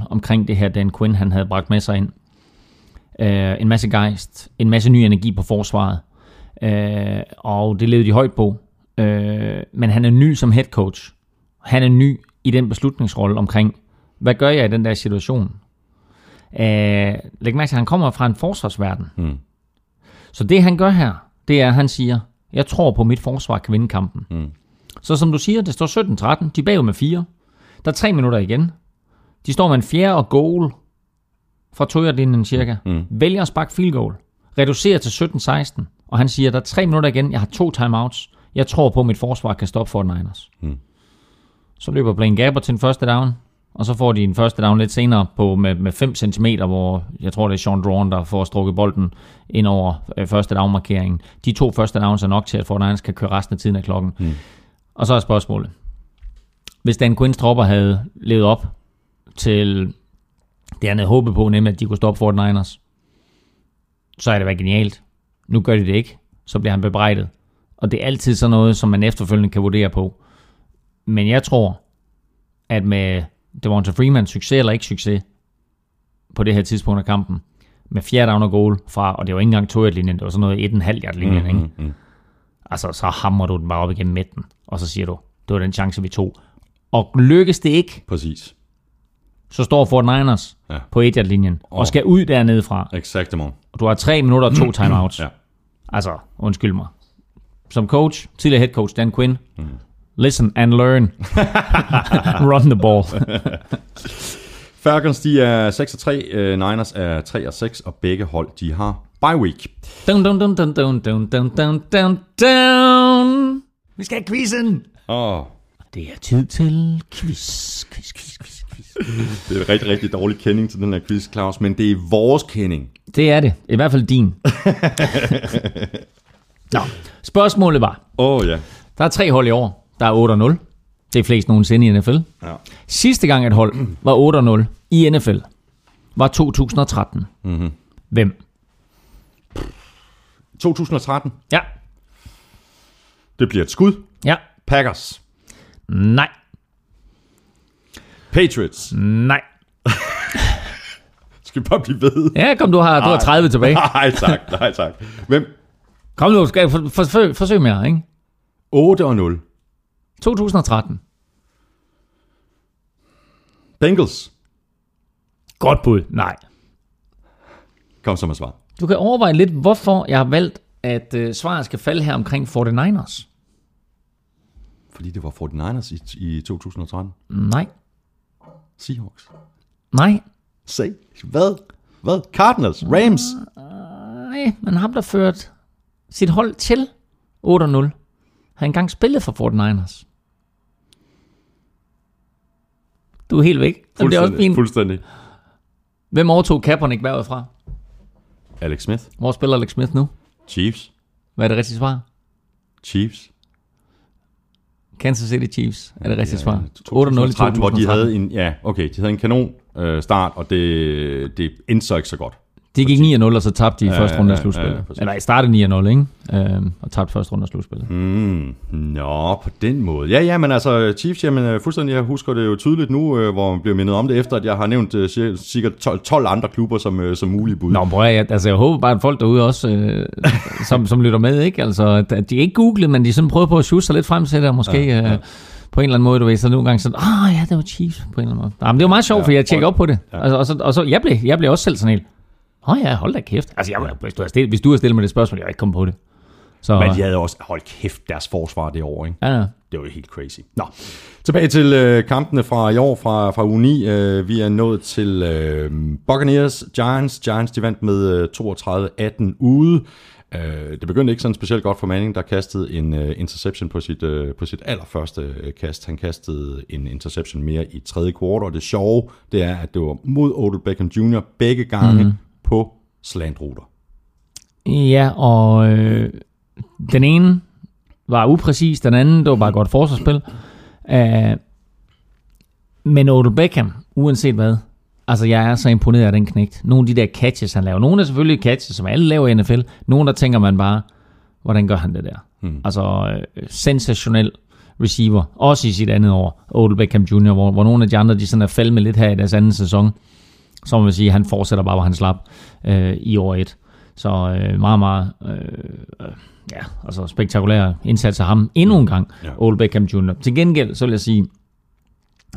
4-0, 5-0, omkring det her, Dan Quinn han havde bragt med sig ind. Øh, en masse gejst, en masse ny energi på forsvaret, øh, og det levede de højt på. Øh, men han er ny som head coach. Han er ny i den beslutningsrolle omkring, hvad gør jeg i den der situation? Øh, læg mærke til, at han kommer fra en forsvarsverden. Mm. Så det han gør her, det er, at han siger, jeg tror på, at mit forsvar kan vinde kampen. Mm. Så som du siger, det står 17-13. De er bagud med 4. Der er 3 minutter igen. De står med en fjerde og goal fra Toyota-linjen cirka. Mm. Vælger at sparke field goal. Reducerer til 17-16. Og han siger, der er 3 minutter igen. Jeg har to timeouts. Jeg tror på, at mit forsvar kan stoppe for Niners. Mm. Så løber Blaine Gabbert til en første down. Og så får de en første down lidt senere på med, med 5 cm, hvor jeg tror, det er Sean Drawn, der får strukket bolden ind over øh, første down-markeringen. De to første downs er nok til, at 49ers kan køre resten af tiden af klokken. Mm. Og så er spørgsmålet. Hvis Dan Quinns tropper havde levet op til det, han havde håbet på, nemlig at de kunne stoppe 49ers, så er det været genialt. Nu gør de det ikke. Så bliver han bebrejdet. Og det er altid sådan noget, som man efterfølgende kan vurdere på. Men jeg tror, at med Devonta Freeman succes eller ikke succes på det her tidspunkt af kampen, med fjerde down og goal fra, og det var ikke engang 2 linjen det var sådan noget 1,5 yard linjen, mm, ikke? mm. Altså, så hammer du den bare op igennem midten, og så siger du, det var den chance, vi tog. Og lykkes det ikke, Præcis. Så står Fort Niners Ja. på 1 yard linjen og skal ud dernede fra. Exactement. Og du har 3 minutter og to timeouts. Ja. Altså, undskyld mig. Som coach, tidligere head coach Dan Quinn, mm. listen and learn. Run the ball. Falcons, de er 6 og 3, øh, Niners er 3 og 6, og begge hold, de har bye week. dun, dun, dun, dun, dun, dun, dun, dun, dun, dun. Vi skal have quizzen. Åh, Det er tid til quiz, quiz, quiz, quiz. Det er en rigtig, rigtig dårlig kending til den her quiz, Claus, men det er vores kending. Det er det. I hvert fald din. Nå, spørgsmålet var, Åh oh, ja. der er tre hold i år. Der er 8-0. Det er flest nogensinde i NFL. ja. Sidste gang et hold var 8-0 i NFL var 2013. Mm-hmm. Hvem? 2013, Ja. det bliver et skud. Ja. Packers. Nej. Patriots. Nej. Skal vi bare blive ved? Ja, kom, du har, du har 30 tilbage. Nej tak, nej tak. Hvem? Kom nu, skal for, for, for, forsøg mere, ikke? 8 og 0. 2013. Bengals. Godt bud. Nej. Kom så med svar. Du kan overveje lidt, hvorfor jeg har valgt, at øh, svaret skal falde her omkring 49ers. Fordi det var 49ers i, i 2013. Nej. Seahawks. Nej. Se. Hvad? Hvad? Cardinals. Rams. Nej, men ham, der ført sit hold til 8-0, har engang spillet for 49ers. Du er helt væk. Men det er også fint. Fuldstændig. Hvem overtog Kaepernick bagud fra? Alex Smith. Hvor spiller Alex Smith nu? Chiefs. Hvad er det rigtige svar? Chiefs. Kansas City Chiefs er det rigtige svar. 8-0 i 2013, hvor de 2013. havde en, ja, okay, de havde en kanon øh, start, og det, det endte så ikke så godt. De gik 9-0, og så tabte de i Ja, første runde af ja, slutspillet. ja. Eller i startede 9-0, ikke? Øhm, og tabte første runde af slutspillet. Mm, nå, på den måde. Ja, ja, men altså Chiefs, jamen øh, fuldstændig, jeg husker det jo tydeligt nu, øh, hvor man bliver mindet om det, efter at jeg har nævnt øh, cirka- sikkert 12, 12 andre klubber som, øh, som mulige bud. Nå, prøv at, jeg, altså, jeg håber bare, at folk derude også, øh, som, som lytter med, ikke? Altså, at- de ikke googlet, men de sådan prøver på at shoot sig lidt frem til det, og måske ja, ja. Øh, på en eller anden måde, du ved, så nogle gange sådan, ah ja, det var Chiefs, på en eller anden måde. Ja, men det var meget sjovt, ja, for jeg tjekkede op på det. Ja. Altså, og, så, og så, jeg blev, jeg blev også selv sådan helt, åh oh, ja, hold da kæft. Altså, jeg, hvis, du har stillet, hvis du har stillet mig det spørgsmål, jeg ikke kommet på det. Så, Men de havde også, hold kæft, deres forsvar det år, ikke? ja, ja. Det var jo helt crazy. Nå, tilbage til øh, kampene fra i år, fra, fra uge 9. Øh, vi er nået til øh, Buccaneers, Giants. Giants de vandt med øh, 32-18 ude. Øh, det begyndte ikke sådan specielt godt for Manning, der kastede en øh, interception på sit, øh, på sit allerførste øh, kast. Han kastede en interception mere i tredje kvartal, og det sjove, det er, at det var mod Odell Beckham Jr. begge gange mm. På slantruter. Ja, og øh, den ene var upræcis, den anden, det var bare godt forsvarsspil. Uh, men Odell Beckham, uanset hvad, altså jeg er så imponeret af den knægt. Nogle af de der catches, han laver. Nogle er selvfølgelig catches, som alle laver i NFL. Nogle der tænker man bare, hvordan gør han det der? Hmm. Altså øh, sensationel receiver, også i sit andet år, Odell Beckham Jr., hvor, hvor nogle af de andre, de sådan er faldet lidt her i deres anden sæson. Så må man sige, han fortsætter bare, hvor han slap øh, i år 1. Så øh, meget, meget øh, ja, altså spektakulær indsats af ham endnu en gang, ja. Old Beckham Jr. Til gengæld, så vil jeg sige,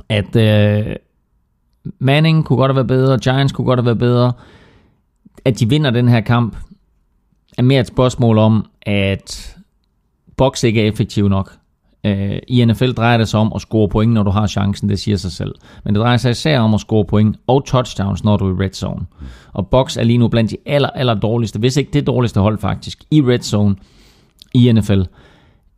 at øh, Manning kunne godt have været bedre, Giants kunne godt have været bedre. At de vinder den her kamp, er mere et spørgsmål om, at Box ikke er effektiv nok. Øh, I NFL drejer det sig om at score point, når du har chancen, det siger sig selv. Men det drejer sig især om at score point og touchdowns, når du er i red zone. Og Box er lige nu blandt de aller, aller dårligste, hvis ikke det dårligste hold faktisk, i red zone i NFL.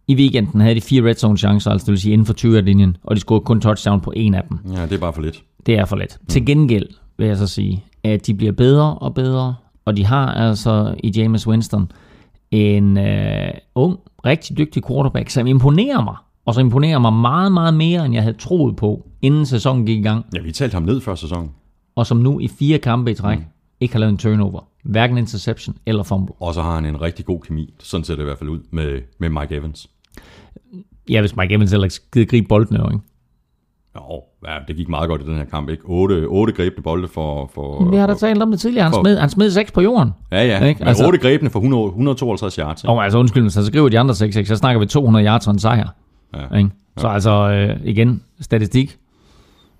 I weekenden havde de fire red zone chancer, altså det vil sige inden for 20 linjen, og de scorede kun touchdown på en af dem. Ja, det er bare for lidt. Det er for let. Mm. Til gengæld vil jeg så sige, at de bliver bedre og bedre, og de har altså i James Winston en øh, ung, rigtig dygtig quarterback, som imponerer mig, og som imponerer mig meget, meget mere, end jeg havde troet på, inden sæsonen gik i gang, Ja, vi talte ham ned før sæsonen. og som nu i fire kampe i træk mm. ikke har lavet en turnover. Hverken interception eller fumble. Og så har han en rigtig god kemi. Sådan ser det i hvert fald ud med, med Mike Evans. Ja, hvis Mike Evans ellers gider gribe bolden, jo, ikke? Jo, ja, det gik meget godt i den her kamp, ikke? Otte, otte grebne bolde for... for Vi har da talt om det tidligere. Han for- smed, han smed seks på jorden. Ja, ja. Ikke? Altså- altså, otte grebne for 100, 152 yards. Ikke? Og altså undskyld, mig, så skriver de andre 6 så snakker vi 200 yards og en sejr. Ja. Ikke? Så altså øh, igen, statistik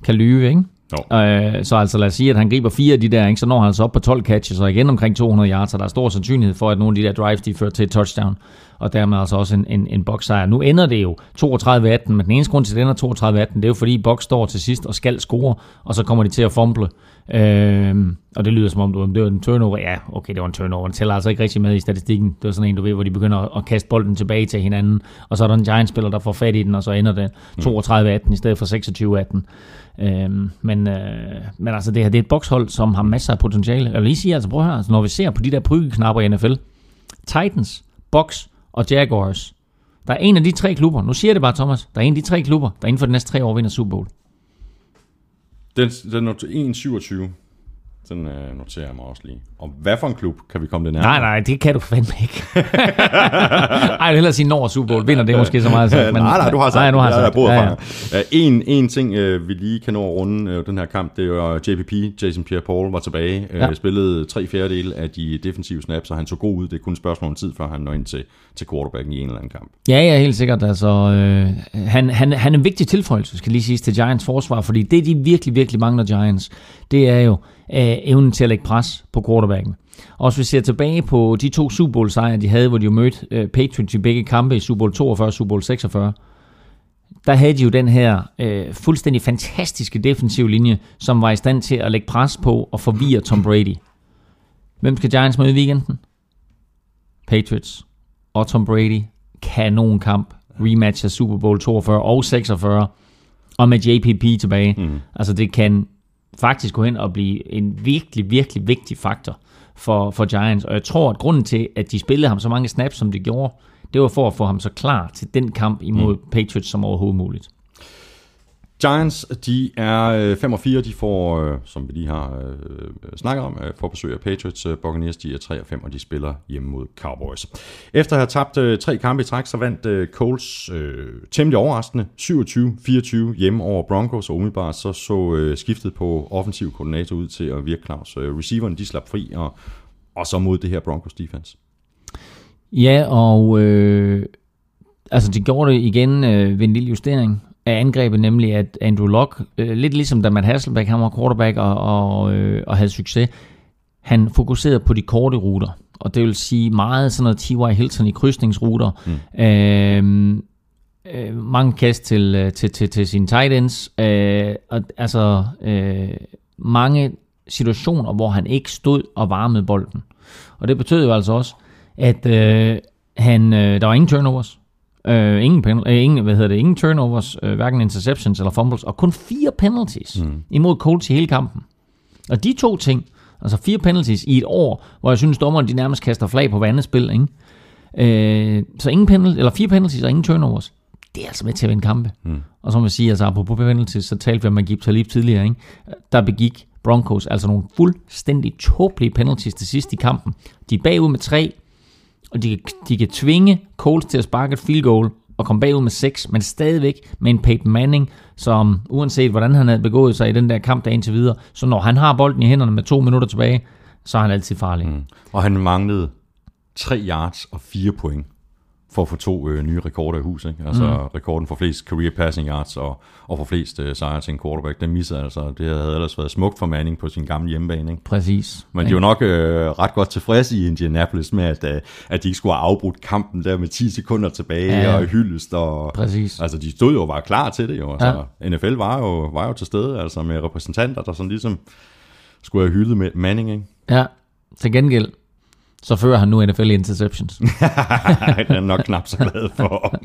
kan lyve, ikke? Jo. Øh, så altså lad os sige, at han griber fire af de der, ikke? så når han altså op på 12 catches, og igen omkring 200 yards, så der er stor sandsynlighed for, at nogle af de der drives, de fører til et touchdown, og dermed altså også en, en, en box-sejr. Nu ender det jo 32-18, men den eneste grund til, at det ender 32-18, det er jo fordi Box står til sidst og skal score, og så kommer de til at fumble. Øh, og det lyder som om, du, det var en turnover. Ja, okay, det var en turnover. Den tæller altså ikke rigtig med i statistikken. Det var sådan en, du ved, hvor de begynder at, at kaste bolden tilbage til hinanden, og så er der en Giants-spiller, der får fat i den, og så ender det 32-18 i stedet for 26-18. Øhm, men, øh, men altså det her, det er et bokshold, som har masser af potentiale. Jeg vil lige sige, altså prøv høre, altså, når vi ser på de der prygeknapper i NFL, Titans, Bucks og Jaguars, der er en af de tre klubber, nu siger jeg det bare Thomas, der er en af de tre klubber, der inden for de næste tre år vinder Super Bowl. Den, den er 1,27. Den øh, noterer jeg mig også lige. Og hvad for en klub kan vi komme det nærmere? Nej, nej, det kan du fandme ikke. Ej, jeg vil hellere sige, når Super Bowl vinder, det er måske så meget sagt. Men, nej, nej, du har sagt nej, nu har jeg sagt. Jeg Ja, ja, ja. En, en ting, øh, vi lige kan nå at runde øh, den her kamp, det er JPP, Jason Pierre-Paul, var tilbage. Øh, Ja. Spillede tre fjerdedele af de defensive snaps, og han så god ud. Det er kun et spørgsmål om tid, før han når ind til, til quarterbacken i en eller anden kamp. Ja, ja, helt sikkert. Altså, øh, han, han, han er en vigtig tilføjelse, skal lige siges, til Giants forsvar, fordi det, de virkelig, virkelig mangler Giants, det er jo øh, evnen til at lægge pres på quarterbacken. Og hvis vi ser tilbage på de to Super Bowl sejre, de havde, hvor de jo mødte øh, Patriots i begge kampe i Super Bowl 42 og Super Bowl 46, der havde de jo den her øh, fuldstændig fantastiske defensive linje, som var i stand til at lægge pres på og forvirre Tom Brady. Hvem skal Giants møde i weekenden? Patriots og Tom Brady. Kanon kamp. Rematch af Super Bowl 42 og 46. Og med JPP tilbage. Mm. Altså det kan faktisk gå hen og blive en virkelig, virkelig vigtig faktor for, for Giants. Og jeg tror, at grunden til, at de spillede ham så mange snaps, som de gjorde, det var for at få ham så klar til den kamp imod mm. Patriots som overhovedet muligt. Giants, de er øh, 5 og 4, de får, øh, som vi lige har øh, snakket om, øh, får besøg af Patriots. Buccaneers, de er 3 og 5, og de spiller hjemme mod Cowboys. Efter at have tabt øh, tre kampe i træk, så vandt øh, Colts øh, temmelig overraskende 27-24 hjemme over Broncos, og umiddelbart så så øh, skiftet på offensiv koordinator ud til at virke Claus. Øh, receiveren, de slap fri, og, og så mod det her Broncos defense. Ja, og øh, altså de gjorde det igen øh, ved en lille justering af angrebet, nemlig at Andrew Luck, øh, lidt ligesom da Matt Hasselbeck, han var quarterback og, og, øh, og havde succes, han fokuserede på de korte ruter, og det vil sige meget sådan noget T.Y. Hilton i krydsningsruter, mm. øh, øh, mange kast til, øh, til, til, til sine tight ends, øh, og, altså øh, mange situationer, hvor han ikke stod og varmede bolden. Og det betød jo altså også, at øh, han, øh, der var ingen turnovers. Øh, ingen, pen, øh, ingen, hvad hedder det, ingen turnovers, øh, hverken interceptions eller fumbles, og kun fire penalties mm. imod Colts i hele kampen. Og de to ting, altså fire penalties i et år, hvor jeg synes, dommeren de nærmest kaster flag på hver andet spil, ikke? Øh, så ingen penalties, eller fire penalties og ingen turnovers. Det er altså med til at vinde kampe. Mm. Og som man siger, altså apropos penalties, så talte vi om Magib Talib tidligere, ikke? Der begik Broncos altså nogle fuldstændig tåbelige penalties til sidst i kampen. De er bagud med tre, og de, de kan tvinge Colts til at sparke et field goal og komme bagud med 6, men stadigvæk med en Peyton Manning, som uanset hvordan han havde begået sig i den der kamp der indtil videre, så når han har bolden i hænderne med to minutter tilbage, så er han altid farlig. Mm. Og han manglede 3 yards og 4 point for at få to øh, nye rekorder i hus. Ikke? Altså mm. rekorden for flest career passing yards og, og for flest øh, sejre til en quarterback. Den missede altså. Det havde ellers været smukt for Manning på sin gamle hjemmebane. Ikke? Præcis. Men de var nok øh, ret godt tilfredse i Indianapolis med, at, øh, at de ikke skulle have afbrudt kampen der med 10 sekunder tilbage ja. og hyldest. Og, Præcis. Altså de stod jo og var klar til det jo. Altså, ja. NFL var jo, var jo til stede altså med repræsentanter, der sådan ligesom skulle have hyldet med Manning. Ikke? Ja, til gengæld, så fører han nu NFL interceptions. det er nok knap så glad for.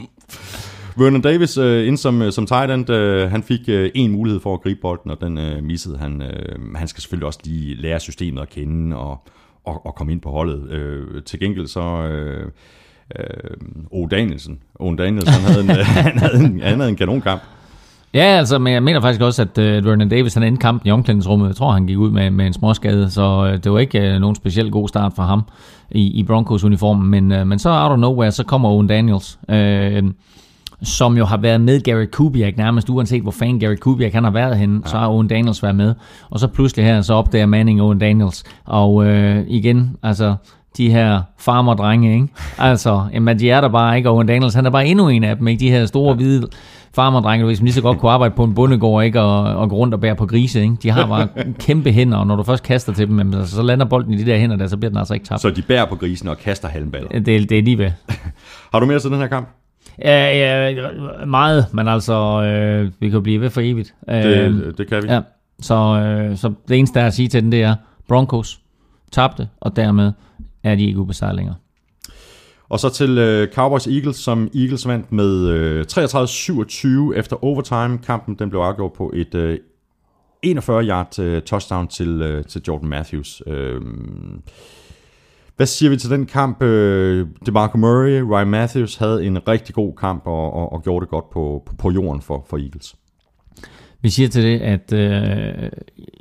Vernon Davis øh, ind som, øh, som tight end, øh, han fik en mulighed for at gribe bolden, og den uh, missede han. Uh, han skal selvfølgelig også lige lære systemet at kende og, og, og komme ind på holdet. Uh, til gengæld så... Uh, uh, O. Danielsen. O. Danielsen, han havde en, han havde en, han havde en kanonkamp. Ja, altså, men jeg mener faktisk også, at uh, Vernon Davis, han endte kampen i omklædningsrummet. Jeg tror, han gik ud med, med en småskade, så uh, det var ikke uh, nogen specielt god start for ham i, i Broncos-uniformen. Men, uh, men så out of nowhere, så kommer Owen Daniels, uh, som jo har været med Gary Kubiak nærmest, uanset hvor fan Gary Kubiak han har været henne, ja. så har Owen Daniels været med. Og så pludselig her, så opdager Manning Owen Daniels. Og uh, igen, altså, de her farmerdrenge, ikke? Altså, jamen, de er der bare ikke, og Owen Daniels, han er bare endnu en af dem, ikke? De her store, hvide farmerdrenge, som lige så godt kunne arbejde på en bondegård, ikke? Og, og gå rundt og bære på grise, ikke? De har bare kæmpe hænder, og når du først kaster til dem, jamen, så lander bolden i de der hænder der, så bliver den altså ikke tabt. Så de bærer på grisen og kaster halmballer? Det, det er lige ved. har du mere til den her kamp? Ja, ja meget, men altså, øh, vi kan blive ved for evigt. Det, øh, det kan vi. Ja, så, øh, så det eneste, der er at sige til den, det er, Broncos tabte, og dermed er de ikke ubesejret længere. Og så til øh, Cowboys Eagles, som Eagles vandt med øh, 33-27 efter overtime. Kampen den blev afgjort på et øh, 41-yard øh, touchdown til, øh, til Jordan Matthews. Øh, hvad siger vi til den kamp? Øh, DeMarco Murray, Ryan Matthews havde en rigtig god kamp og, og, og gjorde det godt på, på, på jorden for, for Eagles. Vi siger til det, at øh,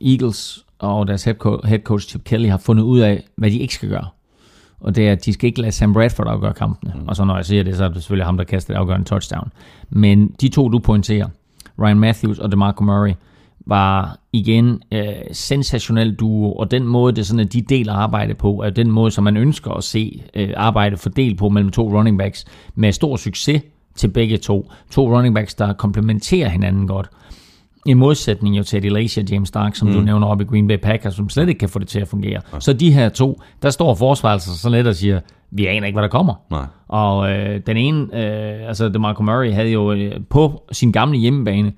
Eagles og deres head coach, head coach Chip Kelly har fundet ud af, hvad de ikke skal gøre og det er, at de skal ikke lade Sam Bradford afgøre kampene. Mm. Og så når jeg siger det, så er det selvfølgelig ham, der kaster det afgørende touchdown. Men de to, du pointerer, Ryan Matthews og DeMarco Murray, var igen øh, sensationel duo, og den måde, det sådan, at de deler arbejde på, er den måde, som man ønsker at se øh, arbejde fordelt på mellem to running backs, med stor succes til begge to. To running backs, der komplementerer hinanden godt. I modsætning jo til Lacy og James Stark, som mm. du nævner op i Green Bay Packers, som slet ikke kan få det til at fungere. Ja. Så de her to, der står forsvaret altså så let og siger, vi aner ikke, hvad der kommer. Nej. Og øh, den ene, øh, altså DeMarco Murray, havde jo øh, på sin gamle hjemmebane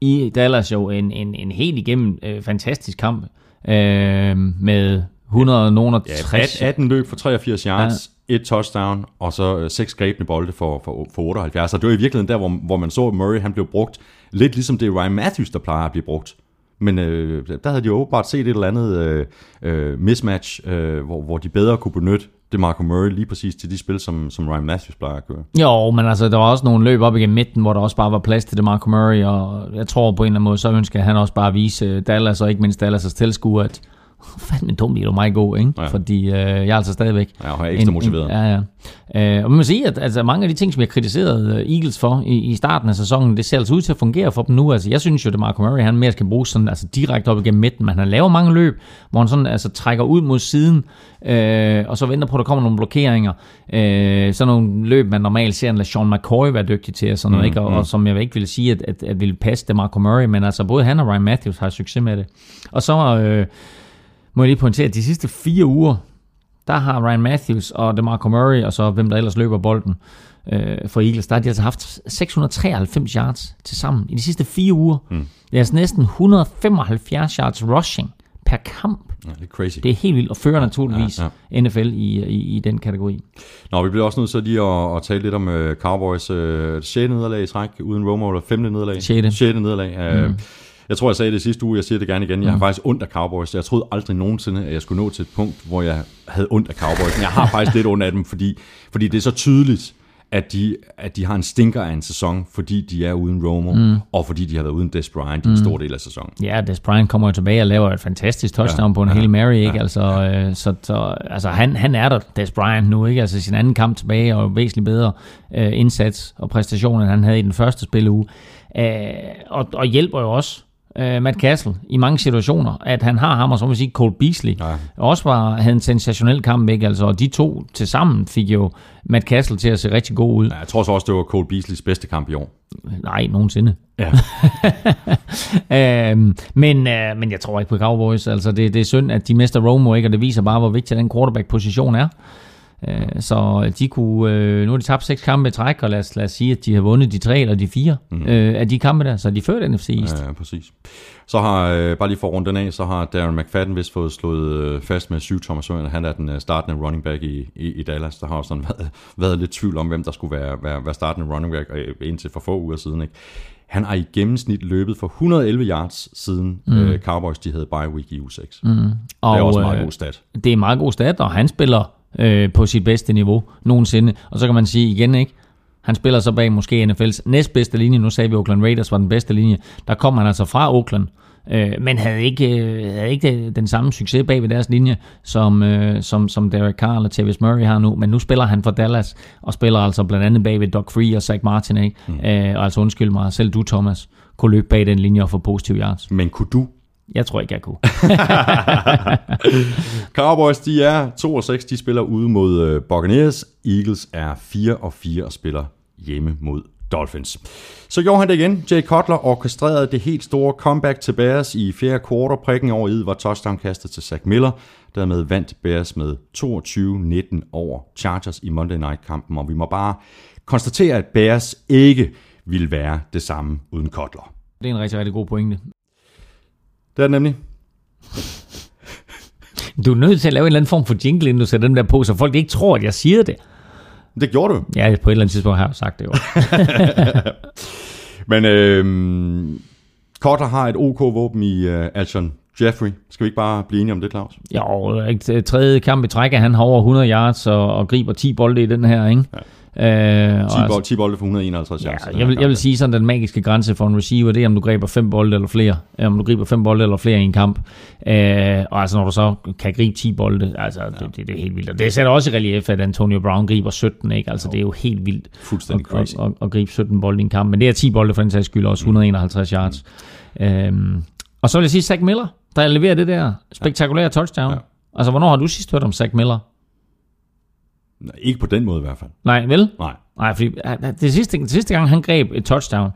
i Dallas jo en, en, en helt igennem øh, fantastisk kamp øh, med 100 nogen og 60. Ja, 18 løb for 83 yards, ja. et touchdown, og så øh, seks grebne bolde for, for, for 78. Og det var i virkeligheden der, hvor, hvor man så, at Murray han blev brugt lidt ligesom det er Ryan Matthews, der plejer at blive brugt Men øh, der havde de åbenbart set et eller andet øh, øh, mismatch, øh, hvor, hvor de bedre kunne benytte det Marco Murray lige præcis til de spil, som, som Ryan Matthews plejer at køre. Jo, men altså, der var også nogle løb op igennem midten, hvor der også bare var plads til det Marco Murray, og jeg tror på en eller anden måde, så ønsker han også bare at vise øh, Dallas, og ikke mindst Dallas' tilskuer, at fandme dumt, er du meget god, ikke? Ja. Fordi øh, jeg er altså stadigvæk... Ja, og er ekstra motiveret. ja, ja. Øh, og man må sige, at altså, mange af de ting, som jeg kritiserede øh, Eagles for i, i starten af sæsonen, det ser altså ud til at fungere for dem nu. Altså, jeg synes jo, at Marco Murray, han mere skal bruges sådan, altså, direkte op igennem midten, men han laver mange løb, hvor han sådan, altså, trækker ud mod siden, øh, og så venter på, at der kommer nogle blokeringer. Øh, sådan nogle løb, man normalt ser en Sean McCoy være dygtig til, og, sådan noget, ikke? Og, og, som jeg ikke vil sige, at, at, at ville passe det Marco Murray, men altså både han og Ryan Matthews har succes med det. Og så øh, må jeg lige pointere, at de sidste fire uger, der har Ryan Matthews og DeMarco Murray, og så hvem der ellers løber bolden øh, for Eagles, der har de altså haft 693 yards til sammen i de sidste fire uger. Mm. Det er altså næsten 175 yards rushing per kamp. Ja, det er crazy. Det er helt vildt, og fører naturligvis Ja, ja. NFL i, i, i den kategori. Nå, vi bliver også nødt til lige at, at tale lidt om uh, Cowboys uh, 6. nederlag i træk uden Romo, eller 5. nederlag? Sjette. 6. nederlag. Uh, Jeg tror, jeg sagde det sidste uge, jeg siger det gerne igen. Jeg har faktisk ondt af Cowboys. Jeg troede aldrig nogensinde, at jeg skulle nå til et punkt, hvor jeg havde ondt af Cowboys. Men jeg har faktisk lidt ondt af dem, fordi, fordi det er så tydeligt, at de, at de har en stinker af en sæson, fordi de er uden Romo, mm. og fordi de har været uden Des Bryant i en stor del af sæsonen. Ja, Des Bryant kommer jo tilbage og laver et fantastisk touchdown ja, på en ja, Hail Mary, ikke? Ja, altså, øh, så, så altså, han, han er der, Des Bryant nu, ikke? Altså sin anden kamp tilbage, og væsentligt bedre øh, indsats og præstation, end han havde i den første spilleuge. Øh, og, og hjælper jo også øh, Matt Castle i mange situationer, at han har ham, og så må sige Cole Beasley, Ja. også var, havde en sensationel kamp, ikke? Altså, og de to til sammen fik jo Matt Castle til at se rigtig god ud. Ja, jeg tror så også, det var Cole Beasleys bedste kamp i år. Nej, nogensinde. Ja. øhm, men, øh, men jeg tror ikke på Cowboys. Altså, det, det er synd, at de mister Romo, ikke? og det viser bare, hvor vigtig den quarterback-position er. Øh, så de kunne, øh, nu har de tabt seks kampe i træk, og lad os, lad os sige, at de har vundet de tre eller de fire mm. øh, af de kampe der, så de førte NFC East. Ja, præcis. Så har, øh, bare lige for at runde den af, så har Darren McFadden vist fået slået øh, fast med syv Thomas Søren. Han er den startende running back i, i, i Dallas. Der har jo sådan været, været lidt tvivl om, hvem der skulle være, være, være startende running back indtil for få uger siden. Ikke? Han har i gennemsnit løbet for 111 yards siden mm. øh, Cowboys de havde bye week i uge 6. Mm. Det Og, er også en meget god stat. Det er en meget god stat, og han spiller øh, på sit bedste niveau nogensinde. Og så kan man sige igen, ikke? Han spiller så bag måske NFL's næstbedste linje. Nu sagde vi, at Oakland Raiders var den bedste linje. Der kom han altså fra Oakland, øh, men havde ikke, øh, havde ikke den samme succes bag ved deres linje, som, øh, som, som Derek Carr eller Tavis Murray har nu. Men nu spiller han for Dallas, og spiller altså blandt andet bag ved Doug Free og Zach Martin. Ikke? Mm. Øh, og altså undskyld mig, selv du Thomas, kunne løbe bag den linje og få positive yards. Men kunne du Jeg tror ikke, jeg kunne. Cowboys, de er 2 og 6, de spiller ude mod øh, Buccaneers. Eagles er 4 og 4 og spiller hjemme mod Dolphins. Så gjorde han det igen. Jay Cutler orkestrerede det helt store comeback til Bears i fjerde kvartal. Prikken over i var touchdown-kastet til Zach Miller. Dermed vandt Bears med 22-19 over Chargers i Monday Night-kampen. Og vi må bare konstatere, at Bears ikke ville være det samme uden Cutler. Det er en rigtig, rigtig god pointe. Det er det nemlig. Du er nødt til at lave en eller anden form for jingle, inden du sætter den der på, så folk ikke tror, at jeg siger det. Det gjorde du. Ja, på et eller andet tidspunkt har jeg sagt det jo. Men øh, Cutler har et OK våben i øh, Alshon Jeffrey. Skal vi ikke bare blive enige om det, Claus? jo, ikke? tredje kamp i træk, at han har over 100 yards og, og griber 10 bolde i den her, ikke? Ja. Øh, og 10, bold, 10 bolde for 151 Ja, den jeg, vil, jeg vil sige sådan, den magiske grænse for en receiver, det er, om du griber fem bolde eller flere. Øh, Om du griber fem bolde eller flere i en kamp. Øh, og altså, når du så kan gribe 10 bolde, altså, ja. det, det, det, er helt vildt. Og det sætter også i relief, at Antonio Brown griber 17, ikke? Altså, det er jo helt vildt Fuldstændig at, crazy. at, at, at gribe 17 bolde i en kamp. Men det er 10 bolde for den sags skyld, også 151 yards. Mm. Øhm, og så vil jeg sige, Zach Miller, der leverer det der spektakulære touchdown. Ja. Altså, hvornår har du sidst hørt om Zach Miller? Nej, Ikke på den måde i hvert fald. Nej, vel? Nej. Nej, fordi øh, det sidste, det sidste gang, han greb et touchdown,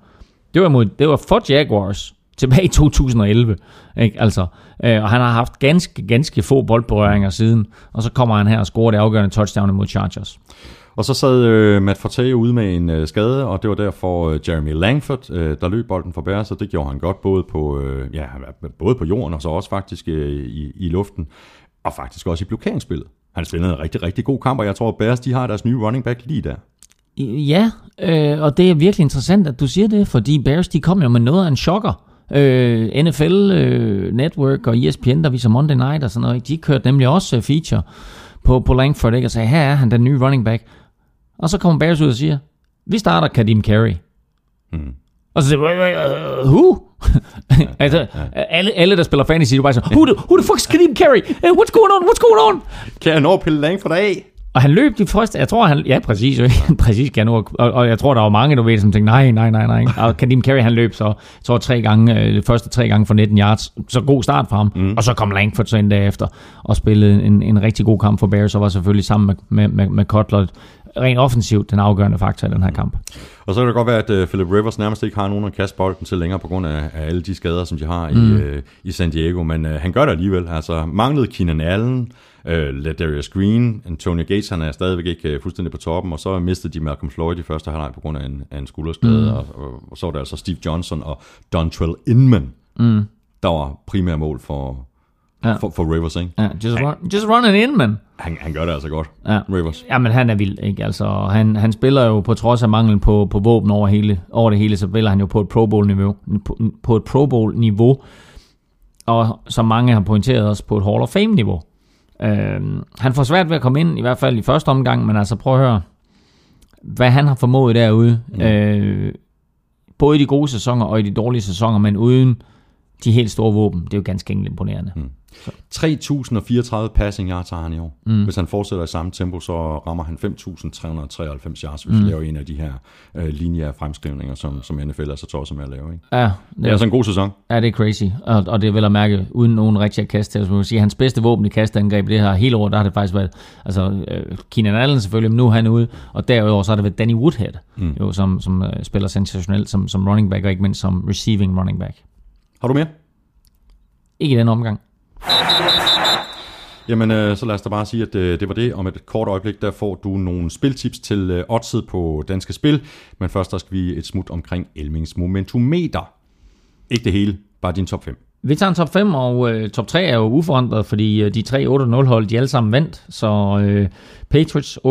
det var, mod, det var for Jaguars tilbage i 2011. Ikke? Altså, øh, og han har haft ganske, ganske få boldberøringer siden, og så kommer han her og scorer det afgørende touchdown mod Chargers. Og så sad øh, Matt Forte ude med en øh, skade, og det var derfor øh, Jeremy Langford, øh, der løb bolden for Bears, og det gjorde han godt både på, øh, ja, både på jorden og så også faktisk øh, i, i luften, og faktisk også i blokeringsspillet. Han spillede en rigtig, rigtig god kamp, og jeg tror, at Bears de har deres nye running back lige der. Ja, øh, og det er virkelig interessant, at du siger det, fordi Bears de kom jo med noget af en chokker Øh, NFL øh, Network og ESPN, der viser Monday Night og sådan noget, de kørte nemlig også øh, feature på, på Langford, ikke? og sagde, her er han, den nye running back. Og så kommer Bears ud og siger, vi starter Kadim Carey. Mm. Og så siger jeg, uh, who? altså, alle, alle, der spiller fantasy, du bare så, who the, who the fuck is Kadim Carey? Uh, what's going on? What's going on? Kan jeg nå at pille Langford af? Og han løb de første, jeg tror han, ja præcis, jo, præcis kan og, og, jeg tror der var mange, du ved, som tænkte, nej, nej, nej, nej. Og Kadim Carey, han løb så, jeg tror tre gange, øh, første tre gange for 19 yards, så god start for ham, mm. og så kom Langford så ind derefter, og spillede en, en rigtig god kamp for Bears, og var selvfølgelig sammen med, med, med, med Cutler, rent offensivt den afgørende faktor i den her kamp. Og så kan det godt være, at uh, Philip Rivers nærmest ikke har nogen at kaste bolden til længere, på grund af, af alle de skader, som de har mm. i, uh, i San Diego, men uh, han gør det alligevel. Altså manglede Keenan Allen, uh, Ladarius Green, Antonio Gates, han er stadigvæk ikke uh, fuldstændig på toppen, og så mistede de Malcolm Floyd i første halvleg på grund af en, af en skulderskade, mm. og, og, og, så var der altså Steve Johnson og Dontrell Inman, Mm. der var primære mål for, Ja. for, for Rivers, ikke? Ja, just, run, just run it in, man. Han, han gør det altså godt, Ja. Rivers. Jamen, han er vild, ikke? Altså, han, han spiller jo på trods af manglen på, på våben over, hele, over det hele, så spiller han jo på et Pro Bowl-niveau. På, på et Pro Bowl-niveau, og som mange har pointeret også på et Hall of Fame-niveau. Øhm, han får svært ved at komme ind, i hvert fald i første omgang, men altså prøv at høre, hvad han har formået derude. Mm. Øh, både i de gode sæsoner og i de dårlige sæsoner, men uden de helt store våben. Det er jo ganske enkelt imponerende. Mm. 3.034 passing yards har han i år. Mm. Hvis han fortsætter i samme tempo, så rammer han 5.393 yards, hvis mm. vi laver en af de her øh, linjer fremskrivninger, som, som NFL er så tosset med at lave. Ikke? Ja, Det er altså en god sæson. Ja, det er crazy. Og, og det er vel at mærke, uden nogen rigtig at kaste til. Så man sige, hans bedste våben i kasteangreb det her hele år, der har det faktisk været, altså øh, Keenan Allen selvfølgelig, men nu er han ude, og derudover så har det været Danny Woodhead, mm. jo, som, som øh, spiller sensationelt som, som running back, og ikke mindst som receiving running back. Har du mere? Ikke i den omgang. Jamen, øh, så lad os da bare sige, at øh, det var det. Om et kort øjeblik, der får du nogle spiltips til øh, oddset på Danske Spil. Men først, der skal vi et smut omkring Elmings Momentometer. Ikke det hele, bare din top 5. Vi tager en top 5, og øh, top 3 er jo uforandret, fordi øh, de tre 8-0 hold, de alle sammen vandt. Så øh, Patriots 8-0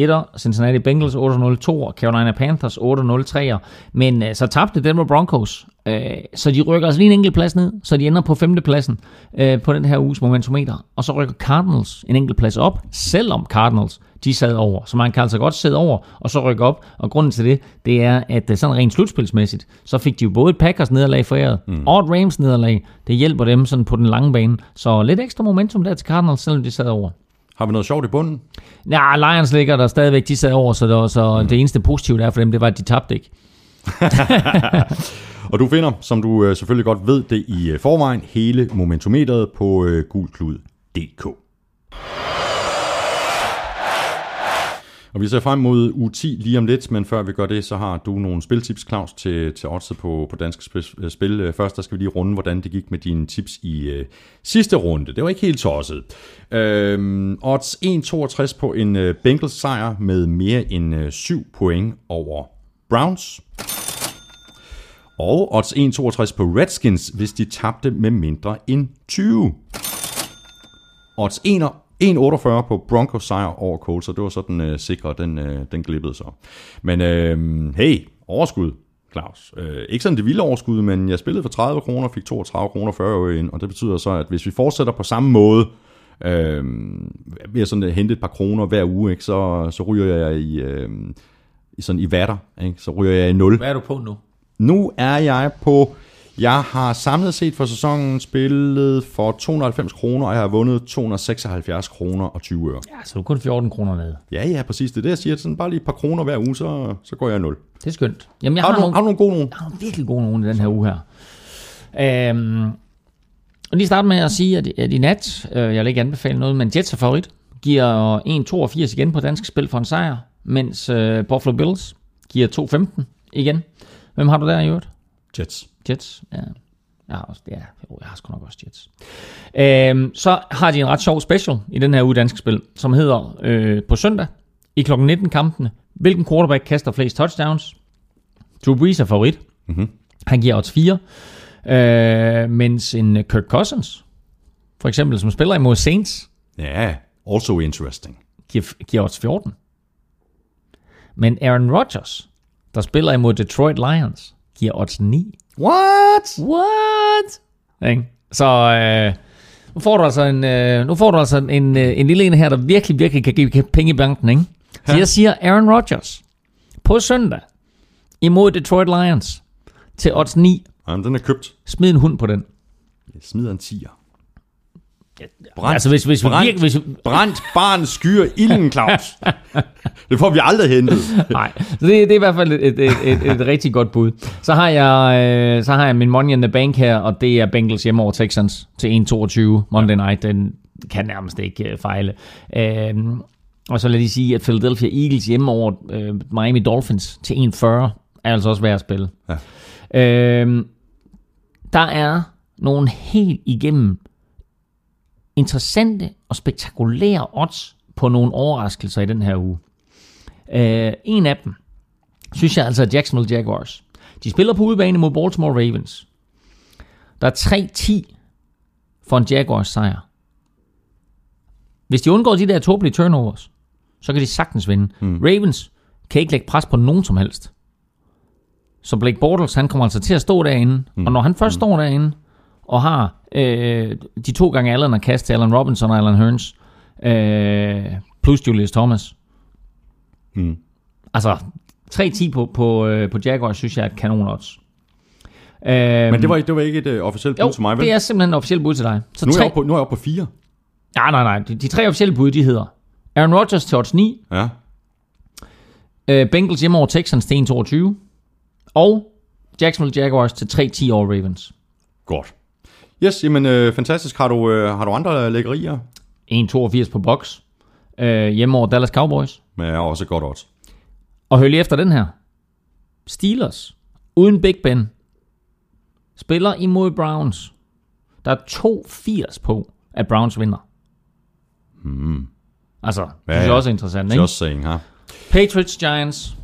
1'er, Cincinnati Bengals 8-0 2'er, Carolina Panthers 8-0 3'er. Men øh, så tabte Denver Broncos, øh, så de rykker altså lige en enkelt plads ned, så de ender på femtepladsen øh, på den her uges momentometer. Og så rykker Cardinals en enkelt plads op, selvom Cardinals de sad over. Så man kan altså godt sidde over og så rykke op. Og grunden til det, det er, at øh, sådan rent slutspilsmæssigt, så fik de jo både et Packers nederlag foræret, mm. og et Rams nederlag. Det hjælper dem sådan på den lange bane. Så lidt ekstra momentum der til Cardinals, selvom de sad over. Har vi noget sjovt i bunden? Ja, Lions ligger der stadigvæk, de sad over, så, det, var, så mm. det eneste positive der er for dem, det var, at de tabte ikke. Og du finder, som du øh, selvfølgelig godt ved det i øh, forvejen, hele momentometeret på gulklud.dk. Og vi ser frem mod u 10 lige om lidt, men før vi gør det, så har du nogle spiltips, Claus, til, til oddset på, på danske spil, øh, spil. Øh, først der skal vi lige runde, hvordan det gik med dine tips i øh, sidste runde. Det var ikke helt tosset. Øhm, odds 1,62 på en øh, Bengals sejr med mere end øh, 7 point over Browns. Og odds 1,62 på Redskins, hvis de tabte med mindre end 20. Odds 1 1,48 på Broncos sejr over Colts, så det var så den øh, sikre, den, øh, den glippede så. Men øh, hey, overskud, Claus. Øh, ikke sådan det vilde overskud, men jeg spillede for 30 kroner, fik 32 kroner 40 øre ind, og det betyder så, at hvis vi fortsætter på samme måde, øh, ved at sådan at hente et par kroner hver uge, ikke, så, så ryger jeg i, øh, i, sådan i vatter, ikke, så ryger jeg i 0. Hvad er du på nu? Nu er jeg på... Jeg har samlet set for sæsonen spillet for 290 kroner, og jeg har vundet 276 kroner og 20 øre. Ja, så er du kun 14 kroner ned. Ja, ja, præcis. Det er det, jeg siger. Sådan bare lige et par kroner hver uge, så, så går jeg i 0. Det er skønt. Jamen, jeg Har, har, du, nogle, har du nogle gode nogen? jeg har nogle virkelig gode nogen i den her uge her. Øhm, og lige starte med at sige, at, at i nat, øh, jeg vil ikke anbefale noget, men Jets er favorit, giver 1,82 igen på dansk spil for en sejr, mens øh, Buffalo Bills giver 2,15 igen. Hvem har du der i øvrigt? Jets. Jets, ja. Jeg har, også, ja, jeg har sgu nok også Jets. Øhm, så har de en ret sjov special i den her uge dansk spil, som hedder øh, på søndag i kl. 19 kampene. Hvilken quarterback kaster flest touchdowns? Drew Brees er favorit. Mhm. Han giver odds 4. Øh, mens en øh, Kirk Cousins, for eksempel, som spiller imod Saints, Ja, also interesting. giver, giver odds 14. Men Aaron Rodgers, der spiller imod Detroit Lions, giver odds 9. What? What? Ikke? Så øh, nu får du altså en, øh, nu får du altså en, øh, en lille en her, der virkelig, virkelig kan give penge i banken. Ikke? Så Ja. jeg siger Aaron Rodgers på søndag imod Detroit Lions til odds 9. Jamen, den er købt. Smid en hund på den. Jeg smider en tiger. Brændt, Altså hvis, hvis, vi brændt, virkelig, hvis, brændt barn skyer ilden, Claus. det får vi aldrig hentet. Nej, så det, det er i hvert fald et, et, et, et, rigtig godt bud. Så har jeg øh, så har jeg min money in the bank her, og det er Bengals hjemme over Texans til 1.22 Monday night. Den kan nærmest ikke øh, fejle. Øhm, og så lad lige sige, at Philadelphia Eagles hjemme over øh, Miami Dolphins til 1.40 er altså også værd at spille. Ja. Øhm, der er nogle helt igennem interessante og spektakulære odds på nogle overraskelser i den her uge. Øh, en af dem, synes jeg altså er Jacksonville Jaguars. De spiller på udebane mod Baltimore Ravens. Der er 3-10 for en Jaguars sejr. Hvis de undgår de der tåbelige turnovers, så kan de sagtens vinde. Mm. Ravens kan ikke lægge pres på nogen som helst. Så Blake Bortles, han kommer altså til at stå derinde, mm. og når han først mm. står derinde, og har øh, de to gange Allen at kaste til Allen Robinson og Allen Hearns, øh, plus Julius Thomas. Mm. Altså, 3-10 på, på, øh, på Jaguars, synes jeg er et kanon odds. Øh, Men det var, ikke- det var ikke et uh, officielt bud jo, til mig, vel? det er simpelthen en officiel bud til dig. Så Nu er, tre, jeg oppe på, nu er jeg oppe på fire. nej, nej, nej. De, de tre officielle bud, de hedder Aaron Rodgers til odds 9, Ja. øh, Bengals hjemme over Texans til 1-22, og Jacksonville Jaguars til 3-10 over Ravens. Godt. Yes, jamen øh, fantastisk. Har du, øh, har du andre lækkerier? 1-82 på box. Øh, hjemme over Dallas Cowboys. Men har også godt odds. Og hør lige efter den her. Steelers, uden Big Ben, spiller imod Browns. Der er 2,80 på, at Browns vinder. Hmm. Altså, det Ja, synes jeg ja. også er interessant, ikke? Just saying, ha? Patriots, Giants.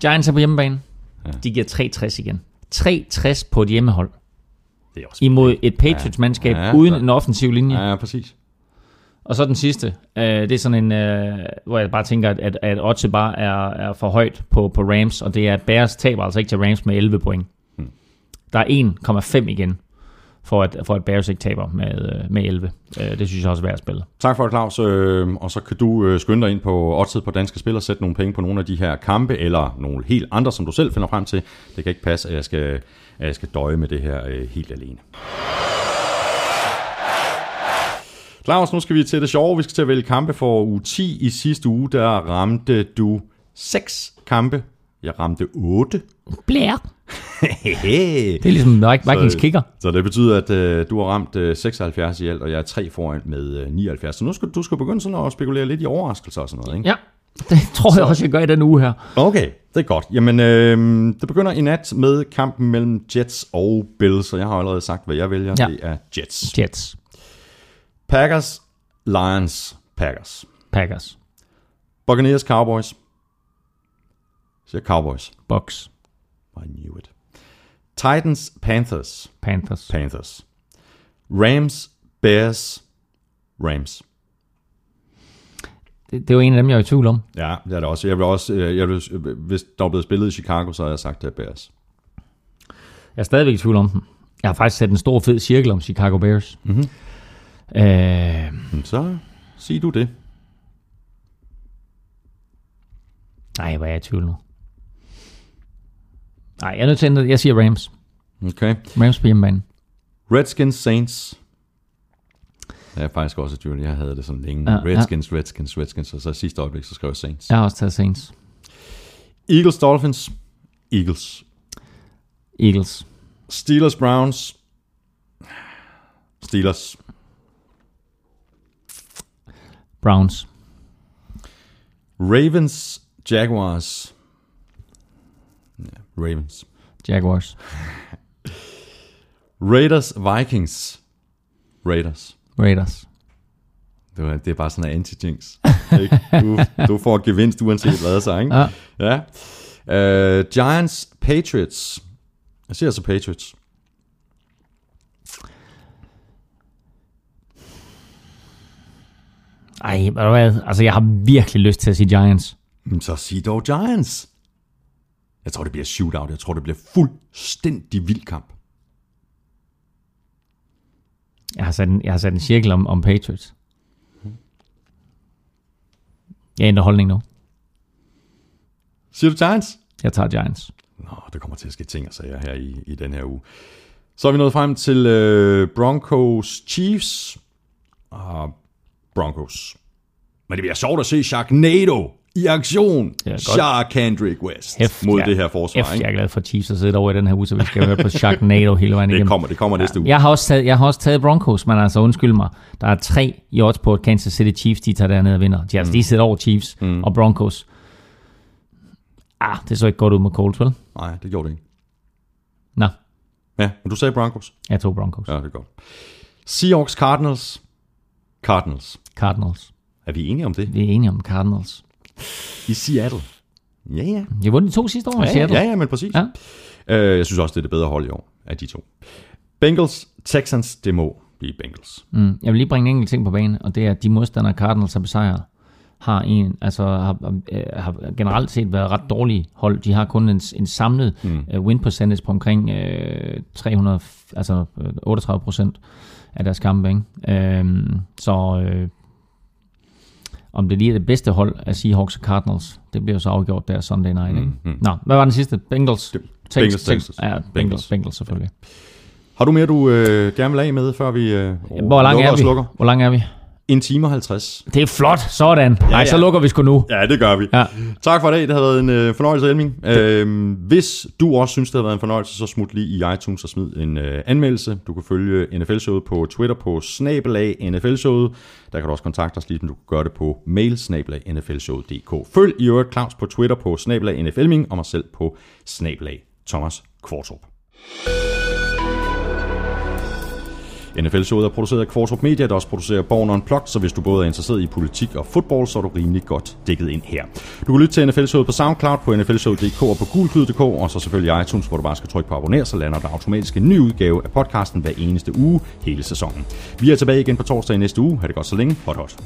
Giants er på hjemmebane. Ja. De giver 3,60 igen. 3,60 på et hjemmehold. Det er også... Imod et Patriots-mandskab Ja, uden klart. en offensiv linje. Ja, ja, præcis. Og så den sidste, øh, det er sådan en, øh, hvor jeg bare tænker, at, at, at bare er, er for højt på, på Rams, og det er, at Bears taber altså ikke til Rams med 11 point. Hmm. Der er 1,5 igen, for at, for at Bears ikke taber med, øh, med 11. Øh, det synes jeg også er værd at spille. Tak for det, Claus. Øhm, og så kan du øh, skynde dig ind på oddset på Danske Spil og sætte nogle penge på nogle af de her kampe, eller nogle helt andre, som du selv finder frem til. Det kan ikke passe, at jeg skal, at jeg skal døje med det her helt alene. Claus, nu skal vi til det sjove. Vi skal til at vælge kampe for uge 10. I sidste uge, der ramte du 6 kampe. Jeg ramte 8. Blær! Det er ligesom Vikings Så- kicker. Så det betyder, at øh, du har ramt øh, 76 i alt, og jeg er 3 foran med øh, 79. Så nu skal du skal begynde sådan at spekulere lidt i overraskelser og sådan noget, ikke? Ja, det tror jeg også, jeg gør i den uge her. Okay, det er godt. Jamen, øh, det begynder i nat med kampen mellem Jets og Bills, så jeg har allerede sagt, hvad jeg vælger. Ja. Det er Jets. Jets, Packers, Lions, Packers. Packers, Buccaneers, Cowboys. Siger Cowboys. Bucks, I knew it. Titans, Panthers. Panthers, Panthers. Rams, Bears, Rams. det, det var en af dem, jeg var i tvivl om. Ja, det er det også. Jeg vil også, øh, jeg vil, hvis der var blevet spillet i Chicago, så havde jeg sagt, det er Bears. Jeg er stadigvæk i tvivl om dem. Jeg har faktisk sat en stor fed cirkel om Chicago Bears. Mhm. Øh, så sig du det. nej, hvor er jeg i tvivl nu. Nej, jeg er nødt til at ændre det. Jeg siger Rams. Okay. Rams på hjemmebane. Redskins, Saints. Jeg er faktisk også tvivl. Jeg havde det sådan længe. Ja, Ja, Redskins, ja. Redskins, Redskins. Og så sidste øjeblik, så skrev jeg Saints. Ja. Jeg har også taget Saints. Eagles, Dolphins. Eagles. Eagles. Steelers, Browns. Steelers. Browns. Ravens, Jaguars. Ravens. Jaguars. Raiders, Vikings. Raiders. Raiders. Det, var, det er bare sådan en anti-jinx. ikke? Du, du får gevinst uanset hvad, så ikke? Ja. ja. Uh, Giants, Patriots. Jeg siger altså Patriots. Ej? Altså, jeg har virkelig lyst til at sige Giants. Men så sig dog Giants. Jeg tror, det bliver shootout. Jeg tror, det bliver fuldstændig vild kamp. Jeg har sat en, jeg har sat en cirkel om, om Patriots. Jeg ændrer holdning nu. Siger du Giants? Jeg tager Giants. Nå, det kommer til at ske ting og sager her i, i den her uge. Så er vi nået frem til øh, Broncos Chiefs. Og Broncos. Men det bliver sjovt at se Sharknado i aktion. Ja. Shark Kendrick West Hæft, mod jeg- det her forsvar. Hæft, jeg er Ikke? glad for Chiefs at sidde over i den her uge, så vi skal høre på Sharknado hele vejen Det igennem. kommer, det kommer næste uge. Jeg har, også taget, jeg har også taget Broncos, men altså undskyld mig. Der er tre i odds på, at Kansas City Chiefs, de tager derned og vinder. De, altså, de sidder over Chiefs mm. og Broncos. Ah, det så ikke godt ud med Colts, vel? Nej, det gjorde det ikke. Nå, Ja, men du sagde Broncos. jeg tog Broncos. Ja, det er godt. Seahawks Cardinals. Cardinals. Cardinals. Er vi enige om det? Vi er enige om Cardinals. I Seattle. Ja, ja. De vundet de to sidste år i Ja, Seattle. ja, ja, men præcis. Ja. Øh, jeg synes også, det er det bedre hold i år af de to. Bengals, Texans, det må blive Bengals. Mm. Jeg vil lige bringe en enkelt ting på banen, og det er, at de modstandere, Cardinals har besejret, har, en, altså, har, øh, har generelt set været ret dårlige hold. De har kun en, en samlet mm. uh, win percentage på omkring øh, 300, altså øh, 38 procent af deres kampe. Ikke? Øhm, så øh, om det lige er det bedste hold af Seahawks og Cardinals, det bliver så afgjort der Sunday night. Ikke? mm. Nå, hvad var den sidste? Bengals? Det- Bengals, Texans. Ja, Bengals, Bengals. Bengals selvfølgelig. Har du mere, du øh, gerne vil af med, før vi øh, Hvor lang er vi? slukker? Hvor lang er vi? En time og 50. Det er flot, sådan. Ja, Nej, ja. så lukker vi sgu nu. Ja, det gør vi. Ja. Tak for i dag. Det har været en øh, fornøjelse, Elming. Øh, hvis du også synes, det har været en fornøjelse, så smut lige i iTunes og smid en øh, anmeldelse. Du kan følge NFL-showet på Twitter på snabelag NFL-showet. Der kan du også kontakte os, ligesom du kan gøre det på mail snabelag nflshowet.dk. Følg i øvrigt Claus på Twitter på snabelag NFLming og mig selv på snabelag Thomas Kvartrup. NFL-showet er produceret af Kvartrup Media, der også producerer Born Unplugged, så hvis du både er interesseret i politik og fodbold, så er du rimelig godt dækket ind her. Du kan lytte til NFL-showet på SoundCloud, på nflshowet.dk og på gulklyd.dk, og så selvfølgelig iTunes, hvor du bare skal trykke på abonner, så lander der automatisk en ny udgave af podcasten hver eneste uge hele sæsonen. Vi er tilbage igen på torsdag i næste uge. Ha' det godt så længe. Hot hot.